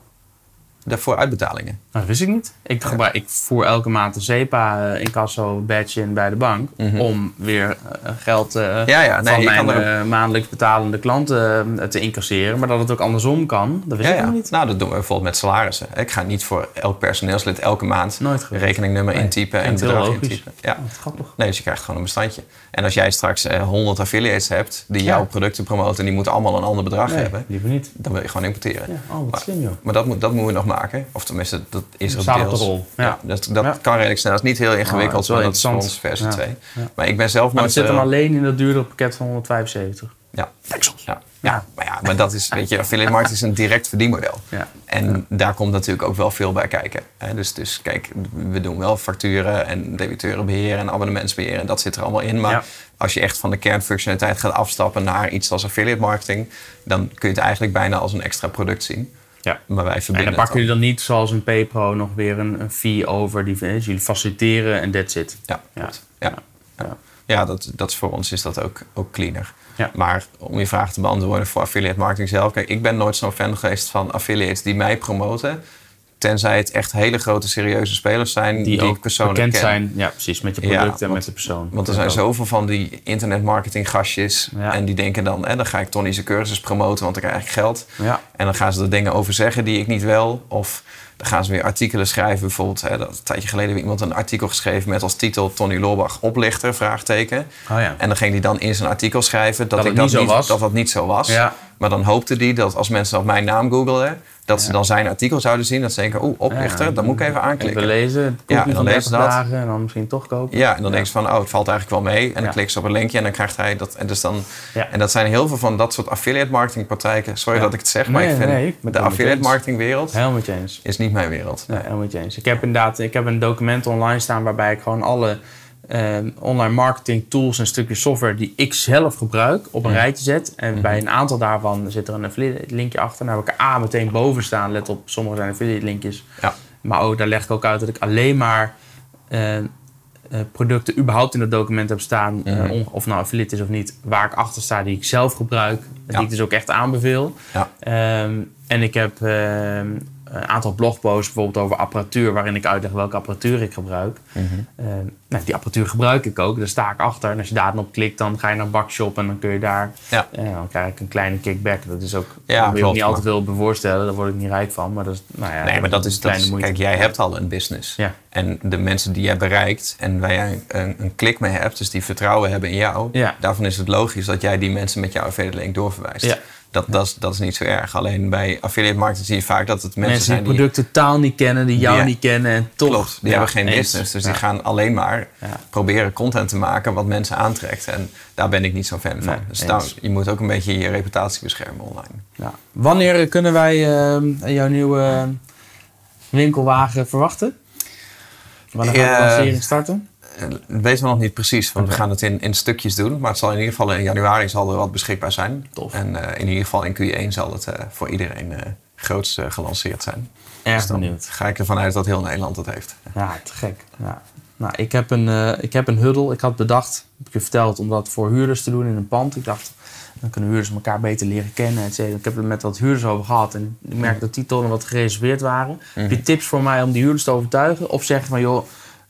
Daarvoor uitbetalingen. Nou, dat wist ik niet. Ik, gebruik, ik voer elke maand een CEPA eh, incasso badge in bij de bank om weer eh, geld eh, Mhm. Ja, ja, nee, van mijn er maandelijks betalende klanten te incasseren. Maar dat het ook andersom kan, dat wist Ja, ik nog niet. Nou, dat doen we bijvoorbeeld met salarissen. Ik ga niet voor elk personeelslid elke maand Nooit rekeningnummer Nee, intypen en bedrag logisch. intypen. Ja. Oh, grappig. Nee, dus je krijgt gewoon een bestandje. En als jij straks eh, 100 affiliates hebt die jouw producten promoten en die moeten allemaal een ander bedrag Nee, hebben, liever niet. dan wil je gewoon importeren. Ja, oh, wat Maar- slim joh. Maar dat, moet, dat moeten we nog maken. Of tenminste, dat is er op de deels. rol, ja. dat dat Ja. kan redelijk snel. Dat is niet heel Oh, ingewikkeld, wel dat is voor interessant. ons versie Ja. 2. Ja. Maar ik ben zelf Maar het zit hem eh, alleen in dat duurdere pakket van 175. Ja. Ja. Ja. Ja. Maar ja, maar dat is, weet je, affiliate marketing is een direct verdienmodel. Ja. En daar komt natuurlijk ook wel veel bij kijken. Hè, Dus, dus kijk, we doen wel facturen en debiteurenbeheer en abonnementsbeheer. En dat zit er allemaal in. Maar Ja. als je echt van de kernfunctionaliteit gaat afstappen naar iets als affiliate marketing... dan kun je het eigenlijk bijna als een extra product zien. Ja. Maar wij En verbinden dan pakken jullie dan niet zoals een PayPro nog weer een, een fee over. Die, dus jullie faciliteren en that's it. Ja, Ja. Ja. Ja. Ja. Dat, dat is voor ons is dat ook, ook cleaner. Ja. Maar om je vraag te beantwoorden voor affiliate marketing zelf. Kijk, ik ben nooit zo'n fan geweest van affiliates die mij promoten. Tenzij het echt hele grote serieuze spelers zijn die, ook persoonlijk bekend ken. zijn, ja, precies, met je Ja, product en want- met de persoon. Want er zijn zoveel van die internetmarketing gastjes. Ja. En die denken dan, hè, dan ga ik Tony zijn cursus promoten, want dan krijg ik geld. Ja, En dan gaan ze er dingen over zeggen die ik niet wil. Of dan gaan ze weer artikelen schrijven. Bijvoorbeeld, hè, dat, een tijdje geleden heeft iemand een artikel geschreven met als titel Tony Loorbach oplichter, vraagteken. oh ja. En dan ging hij dan in zijn artikel schrijven dat, Dat ik dat, niet zo niet, was. dat dat niet zo was. Ja. Maar dan hoopte hij dat als mensen op mijn naam googelen, dat ze dan zijn artikel zouden zien. Dat ze denken, oeh, oplichter, Ja, dan moet ik even Even aanklikken. lezen, Ja, ja, en dan lezen 30 ze dat. dagen en dan misschien toch kopen. Ja, en dan denk je van, oh, het valt eigenlijk wel mee. En dan Ja. klikken ze op een linkje en dan krijgt hij dat. En, dus dan, Ja. en dat zijn heel veel van dat soort affiliate marketing praktijken. Sorry Ja. dat ik het zeg, maar Nee, ik vind nee, ik de affiliate marketing wereld Helemaal is niet mijn wereld. Nee, helemaal eens. Ik heb inderdaad ik heb een document online staan waarbij ik gewoon alle eh, online marketing tools en stukjes software die ik zelf gebruik op een rijtje zet. En Mhm. bij een aantal daarvan zit er een affiliate linkje achter. Daar heb ik er A meteen boven staan. Let op, sommige zijn affiliate linkjes. Ja. Maar ook, daar leg ik ook uit dat ik alleen maar eh, eh, producten überhaupt in dat document heb staan. eh, Mhm. of nou affiliate is of niet. Waar ik achter sta die ik zelf gebruik. Ja. Die ik dus ook echt aanbeveel. Ja. Ehm, en ik heb ehm, een aantal blogposts bijvoorbeeld over apparatuur, waarin ik uitleg welke apparatuur ik gebruik. Mhm. Ehm, nou, die apparatuur gebruik ik ook, daar sta ik achter. En als je daar dan op klikt, dan ga je naar Bakshop en dan kun je daar, Ja. eh, dan krijg ik een kleine kickback. Dat is ook, Ja, daar wil ik niet al te maar- veel bij voorstellen, daar word ik niet rijk van. Maar dat is, nou ja, Nee, maar dat is, een dat kleine is moeite. kijk, jij hebt al een business. Ja. En de mensen die jij bereikt en waar jij een, een klik mee hebt, dus die vertrouwen hebben in jou, Ja. daarvan is het logisch dat jij die mensen met jouw affiliate link doorverwijst. Ja. Dat, dat, is, dat is niet zo erg. Alleen bij affiliate marketing zie je vaak dat het mensen, Mensen die zijn het die... product totaal niet kennen, die jou niet kennen en toch... Klopt, die Ja, hebben geen eens. business. Dus die gaan alleen maar Ja. proberen content te maken wat mensen aantrekt. En daar ben ik niet zo'n fan van. Dus daar, je moet ook een beetje je reputatie beschermen online. Wanneer kunnen wij ehm, jouw nieuwe ehm, winkelwagen verwachten? Wanneer gaan we de lancering starten? Eh, Dat weten we nog niet precies, want we gaan het in, in stukjes doen. Maar het zal in ieder geval in januari zal er wat beschikbaar zijn. Tof. En eh, in ieder geval in Q1 zal het eh, voor iedereen eh groots eh, gelanceerd zijn. Erg Dus benieuwd. ga ik ervan uit dat heel Nederland het heeft. Ja, te gek. Ja. Nou, ik heb, een, eh, ik heb een huddle. Ik had bedacht, heb ik je verteld, om dat voor huurders te doen in een pand. Ik dacht, dan kunnen huurders elkaar beter leren kennen. Et cetera. Ik heb het met wat huurders over gehad. En ik merkte dat die tonnen wat gereserveerd waren. Heb je tips voor mij om die huurders te overtuigen? Of zeggen van, joh,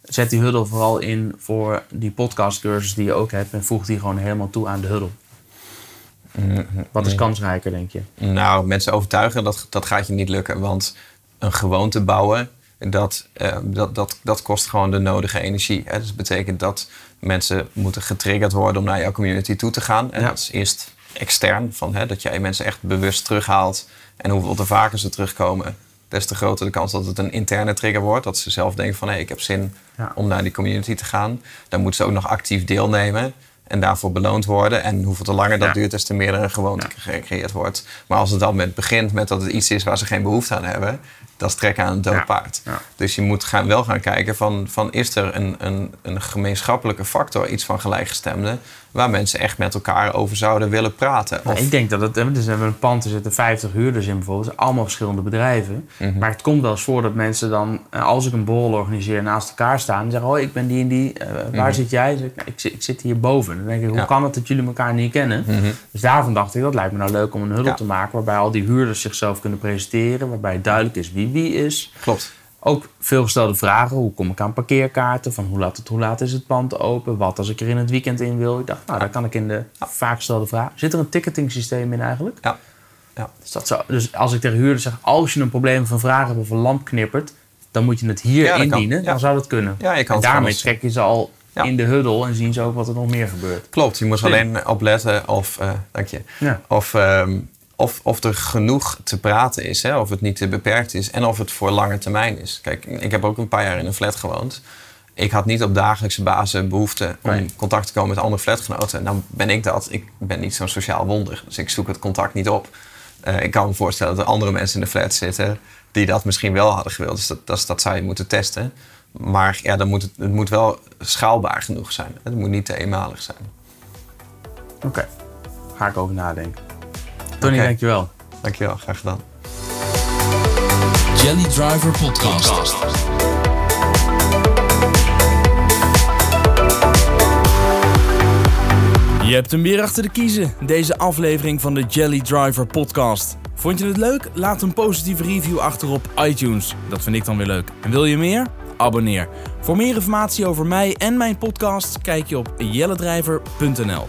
zet die huddle vooral in voor die podcastcursus die je ook hebt. En voeg die gewoon helemaal toe aan de huddle. Wat is kansrijker, denk je? Nou, mensen overtuigen, dat, dat gaat je niet lukken. Want een gewoonte bouwen, dat, eh, dat, dat, dat kost gewoon de nodige energie. Hè? Dus dat betekent dat mensen moeten getriggerd worden om naar jouw community toe te gaan. En Ja. dat is eerst extern, van, hè, dat jij mensen echt bewust terughaalt. En hoeveel te vaker ze terugkomen, des te groter de kans dat het een interne trigger wordt. Dat ze zelf denken van, hé, ik heb zin Ja. om naar die community te gaan. Dan moeten ze ook nog actief deelnemen en daarvoor beloond worden. En hoeveel te langer dat Ja. duurt, des te meer er een gewoonte Ja. gecreëerd wordt. Maar als het dan met begint met dat het iets is waar ze geen behoefte aan hebben, dat is trekken aan een dood paard. Dus je moet gaan, wel gaan kijken van, van is er een, een, een gemeenschappelijke factor, iets van gelijkgestemden, waar mensen echt met elkaar over zouden willen praten. Nou, Of, ik denk dat het, dus we hebben een pand, er zitten 50 huurders in bijvoorbeeld, allemaal verschillende bedrijven. Mhm. Maar het komt wel eens voor dat mensen dan, eh, als ik een borrel organiseer, naast elkaar staan en zeggen: Oh, ik ben die en die, eh, waar zit jij? Zeg ik, "Nou, ik, zit, ik zit hier boven. Dan denk ik: Hoe Mhm. Ja. kan het dat jullie elkaar niet kennen? Mhm. Dus daarvan dacht ik: Dat lijkt me nou leuk om een huddle Ja. te maken waarbij al die huurders zichzelf kunnen presenteren, waarbij het duidelijk is wie wie is. Klopt. Ook veelgestelde vragen. Hoe kom ik aan parkeerkaarten? Van hoe laat, het, hoe laat is het pand open? Wat als ik er in het weekend in wil? Ik dacht, nou, daar kan ik in de vaak gestelde vragen. Zit er een ticketing systeem in eigenlijk? Ja. Ja. Dus, dat zou, dus als ik tegen huurders zeg, als je een probleem een vraag hebt of een lamp knippert, dan moet je het hier Ja, indienen. Ja. Dan zou dat kunnen. Ja, je kan en daarmee trek je ze al Ja. in de huddle en zien ze ook wat er nog meer gebeurt. Klopt, je moet Slim. alleen opletten of, eh, dank je, Ja. of, ehm, of, of er genoeg te praten is, hè? of het niet te beperkt is en of het voor lange termijn is. Kijk, ik heb ook een paar jaar in een flat gewoond. Ik had niet op dagelijkse basis behoefte om Nee. contact te komen met andere flatgenoten. Nou ben ik dat. Ik ben niet zo'n sociaal wonder, dus ik zoek het contact niet op. Eh, ik kan me voorstellen dat er andere mensen in de flat zitten die dat misschien wel hadden gewild. Dus dat, dat, dat zou je moeten testen. Maar ja, dan moet het, het moet wel schaalbaar genoeg zijn. Het moet niet te eenmalig zijn. Oké, ga ik over nadenken. Tony, Oké. dankjewel. Dankjewel, graag gedaan. Jelly Driver Podcast. Je hebt hem weer achter de kiezen, deze aflevering van de Jelly Driver Podcast. Vond je het leuk? Laat een positieve review achter op iTunes. Dat vind ik dan weer leuk. En wil je meer? Abonneer. Voor meer informatie over mij en mijn podcast kijk je op jellendrijver.nl.